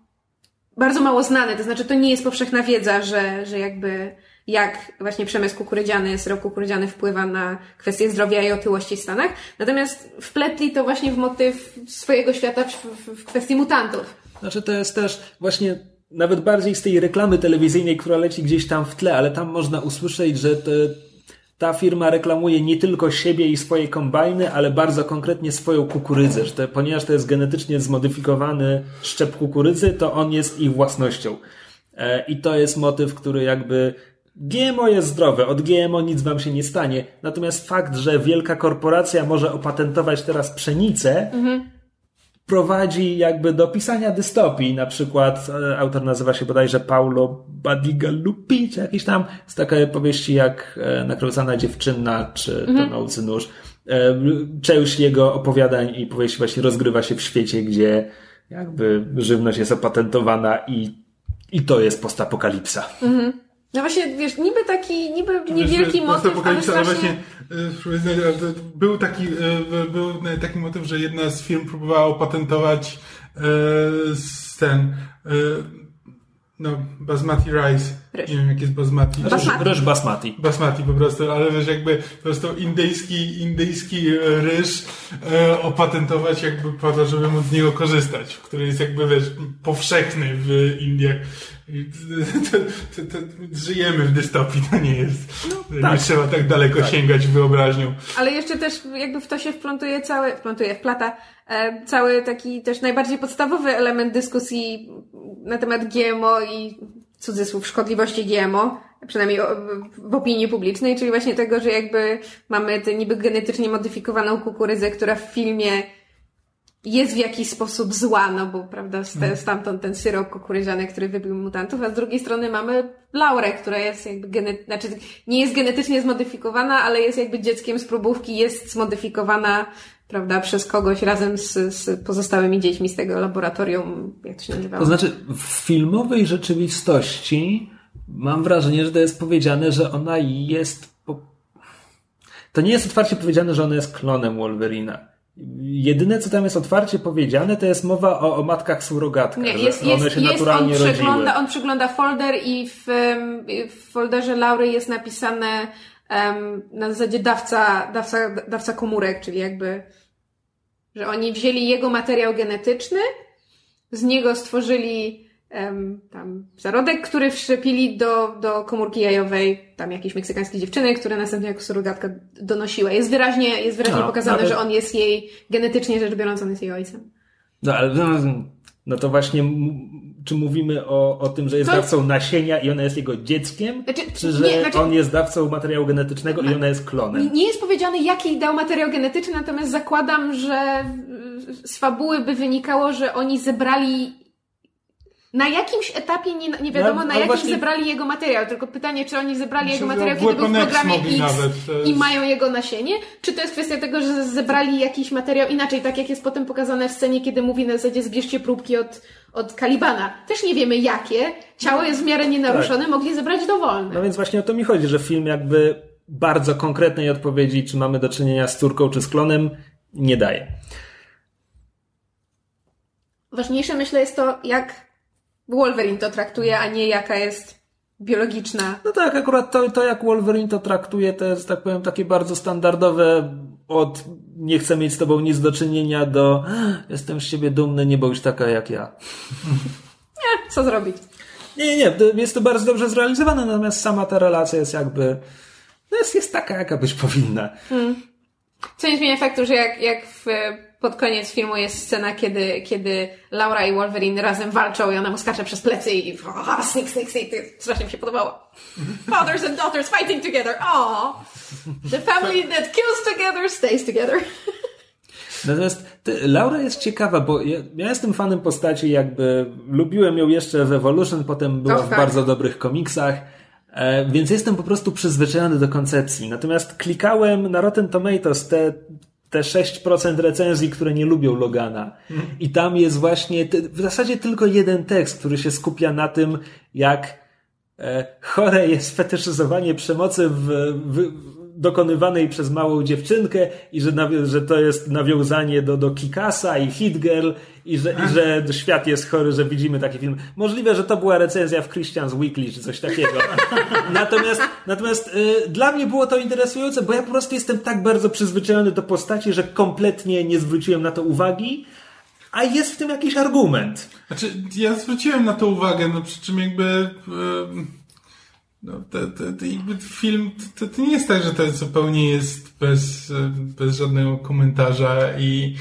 bardzo mało znany. To znaczy, to nie jest powszechna wiedza, że, że jakby jak właśnie przemysł kukurydziany, syrop kukurydziany wpływa na kwestie zdrowia i otyłości w Stanach. Natomiast wpletli to właśnie w motyw swojego świata w, w, w kwestii mutantów. Znaczy to jest też właśnie nawet bardziej z tej reklamy telewizyjnej, która leci gdzieś tam w tle, ale tam można usłyszeć, że te, ta firma reklamuje nie tylko siebie i swoje kombajny, ale bardzo konkretnie swoją kukurydzę, to, ponieważ to jest genetycznie zmodyfikowany szczep kukurydzy, to on jest ich własnością. E, I to jest motyw, który jakby GMO jest zdrowe, od GMO nic wam się nie stanie. Natomiast fakt, że wielka korporacja może opatentować teraz pszenicę, prowadzi jakby do pisania dystopii. Na przykład e, autor nazywa się bodajże Paulo Badigalupi, czy jakiś tam, z takiej powieści jak e, Nakręcana dziewczyna, czy mhm. Tonący nóż. E, część jego opowiadań i powieści właśnie rozgrywa się w świecie, gdzie jakby żywność jest opatentowana i, i to jest postapokalipsa. Mhm. No właśnie, wiesz, niby taki, niby niewielki wiesz, motyw, ale strasznie... właśnie, był taki, był taki motyw, że jedna z firm próbowała opatentować ten no, basmati rice. Ryż. Nie wiem, jak jest basmati. basmati. Ryż basmati. Basmati po prostu, ale wiesz, jakby po prostu indyjski, indyjski e, ryż e, opatentować jakby po to, żeby móc z niego korzystać, który jest jakby, wiesz, powszechny w Indiach. [laughs] To, to, to, żyjemy w dystopii, to nie jest. No, tak. Nie trzeba tak daleko tak. sięgać wyobraźnią. Ale jeszcze też jakby w to się wplątuje cały, wplątuje, wplata e, cały taki też najbardziej podstawowy element dyskusji na temat GMO i cudzysłów szkodliwości GMO, przynajmniej w opinii publicznej, czyli właśnie tego, że jakby mamy tę niby genetycznie modyfikowaną kukurydzę, która w filmie jest w jakiś sposób zła, no bo prawda, mhm. stamtąd ten syrop kukurydziany, który wybił mutantów, a z drugiej strony mamy Laurę, która jest jakby gene... znaczy nie jest genetycznie zmodyfikowana, ale jest jakby dzieckiem z próbówki, jest zmodyfikowana prawda, przez kogoś razem z, z pozostałymi dziećmi z tego laboratorium, jak to się nazywało? To znaczy, w filmowej rzeczywistości mam wrażenie, że to jest powiedziane, że ona jest. Po... To nie jest otwarcie powiedziane, że ona jest klonem Wolverina. Jedyne, co tam jest otwarcie powiedziane, to jest mowa o, o matkach surogatkach. Nie, jest, one jest, się jest, naturalnie on przegląda, on przegląda folder i w, w folderze Laury jest napisane na zasadzie dawca, dawca, dawca komórek, czyli jakby, że oni wzięli jego materiał genetyczny, z niego stworzyli um, tam zarodek, który wszczepili do, do komórki jajowej tam jakiejś meksykańskiej dziewczyny, która następnie jako surogatka donosiła. Jest wyraźnie, jest wyraźnie no, pokazane, ale... że on jest jej, genetycznie rzecz biorąc, on jest jej ojcem. No, ale no to właśnie czy mówimy o, o tym, że jest to... dawcą nasienia i ona jest jego dzieckiem, znaczy, czy że nie, znaczy... on jest dawcą materiału genetycznego i ona jest klonem? Nie jest powiedziane, jaki dał materiał genetyczny, natomiast zakładam, że z fabuły by wynikało, że oni zebrali na jakimś etapie nie, nie wiadomo, no, na jakim właśnie... zebrali jego materiał, tylko pytanie, czy oni zebrali Myślę, jego materiał, kiedy był w programie X nawet, i mają jego nasienie, czy to jest kwestia tego, że zebrali jakiś materiał inaczej, tak jak jest potem pokazane w scenie, kiedy mówi na zasadzie zbierzcie próbki od, od Kalibana. Też nie wiemy jakie, ciało jest w miarę nienaruszone, tak. mogli zebrać dowolne. No więc właśnie o to mi chodzi, że film jakby bardzo konkretnej odpowiedzi, czy mamy do czynienia z córką, czy z klonem, nie daje. Ważniejsze myślę jest to, jak Wolverine to traktuje, a nie jaka jest biologiczna. No tak, akurat to, to jak Wolverine to traktuje, to jest, tak powiem, takie bardzo standardowe od nie chcę mieć z tobą nic do czynienia do jestem z ciebie dumny, nie bądź taka jak ja. [laughs] Nie, co zrobić? Nie, nie, jest to bardzo dobrze zrealizowane, natomiast sama ta relacja jest jakby no jest, jest taka, jaka być powinna. Hmm. Co nie zmienia faktu, że jak, jak w pod koniec filmu jest scena, kiedy, kiedy Laura i Wolverine razem walczą i ona mu skacze przez plecy i oh, sneak, sneak, sneak. Strasznie mi się podobało. [laughs] Fathers and daughters fighting together. Aww. The family that kills together stays together. [laughs] Natomiast ty, Laura jest ciekawa, bo ja, ja, jestem fanem postaci, jakby lubiłem ją jeszcze w Evolution, potem była w bardzo dobrych komiksach, e, więc jestem po prostu przyzwyczajony do koncepcji. Natomiast klikałem na Rotten Tomatoes te te 6% recenzji, które nie lubią Logana. I tam jest właśnie w zasadzie tylko jeden tekst, który się skupia na tym, jak e, chore jest fetyszyzowanie przemocy w, w, dokonywanej przez małą dziewczynkę i że, że to jest nawiązanie do, do Kikasa i Hit Girl i że, i że świat jest chory, że widzimy taki film. Możliwe, że to była recenzja w Christian's Weekly czy coś takiego. [laughs] natomiast natomiast y, dla mnie było to interesujące, bo ja po prostu jestem tak bardzo przyzwyczajony do postaci, że kompletnie nie zwróciłem na to uwagi. A jest w tym jakiś argument. Znaczy, ja zwróciłem na to uwagę, no przy czym jakby. Yy no, to, to, to jakby film, to, to nie jest tak, że to zupełnie jest bez, bez żadnego komentarza i.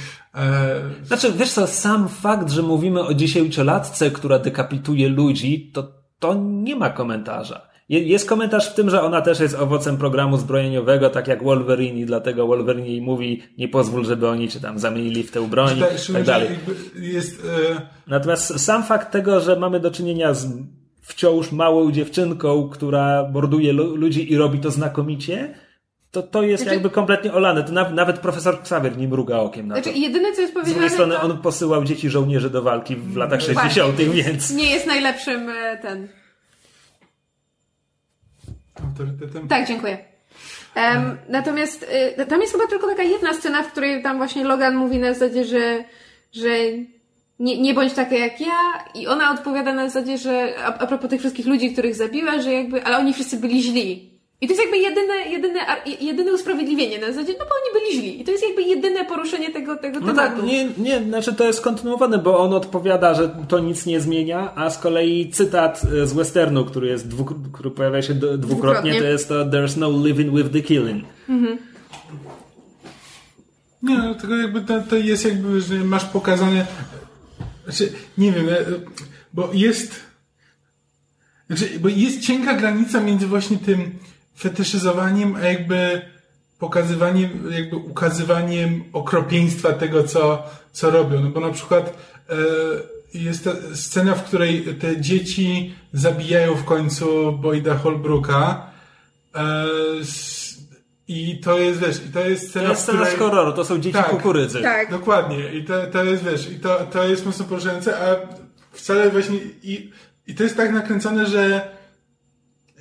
Znaczy, wiesz co, sam fakt, że mówimy o dziesięciolatce, która dekapituje ludzi, to, to nie ma komentarza. Jest komentarz w tym, że ona też jest owocem programu zbrojeniowego, tak jak Wolverine i dlatego Wolverine jej mówi nie pozwól, żeby oni cię tam zamienili w tę broń Tak, tak dalej. Jest, e, Natomiast sam fakt tego, że mamy do czynienia z wciąż małą dziewczynką, która morduje lu- ludzi i robi to znakomicie, to to jest Znaczy- jakby kompletnie olane. To naw- nawet profesor Xavier nie mruga okiem na to. Znaczy, jedyne co jest Z powiedziane, drugiej strony to on posyłał dzieci żołnierzy do walki w latach Właśnie, 60., więc... nie jest najlepszym e, ten. autorytetem. Tak, dziękuję. Em, natomiast y, tam jest chyba tylko taka jedna scena, w której tam właśnie Logan mówi na zasadzie, że, że nie, nie bądź taka jak ja i ona odpowiada na zasadzie, że a, a propos tych wszystkich ludzi, których zabiła, że jakby, ale oni wszyscy byli źli. I to jest jakby jedyne, jedyne, jedyne usprawiedliwienie na zasadzie, no bo oni byli źli. I to jest jakby jedyne poruszenie tego, tego No tematu. tak, nie, nie, znaczy to jest kontynuowane, bo on odpowiada, że to nic nie zmienia, a z kolei cytat e, z westernu, który jest dwuk- który pojawia się dwukrotnie, Dwukrotnie. to jest to There's no living with the killing. Nie, no, tylko jakby to, to jest jakby, że masz pokazane. Znaczy, nie wiem, e, bo jest. Znaczy, bo jest cienka granica między właśnie tym fetyszyzowaniem, a jakby pokazywaniem, jakby ukazywaniem okropieństwa tego, co, co robią. No bo na przykład e, jest ta scena, w której te dzieci zabijają w końcu Boyda Holbrooka. E, I to jest, wiesz, i to jest scena, To jest scena której... z horroru, to są dzieci Tak. kukurydzy. Tak. Dokładnie. I to, to jest, wiesz, i to, to jest mocno poruszające, a wcale właśnie, i, i to jest tak nakręcone, że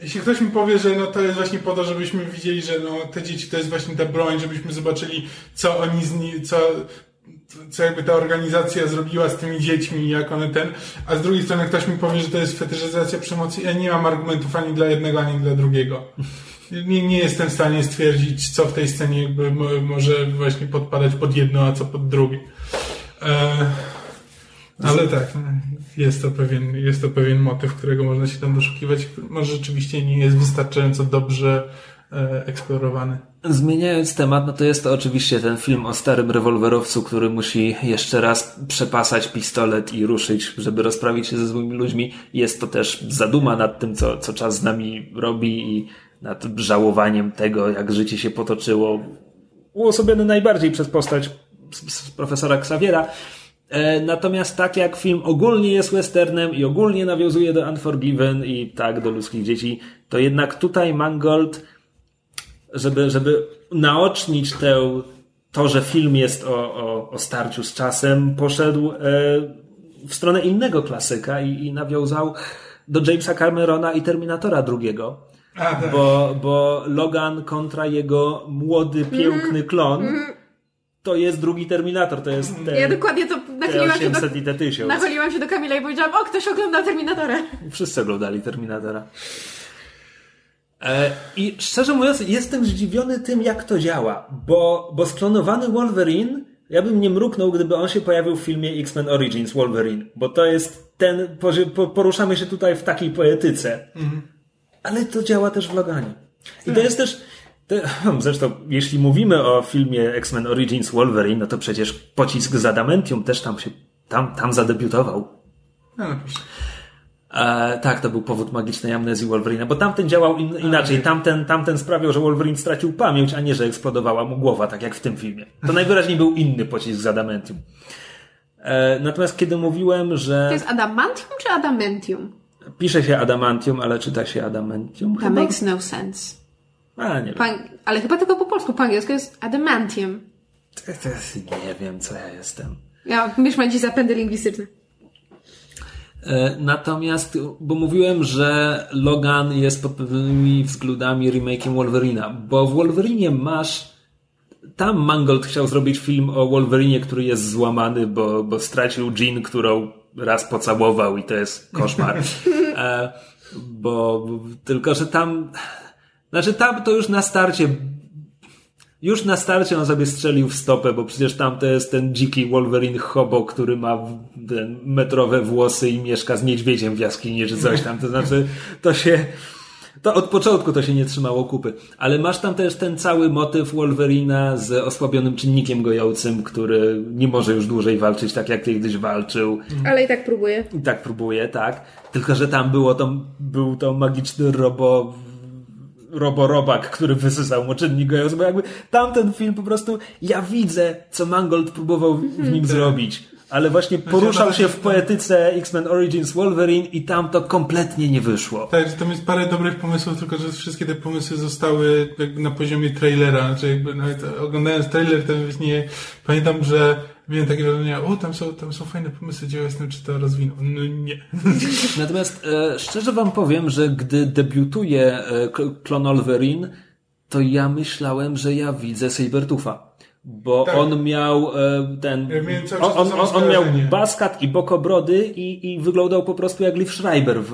jeśli ktoś mi powie, że no to jest właśnie po to, żebyśmy widzieli, że no te dzieci to jest właśnie ta broń, żebyśmy zobaczyli, co oni z ni, co, co jakby ta organizacja zrobiła z tymi dziećmi, jak one ten, a z drugiej strony ktoś mi powie, że to jest fetyszyzacja przemocy, ja nie mam argumentów ani dla jednego, ani dla drugiego. Nie, nie jestem w stanie stwierdzić, co w tej scenie jakby mo, może właśnie podpadać pod jedno, a co pod drugie. E, ale tak, jest to, pewien, jest to pewien motyw, którego można się tam doszukiwać, może rzeczywiście nie jest wystarczająco dobrze e, eksplorowany. Zmieniając temat, no to jest to oczywiście ten film o starym rewolwerowcu, który musi jeszcze raz przepasać pistolet i ruszyć, żeby rozprawić się ze złymi ludźmi. Jest to też zaduma nad tym, co, co czas z nami robi i nad żałowaniem tego, jak życie się potoczyło. Uosobiony najbardziej przez postać profesora Xaviera. E, Natomiast tak jak film ogólnie jest westernem i ogólnie nawiązuje do Unforgiven i tak do ludzkich dzieci, to jednak tutaj Mangold żeby, żeby naocznić tę, to, że film jest o, o, o starciu z czasem, poszedł e, w stronę innego klasyka i, i nawiązał do Jamesa Camerona i Terminatora drugiego. Tak. Bo, bo Logan kontra jego młody, piękny klon to jest drugi Terminator, to jest ten Ja dokładnie to nachyliłam się do, T800 i T1000. nachyliłam się do Kamila i powiedziałam, o, ktoś ogląda Terminatora. Wszyscy oglądali Terminatora. E, I szczerze mówiąc, jestem zdziwiony tym, jak to działa, bo, bo sklonowany Wolverine, ja bym nie mruknął, gdyby on się pojawił w filmie X-Men Origins Wolverine, bo to jest ten, poruszamy się tutaj w takiej poetyce. Ale to działa też w Loganie. I to jest też, [laughs] zresztą, jeśli mówimy o filmie X-Men Origins Wolverine, no to przecież pocisk z Adamentium też tam się, tam, tam zadebiutował. No, proszę. E, tak, to był powód magicznej amnezji Wolverina, bo tamten działał in, inaczej. Tamten, tamten sprawiał, że Wolverine stracił pamięć, a nie, że eksplodowała mu głowa, tak jak w tym filmie. To najwyraźniej był inny pocisk z Adamentium. E, natomiast kiedy mówiłem, że To jest adamantium czy adamentium? pisze się Adamantium, ale czyta się Adamentium, That chyba? makes no sense. A, nie. Po, ale chyba tylko po polsku, po angielsku jest adamantium. Nie wiem, co ja jestem. Ja, mysz ma dziś zapędy lingwistyczne. E, Natomiast, bo mówiłem, że Logan jest pod pewnymi względami remake'iem Wolverina, bo w Wolverinie masz. Tam Mangold chciał zrobić film o Wolverinie, który jest złamany, bo, bo stracił Jean, którą raz pocałował i to jest koszmar. [laughs] E, bo tylko, że tam. Znaczy, tam to już na starcie już na starcie on sobie strzelił w stopę, bo przecież tam to jest ten dziki Wolverine Hobo, który ma metrowe włosy i mieszka z niedźwiedziem w jaskini czy coś tam. To znaczy, to się, To od początku to się nie trzymało kupy. Ale masz tam też ten cały motyw Wolverina z osłabionym czynnikiem gojącym, który nie może już dłużej walczyć tak, jak kiedyś walczył. Ale i tak próbuję. I tak próbuje, tak. Tylko, że tam było to, był to magiczny robo roborobak, który wysysał mu czynnik gojący, bo jakby tamten film po prostu, ja widzę, co Mangold próbował w nim zrobić ale właśnie poruszał się w poetyce X-Men Origins Wolverine i tam to kompletnie nie wyszło. Tak, że tam jest parę dobrych pomysłów, tylko że wszystkie te pomysły zostały jakby na poziomie trailera, znaczy jakby nawet oglądając trailer, to nie pamiętam, że miałem takie wrażenie, o, tam są, tam są fajne pomysły, gdzie jestem, czy to rozwinął. No nie. [laughs] Natomiast e, szczerze wam powiem, że gdy debiutuje e, Klon Wolverine, to ja myślałem, że ja widzę Sabertufa bo tak. on miał e, ten. Ja on, on, on, miał baskat i bokobrody i, i wyglądał po prostu jak Liv Schreiber. W,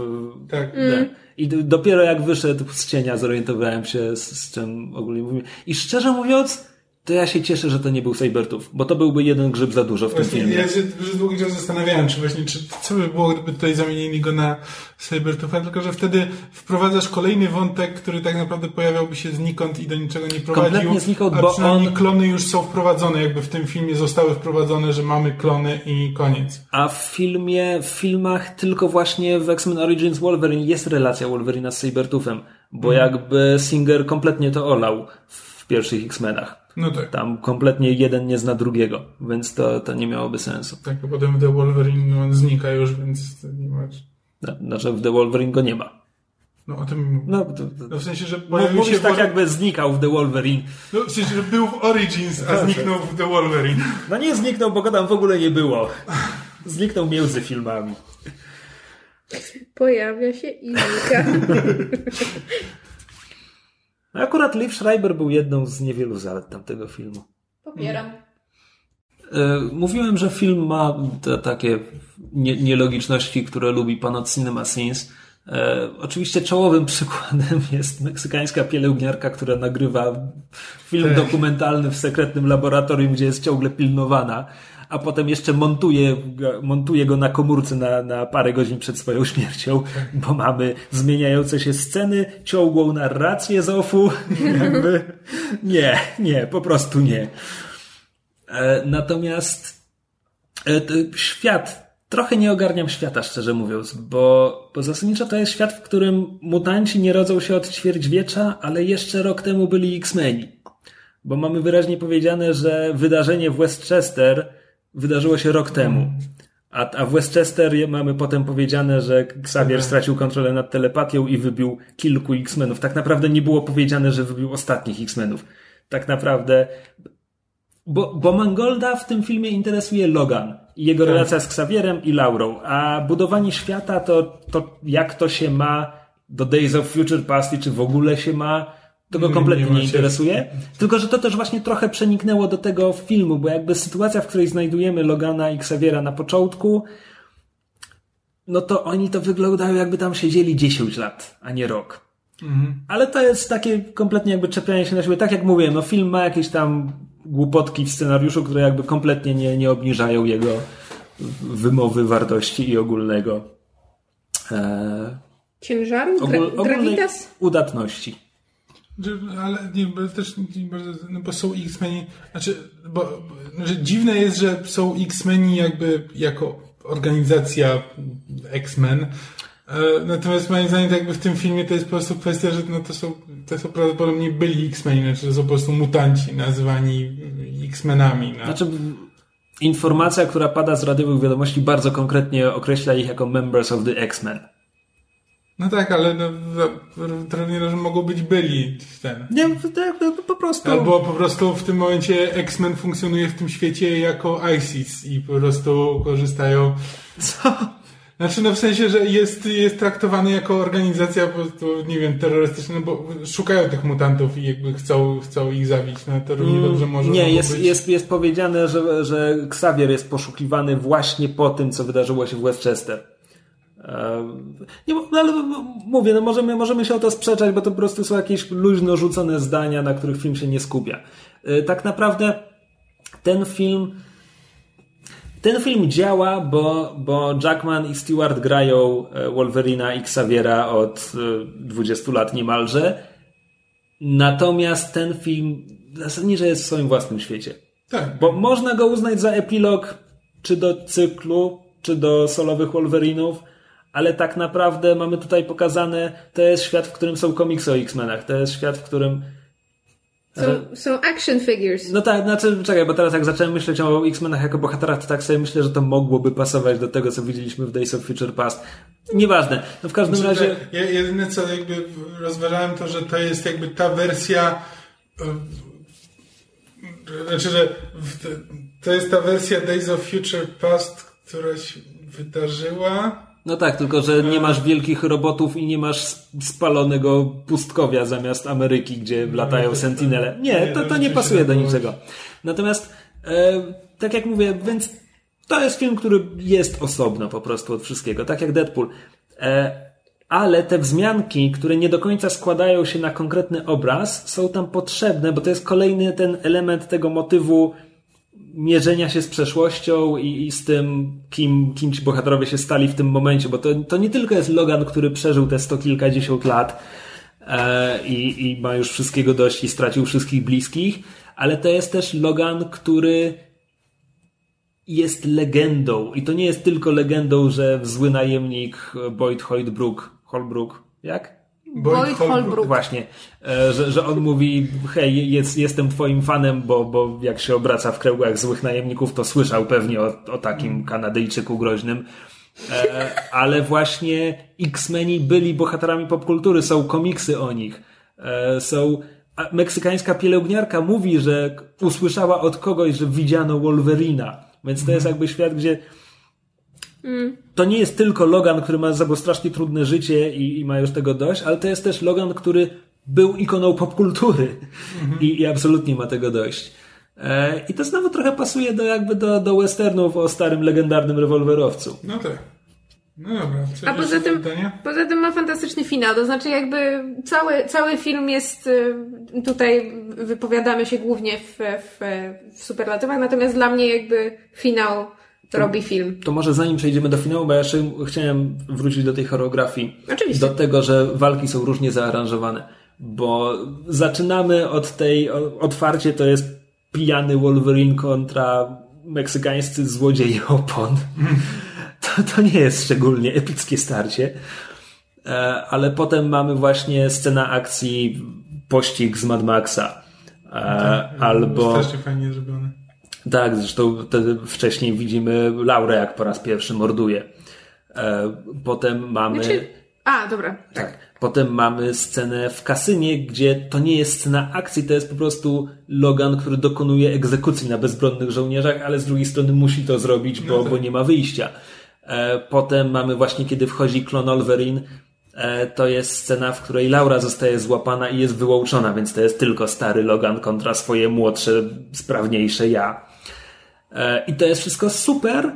tak. Mm. I dopiero jak wyszedł z cienia, zorientowałem się, z, z czym ogólnie mówimy. I szczerze mówiąc, to ja się cieszę, że to nie był Sabertooth, bo to byłby jeden grzyb za dużo w właśnie tym filmie. Ja się przez długi czas zastanawiałem, czy właśnie, czy co by było, gdyby tutaj zamienili go na Sabertootha, tylko że wtedy wprowadzasz kolejny wątek, który tak naprawdę pojawiałby się znikąd i do niczego nie prowadził. Kompletnie znikąd, a bo przynajmniej on... klony już są wprowadzone, jakby w tym filmie zostały wprowadzone, że mamy klony i koniec. A w filmie, w filmach tylko właśnie w X-Men Origins Wolverine jest relacja Wolverina z Sabertoothem, bo mhm. jakby Singer kompletnie to olał w pierwszych X-Menach. No tak. Tam kompletnie jeden nie zna drugiego, więc to, to nie miałoby sensu. Tak, a potem The Wolverine no, on znika już, więc nie ma. Znaczy w The Wolverine go nie ma. No o tym. No, to, to, no w sensie, że pojawił się. tak, jakby znikał w The Wolverine. No w sensie, że był w Origins, a zniknął w The Wolverine. No nie zniknął, bo go tam w ogóle nie było. Zniknął między filmami. Pojawia się i znika. [laughs] No akurat Liv Schreiber był jedną z niewielu zalet tamtego filmu. Popieram. E, mówiłem, że film ma te takie nielogiczności, które lubi pan od Cinema Sins. E, oczywiście czołowym [laughs] przykładem jest meksykańska pielęgniarka, która nagrywa film tak. dokumentalny w sekretnym laboratorium, gdzie jest ciągle pilnowana a potem jeszcze montuje, montuje go na komórce na, na parę godzin przed swoją śmiercią, bo mamy zmieniające się sceny, ciągłą narrację z OFU. [laughs] Jakby nie, nie, po prostu nie. E, natomiast e, świat trochę nie ogarniam świata, szczerze mówiąc, bo, bo zasadniczo to jest świat, w którym mutanci nie rodzą się od ćwierćwiecza, ale jeszcze rok temu byli X-Meni. Bo mamy wyraźnie powiedziane, że wydarzenie w Westchester wydarzyło się rok temu. A, a w Westchester mamy potem powiedziane, że Xavier stracił kontrolę nad telepatią i wybił kilku X-Menów. Tak naprawdę nie było powiedziane, że wybił ostatnich X-Menów. Tak naprawdę. Bo, bo Mangolda w tym filmie interesuje Logan i jego tak. relacja z Xavierem i Laurą, a budowanie świata to, to jak to się ma do Days of Future Past i czy w ogóle się ma, to go kompletnie nie, nie interesuje. Tylko, że to też właśnie trochę przeniknęło do tego filmu, bo jakby sytuacja, w której znajdujemy Logana i Xaviera na początku, no to oni to wyglądają jakby tam siedzieli 10 lat, a nie rok. Mhm. Ale to jest takie kompletnie jakby czepianie się na siebie. Tak jak mówiłem, no film ma jakieś tam głupotki w scenariuszu, które jakby kompletnie nie, nie obniżają jego wymowy, wartości i ogólnego e... ciężaru, ogól, gravitas? udatności. Ale nie, bo też no bo są X-Meni, znaczy, bo znaczy dziwne jest, że są X-Meni jakby jako organizacja X-Men. E, natomiast moim zdaniem jakby w tym filmie to jest po prostu kwestia, że no to są, to są prawdopodobnie byli X-Meni, znaczy to są po prostu mutanci nazywani X-Menami. No. Znaczy informacja, która pada z radiowych wiadomości bardzo konkretnie określa ich jako members of the X-Men. No tak, ale no, trenerzy mogą być byli ten. Nie, tak, no, po prostu. Albo po prostu w tym momencie X-Men funkcjonuje w tym świecie jako ISIS i po prostu korzystają. Co? Znaczy, no w sensie, że jest, jest traktowany jako organizacja po prostu, nie wiem, terrorystyczna, no bo szukają tych mutantów i jakby chcą, chcą ich zabić. No to równie dobrze może Nie, jest, być. jest, jest powiedziane, że, że Xavier jest poszukiwany właśnie po tym, co wydarzyło się w Westchester. Nie, no, ale mówię, no możemy, możemy się o to sprzeczać, bo to po prostu są jakieś luźno rzucone zdania, na których film się nie skupia. E, tak naprawdę ten film Ten film działa, bo, bo Jackman i Stewart grają e, Wolverina i Xaviera od 20 lat niemalże. Natomiast ten film zasadniczo jest w swoim własnym świecie. Tak. Bo można go uznać za epilog czy do cyklu, czy do solowych Wolverinów, ale tak naprawdę mamy tutaj pokazane, to jest świat, w którym są komiksy o X-Menach, to jest świat, w którym Są, są action figures. no tak, znaczy, czekaj, bo teraz jak zacząłem myśleć o X-Menach jako bohaterach, to tak sobie myślę, że to mogłoby pasować do tego, co widzieliśmy w Days of Future Past. Nieważne. No w każdym Znaczy, razie... ja- jedyne co jakby rozważałem to, że to jest jakby ta wersja e, znaczy, że to jest ta wersja Days of Future Past, która się wydarzyła. No tak, tylko że nie masz wielkich robotów i nie masz spalonego pustkowia zamiast Ameryki, gdzie latają sentinele. Nie, to, to nie pasuje do niczego. Natomiast, e, tak jak mówię, więc to jest film, który jest osobno po prostu od wszystkiego, tak jak Deadpool. E, ale te wzmianki, które nie do końca składają się na konkretny obraz, są tam potrzebne, bo to jest kolejny ten element tego motywu mierzenia się z przeszłością i, i z tym, kim, kim ci bohaterowie się stali w tym momencie, bo to, to nie tylko jest Logan, który przeżył te sto kilkadziesiąt lat e, i, i ma już wszystkiego dość i stracił wszystkich bliskich, ale to jest też Logan, który jest legendą i to nie jest tylko legendą, że zły najemnik Boyd Holbrook, Holbrook, jak? Boyd Holbrook. Właśnie, e, że, że on mówi, hej, jest, jestem twoim fanem, bo, bo jak się obraca w kręgach złych najemników, to słyszał pewnie o, o takim Kanadyjczyku groźnym. E, ale właśnie X-Meni byli bohaterami popkultury, są komiksy o nich. E, są a meksykańska pielęgniarka mówi, że usłyszała od kogoś, że widziano Wolverina. Więc to jest jakby świat, gdzie to nie jest tylko Logan, który ma za strasznie trudne życie i, i ma już tego dość, ale to jest też Logan, który był ikoną popkultury I, i absolutnie ma tego dość. E, I to znowu trochę pasuje do jakby do, do westernów o starym, legendarnym rewolwerowcu. No tak. No dobra. A poza tym, poza tym ma fantastyczny finał, to znaczy jakby cały, cały film jest, y, tutaj wypowiadamy się głównie w, w, w superlatywach, natomiast dla mnie jakby finał robi film. To może zanim przejdziemy do finału, bo ja jeszcze chciałem wrócić do tej choreografii. Oczywiście. Do tego, że walki są różnie zaaranżowane. Bo zaczynamy od tej, otwarcie to jest pijany Wolverine kontra meksykańscy złodzieje opon. [laughs] To, to nie jest szczególnie epickie starcie. E, Ale potem mamy właśnie scena akcji pościg z Mad Maxa. E, Albo... Strasznie fajnie zrobione. Tak, zresztą wcześniej widzimy Laurę, jak po raz pierwszy morduje. E, Potem mamy. Znaczy, a, dobra. Tak. Potem mamy scenę w kasynie, gdzie to nie jest scena akcji, to jest po prostu Logan, który dokonuje egzekucji na bezbronnych żołnierzach, ale z drugiej strony musi to zrobić, bo, bo nie ma wyjścia. E, Potem mamy właśnie, kiedy wchodzi klon Wolverine, e, to jest scena, w której Laura zostaje złapana i jest wyłączona, więc to jest tylko stary Logan kontra swoje młodsze, sprawniejsze ja. E, I to jest wszystko super,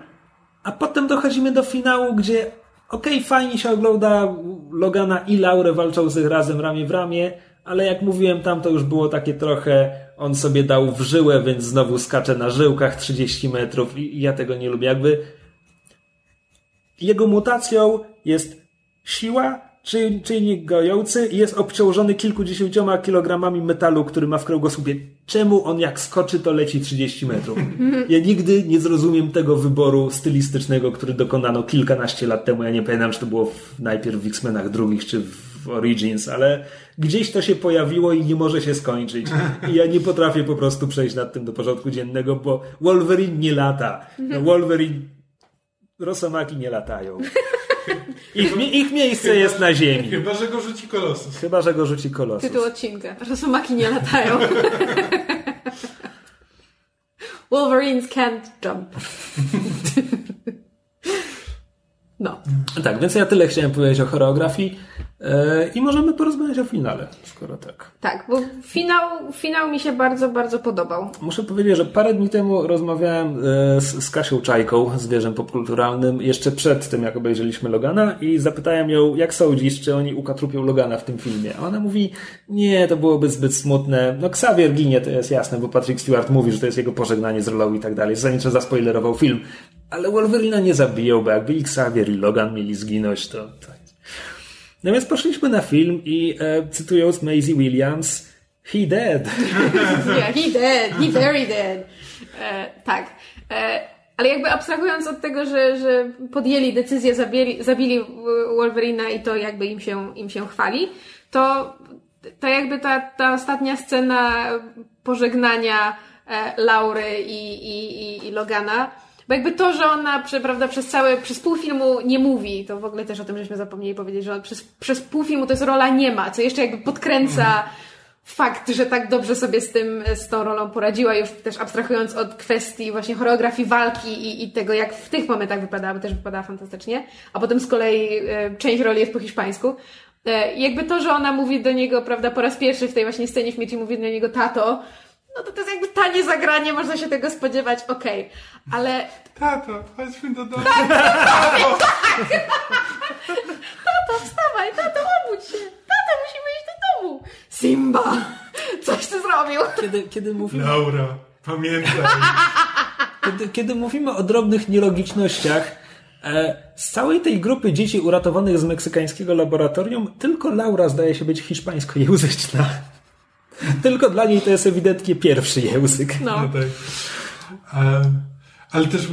a potem dochodzimy do finału, gdzie okej, fajnie się ogląda Logana i Laurę walczących razem ramię w ramię, ale jak mówiłem, tam to już było takie trochę on sobie dał w żyłę, więc znowu skacze na żyłkach 30 metrów i ja tego nie lubię. Jakby jego mutacją jest siła, czy czynnik gojący i jest obciążony kilkudziesięcioma kilogramami metalu, który ma w kręgosłupie. Czemu on jak skoczy, to leci 30 metrów? Ja nigdy nie zrozumiem tego wyboru stylistycznego, który dokonano kilkanaście lat temu. Ja nie pamiętam, czy to było w, najpierw w X-Menach drugich, czy w Origins, ale gdzieś to się pojawiło i nie może się skończyć. I ja nie potrafię po prostu przejść nad tym do porządku dziennego, bo Wolverine nie lata. No, Wolverine Rosamaki nie latają. [laughs] Ich, mi- ich miejsce jest na ziemi. Chyba, że go rzuci kolosus. Chyba, że go rzuci kolosus. Tytuł odcinka. Rosomaki nie latają. [laughs] Wolverines can't jump. [laughs] No. Tak, więc ja tyle chciałem powiedzieć o choreografii. E, I możemy porozmawiać o finale, skoro tak. Tak, bo finał, finał mi się bardzo, bardzo podobał. Muszę powiedzieć, że parę dni temu rozmawiałem e, z, z Kasią Czajką, zwierzem popkulturalnym, jeszcze przed tym, jak obejrzeliśmy Logana i zapytałem ją, jak sądzisz, czy oni ukatrupią Logana w tym filmie. A ona mówi, nie, to byłoby zbyt smutne. No Xavier ginie, to jest jasne, bo Patrick Stewart mówi, że to jest jego pożegnanie z rolą i tak dalej. Zasadniczo zaspoilerował film. Ale Wolverina nie zabiją, bo jakby Xavier i Logan mieli zginąć, to... to no więc poszliśmy na film i e, cytując Maisie Williams, he dead. yeah, [laughs] he dead, he very dead. E, tak. E, ale jakby abstrahując od tego, że, że podjęli decyzję, zabili, zabili Wolverina i to jakby im się, im się chwali, to, to jakby ta, ta ostatnia scena pożegnania e, Laury i, i, i, i Logana bo jakby to, że ona prawda, przez całe, przez pół filmu nie mówi, to w ogóle też o tym żeśmy zapomnieli powiedzieć, że przez, przez pół filmu to jest rola nie ma, co jeszcze jakby podkręca fakt, że tak dobrze sobie z tym, z tą rolą poradziła, już też abstrahując od kwestii właśnie choreografii walki i, i tego, jak w tych momentach wypadała, bo też wypadała fantastycznie, a potem z kolei e, część roli jest po hiszpańsku. E, jakby to, że ona mówi do niego, prawda, po raz pierwszy w tej właśnie scenie śmierci mówi do niego tato, no to to jest jakby tanie zagranie, można się tego spodziewać, okej. Okay. Ale... Tato, chodźmy do domu. Tak, tato, tak. tato, wstawaj, tato, obudź się. Tato, musimy iść do domu. Simba, coś ty zrobił. Kiedy, kiedy mówimy... Laura, pamiętaj. Kiedy, kiedy mówimy o drobnych nielogicznościach, e, z całej tej grupy dzieci uratowanych z meksykańskiego laboratorium, tylko Laura zdaje się być hiszpańskojęzyczna. [laughs] Tylko dla niej to jest ewidentnie pierwszy język. No. no tak. Ale też e,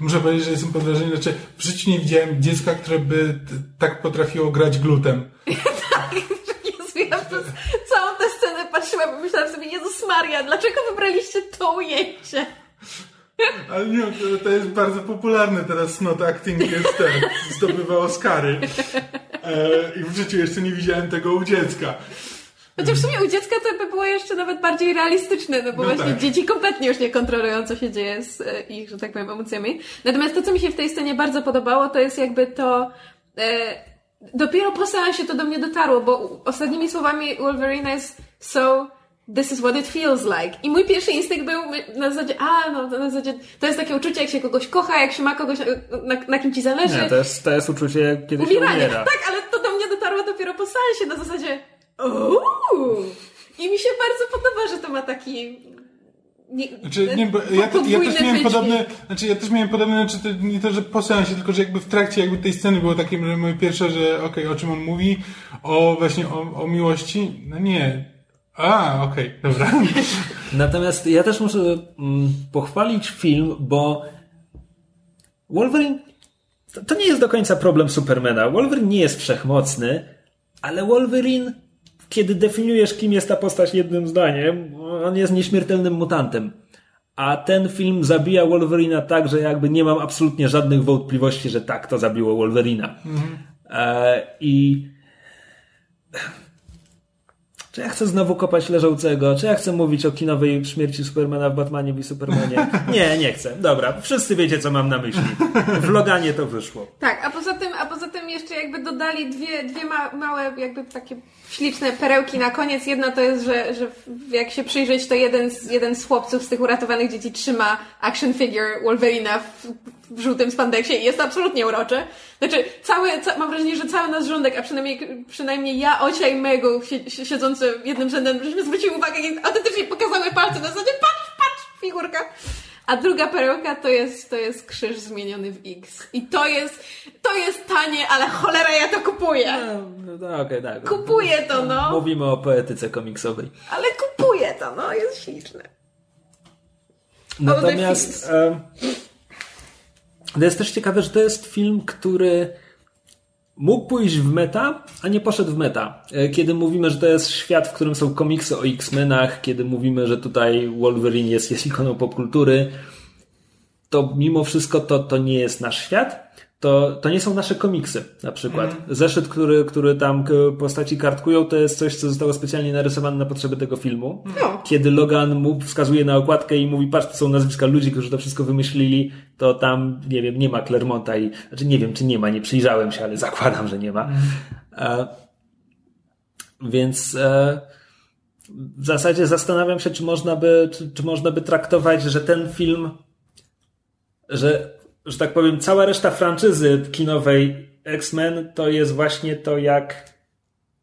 muszę powiedzieć, że jestem pod wrażeniem, znaczy w życiu nie widziałem dziecka, które by tak potrafiło grać glutem. tak, Jezu, ja przez całą tę scenę patrzyłam i myślałam sobie, Jezus Maria, dlaczego wybraliście to ujęcie? Ale nie, to jest bardzo popularne teraz snot acting jest ten, zdobywa Oscary. E, I w życiu jeszcze nie widziałem tego u dziecka. Chociaż w sumie u dziecka to by było jeszcze nawet bardziej realistyczne, no bo no właśnie tak. dzieci kompletnie już nie kontrolują, co się dzieje z e, ich, że tak powiem, emocjami. Natomiast to, co mi się w tej scenie bardzo podobało, to jest jakby to... E, dopiero po seansie to do mnie dotarło, bo ostatnimi słowami Wolverine jest so this is what it feels like. I mój pierwszy instynkt był na zasadzie, a no na zasadzie, to jest takie uczucie, jak się kogoś kocha, jak się ma kogoś, na, na kim ci zależy. Nie, to jest, to jest uczucie, kiedy Umieranie. się umiera. Tak, ale to do mnie dotarło dopiero po seansie, na zasadzie, Uuu. I mi się bardzo podoba, że to ma taki nie, znaczy, nie, bo ja, ja, też miałem podobne, znaczy ja też miałem podobne, znaczy to nie to, że po seansie, tylko że jakby w trakcie jakby tej sceny było takie, że moje pierwsze, że okej, okay, o czym on mówi, o właśnie o, o miłości, no nie. A, okej, okay, dobra. [laughs] Natomiast ja też muszę mm, pochwalić film, bo Wolverine to, to nie jest do końca problem Supermana. Wolverine nie jest wszechmocny, ale Wolverine, kiedy definiujesz, kim jest ta postać jednym zdaniem, on jest nieśmiertelnym mutantem. A ten film zabija Wolverina tak, że jakby nie mam absolutnie żadnych wątpliwości, że tak to zabiło Wolverina. Mhm. E, I czy ja chcę znowu kopać leżącego? Czy ja chcę mówić o kinowej śmierci Supermana w Batmanie v Supermanie? [laughs] Nie, nie chcę. Dobra, wszyscy wiecie, co mam na myśli. W Loganie to wyszło. Tak, a poza tym, a poza tym jeszcze jakby dodali dwie, dwie ma, małe, jakby takie śliczne perełki na koniec. Jedna to jest, że, że jak się przyjrzeć, to jeden z, jeden z chłopców z tych uratowanych dzieci trzyma action figure Wolverina w, w żółtym spandeksie i jest absolutnie urocze. Znaczy, cały, ca mam wrażenie, że cały nasz rządek, a przynajmniej, przynajmniej ja, Ocia i Megu siedzący jednym rzędem, żeśmy zwrócili uwagę i autentycznie pokazały palce na zasadzie patrz, patrz, figurka. A druga perełka to jest, to jest krzyż zmieniony w X. I to jest, to jest tanie, ale cholera ja to kupuję. No, no, okay, tak. Kupuję to, no. Mówimy o poetyce komiksowej. Ale kupuję to, no. Jest śliczne. Natomiast e, to jest też ciekawe, że to jest film, który mógł pójść w meta, a nie poszedł w meta. E, kiedy mówimy, że to jest świat, w którym są komiksy o X-Menach, kiedy mówimy, że tutaj Wolverine jest, jest ikoną popkultury, to mimo wszystko to, to nie jest nasz świat to, to nie są nasze komiksy, na przykład. Mm. Zeszyt, który, który tam postaci kartkują, to jest coś, co zostało specjalnie narysowane na potrzeby tego filmu. No. Kiedy Logan mu wskazuje na okładkę i mówi, patrz, to są nazwiska ludzi, którzy to wszystko wymyślili, to tam, nie wiem, nie ma Clermonta i, znaczy nie wiem, czy nie ma, nie przyjrzałem się, ale zakładam, że nie ma. Mm. Więc e, w zasadzie zastanawiam się, czy można by, czy, czy można by traktować, że ten film, że, że tak powiem, cała reszta franczyzy kinowej X-Men to jest właśnie to, jak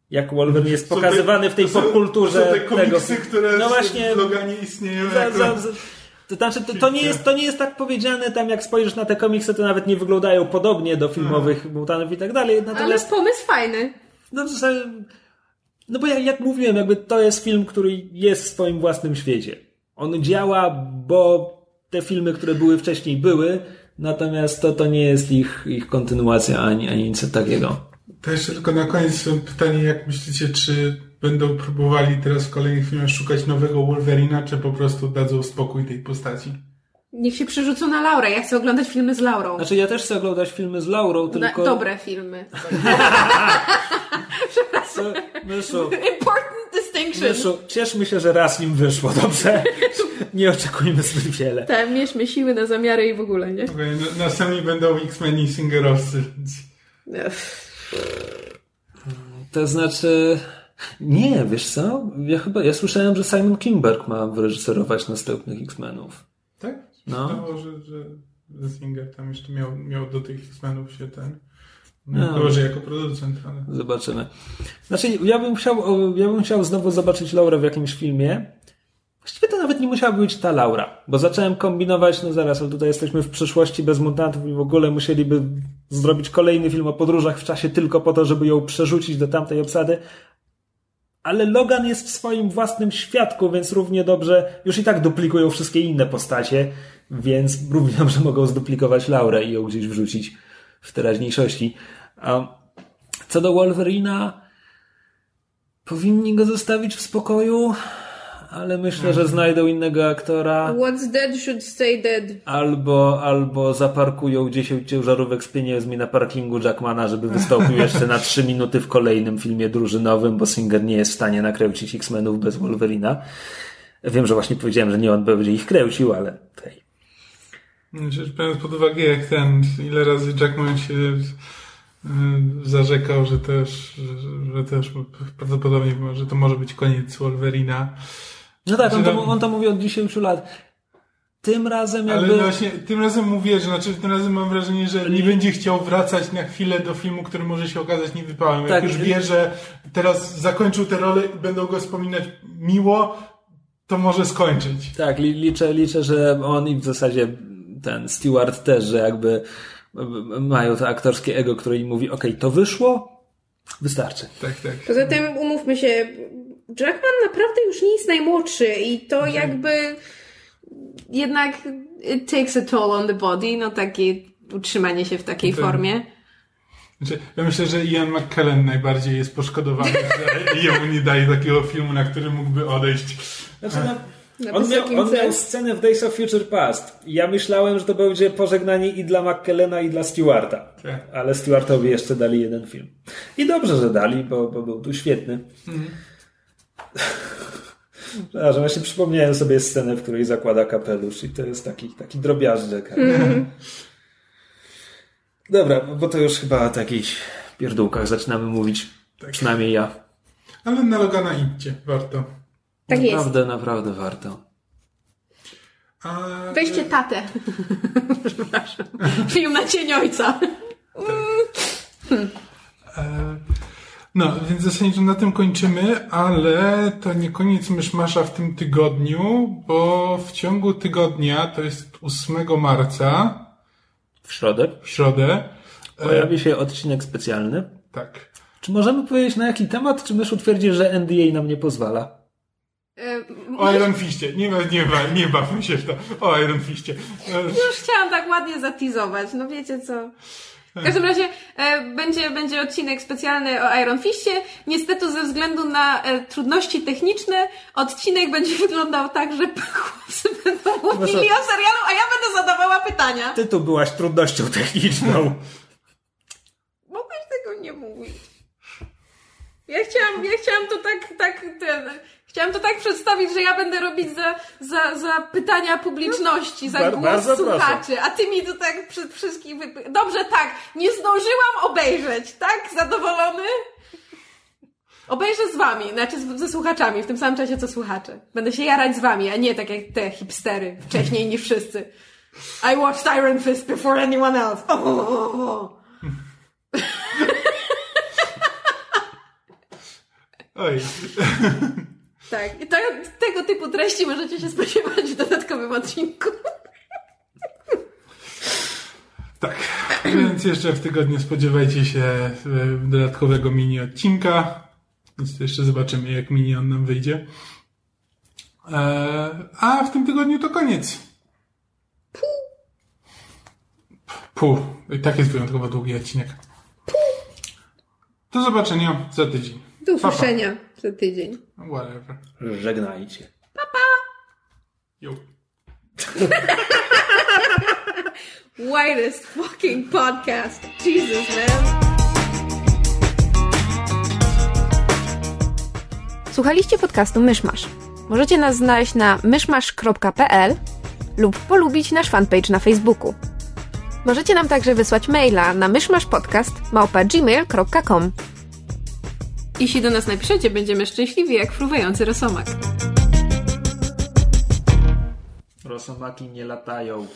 jak Wolverine jest pokazywany w tej popkulturze są te komiksy, tego. które no właśnie, w Loganie istnieją. za, jako... za, za, to znaczy, to, to, nie jest, to nie jest tak powiedziane, tam jak spojrzysz na te komiksy, to nawet nie wyglądają podobnie do filmowych No. mutantów i tak dalej. Natomiast, Ale pomysł fajny. no, że, no bo jak, jak mówiłem, jakby to jest film, który jest w swoim własnym świecie. On działa, bo te filmy, które były wcześniej, były, natomiast to, to nie jest ich, ich kontynuacja ani, ani nic takiego. To jeszcze tylko na koniec pytanie, jak myślicie, czy będą próbowali teraz w kolejnych filmach szukać nowego Wolverina, czy po prostu dadzą spokój tej postaci? Niech się przerzucą na Laurę. Ja chcę oglądać filmy z Laurą. Znaczy ja też chcę oglądać filmy z Laurą, Na, tylko... dobre filmy. [laughs] Co? Myszu, Important distinction. Myszu, cieszmy się, że raz im wyszło, dobrze? [laughs] Nie oczekujmy zbyt wiele. Tak, mierzmy siły na zamiary i w ogóle, nie? Okej, no- Następni będą X-Men i Ech. To znaczy... Nie, wiesz co? Ja chyba, ja słyszałem, że Simon Kimberg ma wyreżyserować następnych X-Menów. Tak? No. Czytało, że, że, że Singer tam jeszcze miał, miał do tych X-Menów się ten... No. Że jako producent, ale... Zobaczymy. Znaczy, ja bym chciał, ja bym chciał znowu zobaczyć Laurę w jakimś filmie. Właściwie to nawet nie musiałaby być ta Laura, bo zacząłem kombinować, no zaraz, ale tutaj jesteśmy w przyszłości bez mutantów i w ogóle musieliby zrobić kolejny film o podróżach w czasie tylko po to, żeby ją przerzucić do tamtej obsady. Ale Logan jest w swoim własnym świadku, więc równie dobrze już i tak duplikują wszystkie inne postacie, więc równie dobrze mogą zduplikować Laurę i ją gdzieś wrzucić w teraźniejszości. A co do Wolverina, powinni go zostawić w spokoju, ale myślę, że znajdą innego aktora. What's dead should stay dead. Albo, albo zaparkują 10 ciężarówek z pieniędzmi na parkingu Jackmana, żeby wystąpił [laughs] jeszcze na 3 minuty w kolejnym filmie drużynowym, bo Singer nie jest w stanie nakręcić X-Menów bez Wolverina. Wiem, że właśnie powiedziałem, że nie on będzie ich kręcił, ale hej. Przecież biorąc pod uwagę, jak ten, ile razy Jackman się zarzekał, że też, że, też prawdopodobnie, że to może być koniec Wolverina. No tak, on to, Znaczy, on to mówi od 10 lat. Tym razem Ale jakby... właśnie tym razem mówię, że znaczy tym razem mam wrażenie, że nie będzie chciał wracać na chwilę do filmu, który może się okazać niewypałem. Jak Tak. już wie, że teraz zakończył tę rolę i będą go wspominać miło, to może skończyć. Tak, li, liczę, liczę, że on i w zasadzie ten Stewart też, że jakby mają to aktorskie ego, które im mówi, okej, to wyszło, wystarczy. Tak, tak. Poza tym, umówmy się, Jackman naprawdę już nie jest najmłodszy i to jakby jednak it takes a toll on the body, no takie utrzymanie się w takiej Tak. formie. Znaczy, ja myślę, że Ian McKellen najbardziej jest poszkodowany, że [laughs] jemu nie daje takiego filmu, na który mógłby odejść. Znaczy, Na on, miał, on miał scenę w Days of Future Past. Ja myślałem, że to będzie pożegnanie i dla McKellena, i dla Stewarta. Tak. Ale Stewartowi jeszcze dali jeden film. I dobrze, że dali, bo, bo był tu świetny. A, że właśnie przypomniałem sobie scenę, w której zakłada kapelusz i to jest taki, taki drobiażdżek. ale- [laughs] Dobra, bo to już chyba o jakichś pierdółkach zaczynamy mówić. Przynajmniej ja. Ale na Logana idźcie, warto. Tak jest. Naprawdę, naprawdę warto. A, Weźcie tatę. Przepraszam. Film na cień ojca. e, no, więc zasadniczo na tym kończymy, ale to nie koniec myszmasza w tym tygodniu, bo w ciągu tygodnia, to jest 8 marca, W środę w środę, e, pojawi się odcinek specjalny. tak, Czy możemy powiedzieć na jaki temat, czy mysz utwierdzi, że NDA nam nie pozwala? E, o Iron Fistie, nie, nie, nie bawmy się w to, o Iron Fistie. E, Już chciałam tak ładnie zatizować, no wiecie co. W każdym razie e, będzie, będzie odcinek specjalny o Iron Fistie. Niestety ze względu na e, trudności techniczne odcinek będzie [laughs] wyglądał tak, że chłopcy będą mówili o serialu, a ja będę zadawała pytania. Ty tu byłaś trudnością techniczną. [laughs] Mogłeś tego nie mówić. Ja chciałam, ja chciałam to tak, tak, ten, chciałam to tak przedstawić, że ja będę robić za, za, za pytania publiczności, za Bar- głos bardzo proszę. słuchaczy, a ty mi to tak przed wszystkich wypy... Dobrze, tak, nie zdążyłam obejrzeć, tak? Zadowolony? Obejrzę z wami, znaczy z, ze słuchaczami, w tym samym czasie co słuchacze. Będę się jarać z wami, a nie tak jak te hipstery, wcześniej niż wszyscy. I watched Iron Fist before anyone else. Oh, oh, oh. Oj. [laughs] Tak, i to, tego typu treści możecie się spodziewać w dodatkowym odcinku. Tak, [clears throat] więc jeszcze w tygodniu spodziewajcie się e, dodatkowego mini odcinka. Więc to jeszcze zobaczymy, jak mini on nam wyjdzie. E, a w tym tygodniu to koniec. Puh. I tak jest wyjątkowo długi odcinek. Do zobaczenia za tydzień. Do Pa, pa. usłyszenia za tydzień. Whatever. Żegnajcie. Jo. [laughs] Whitest fucking podcast. Jesus, man. Słuchaliście podcastu Myszmasz. Możecie nas znaleźć na myszmasz.pl lub polubić nasz fanpage na Facebooku. Możecie nam także wysłać maila na myszmaszpodcast.gmail.com Jeśli do nas napiszecie, będziemy szczęśliwi jak fruwający rosomak. Rosomaki nie latają.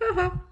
Haha.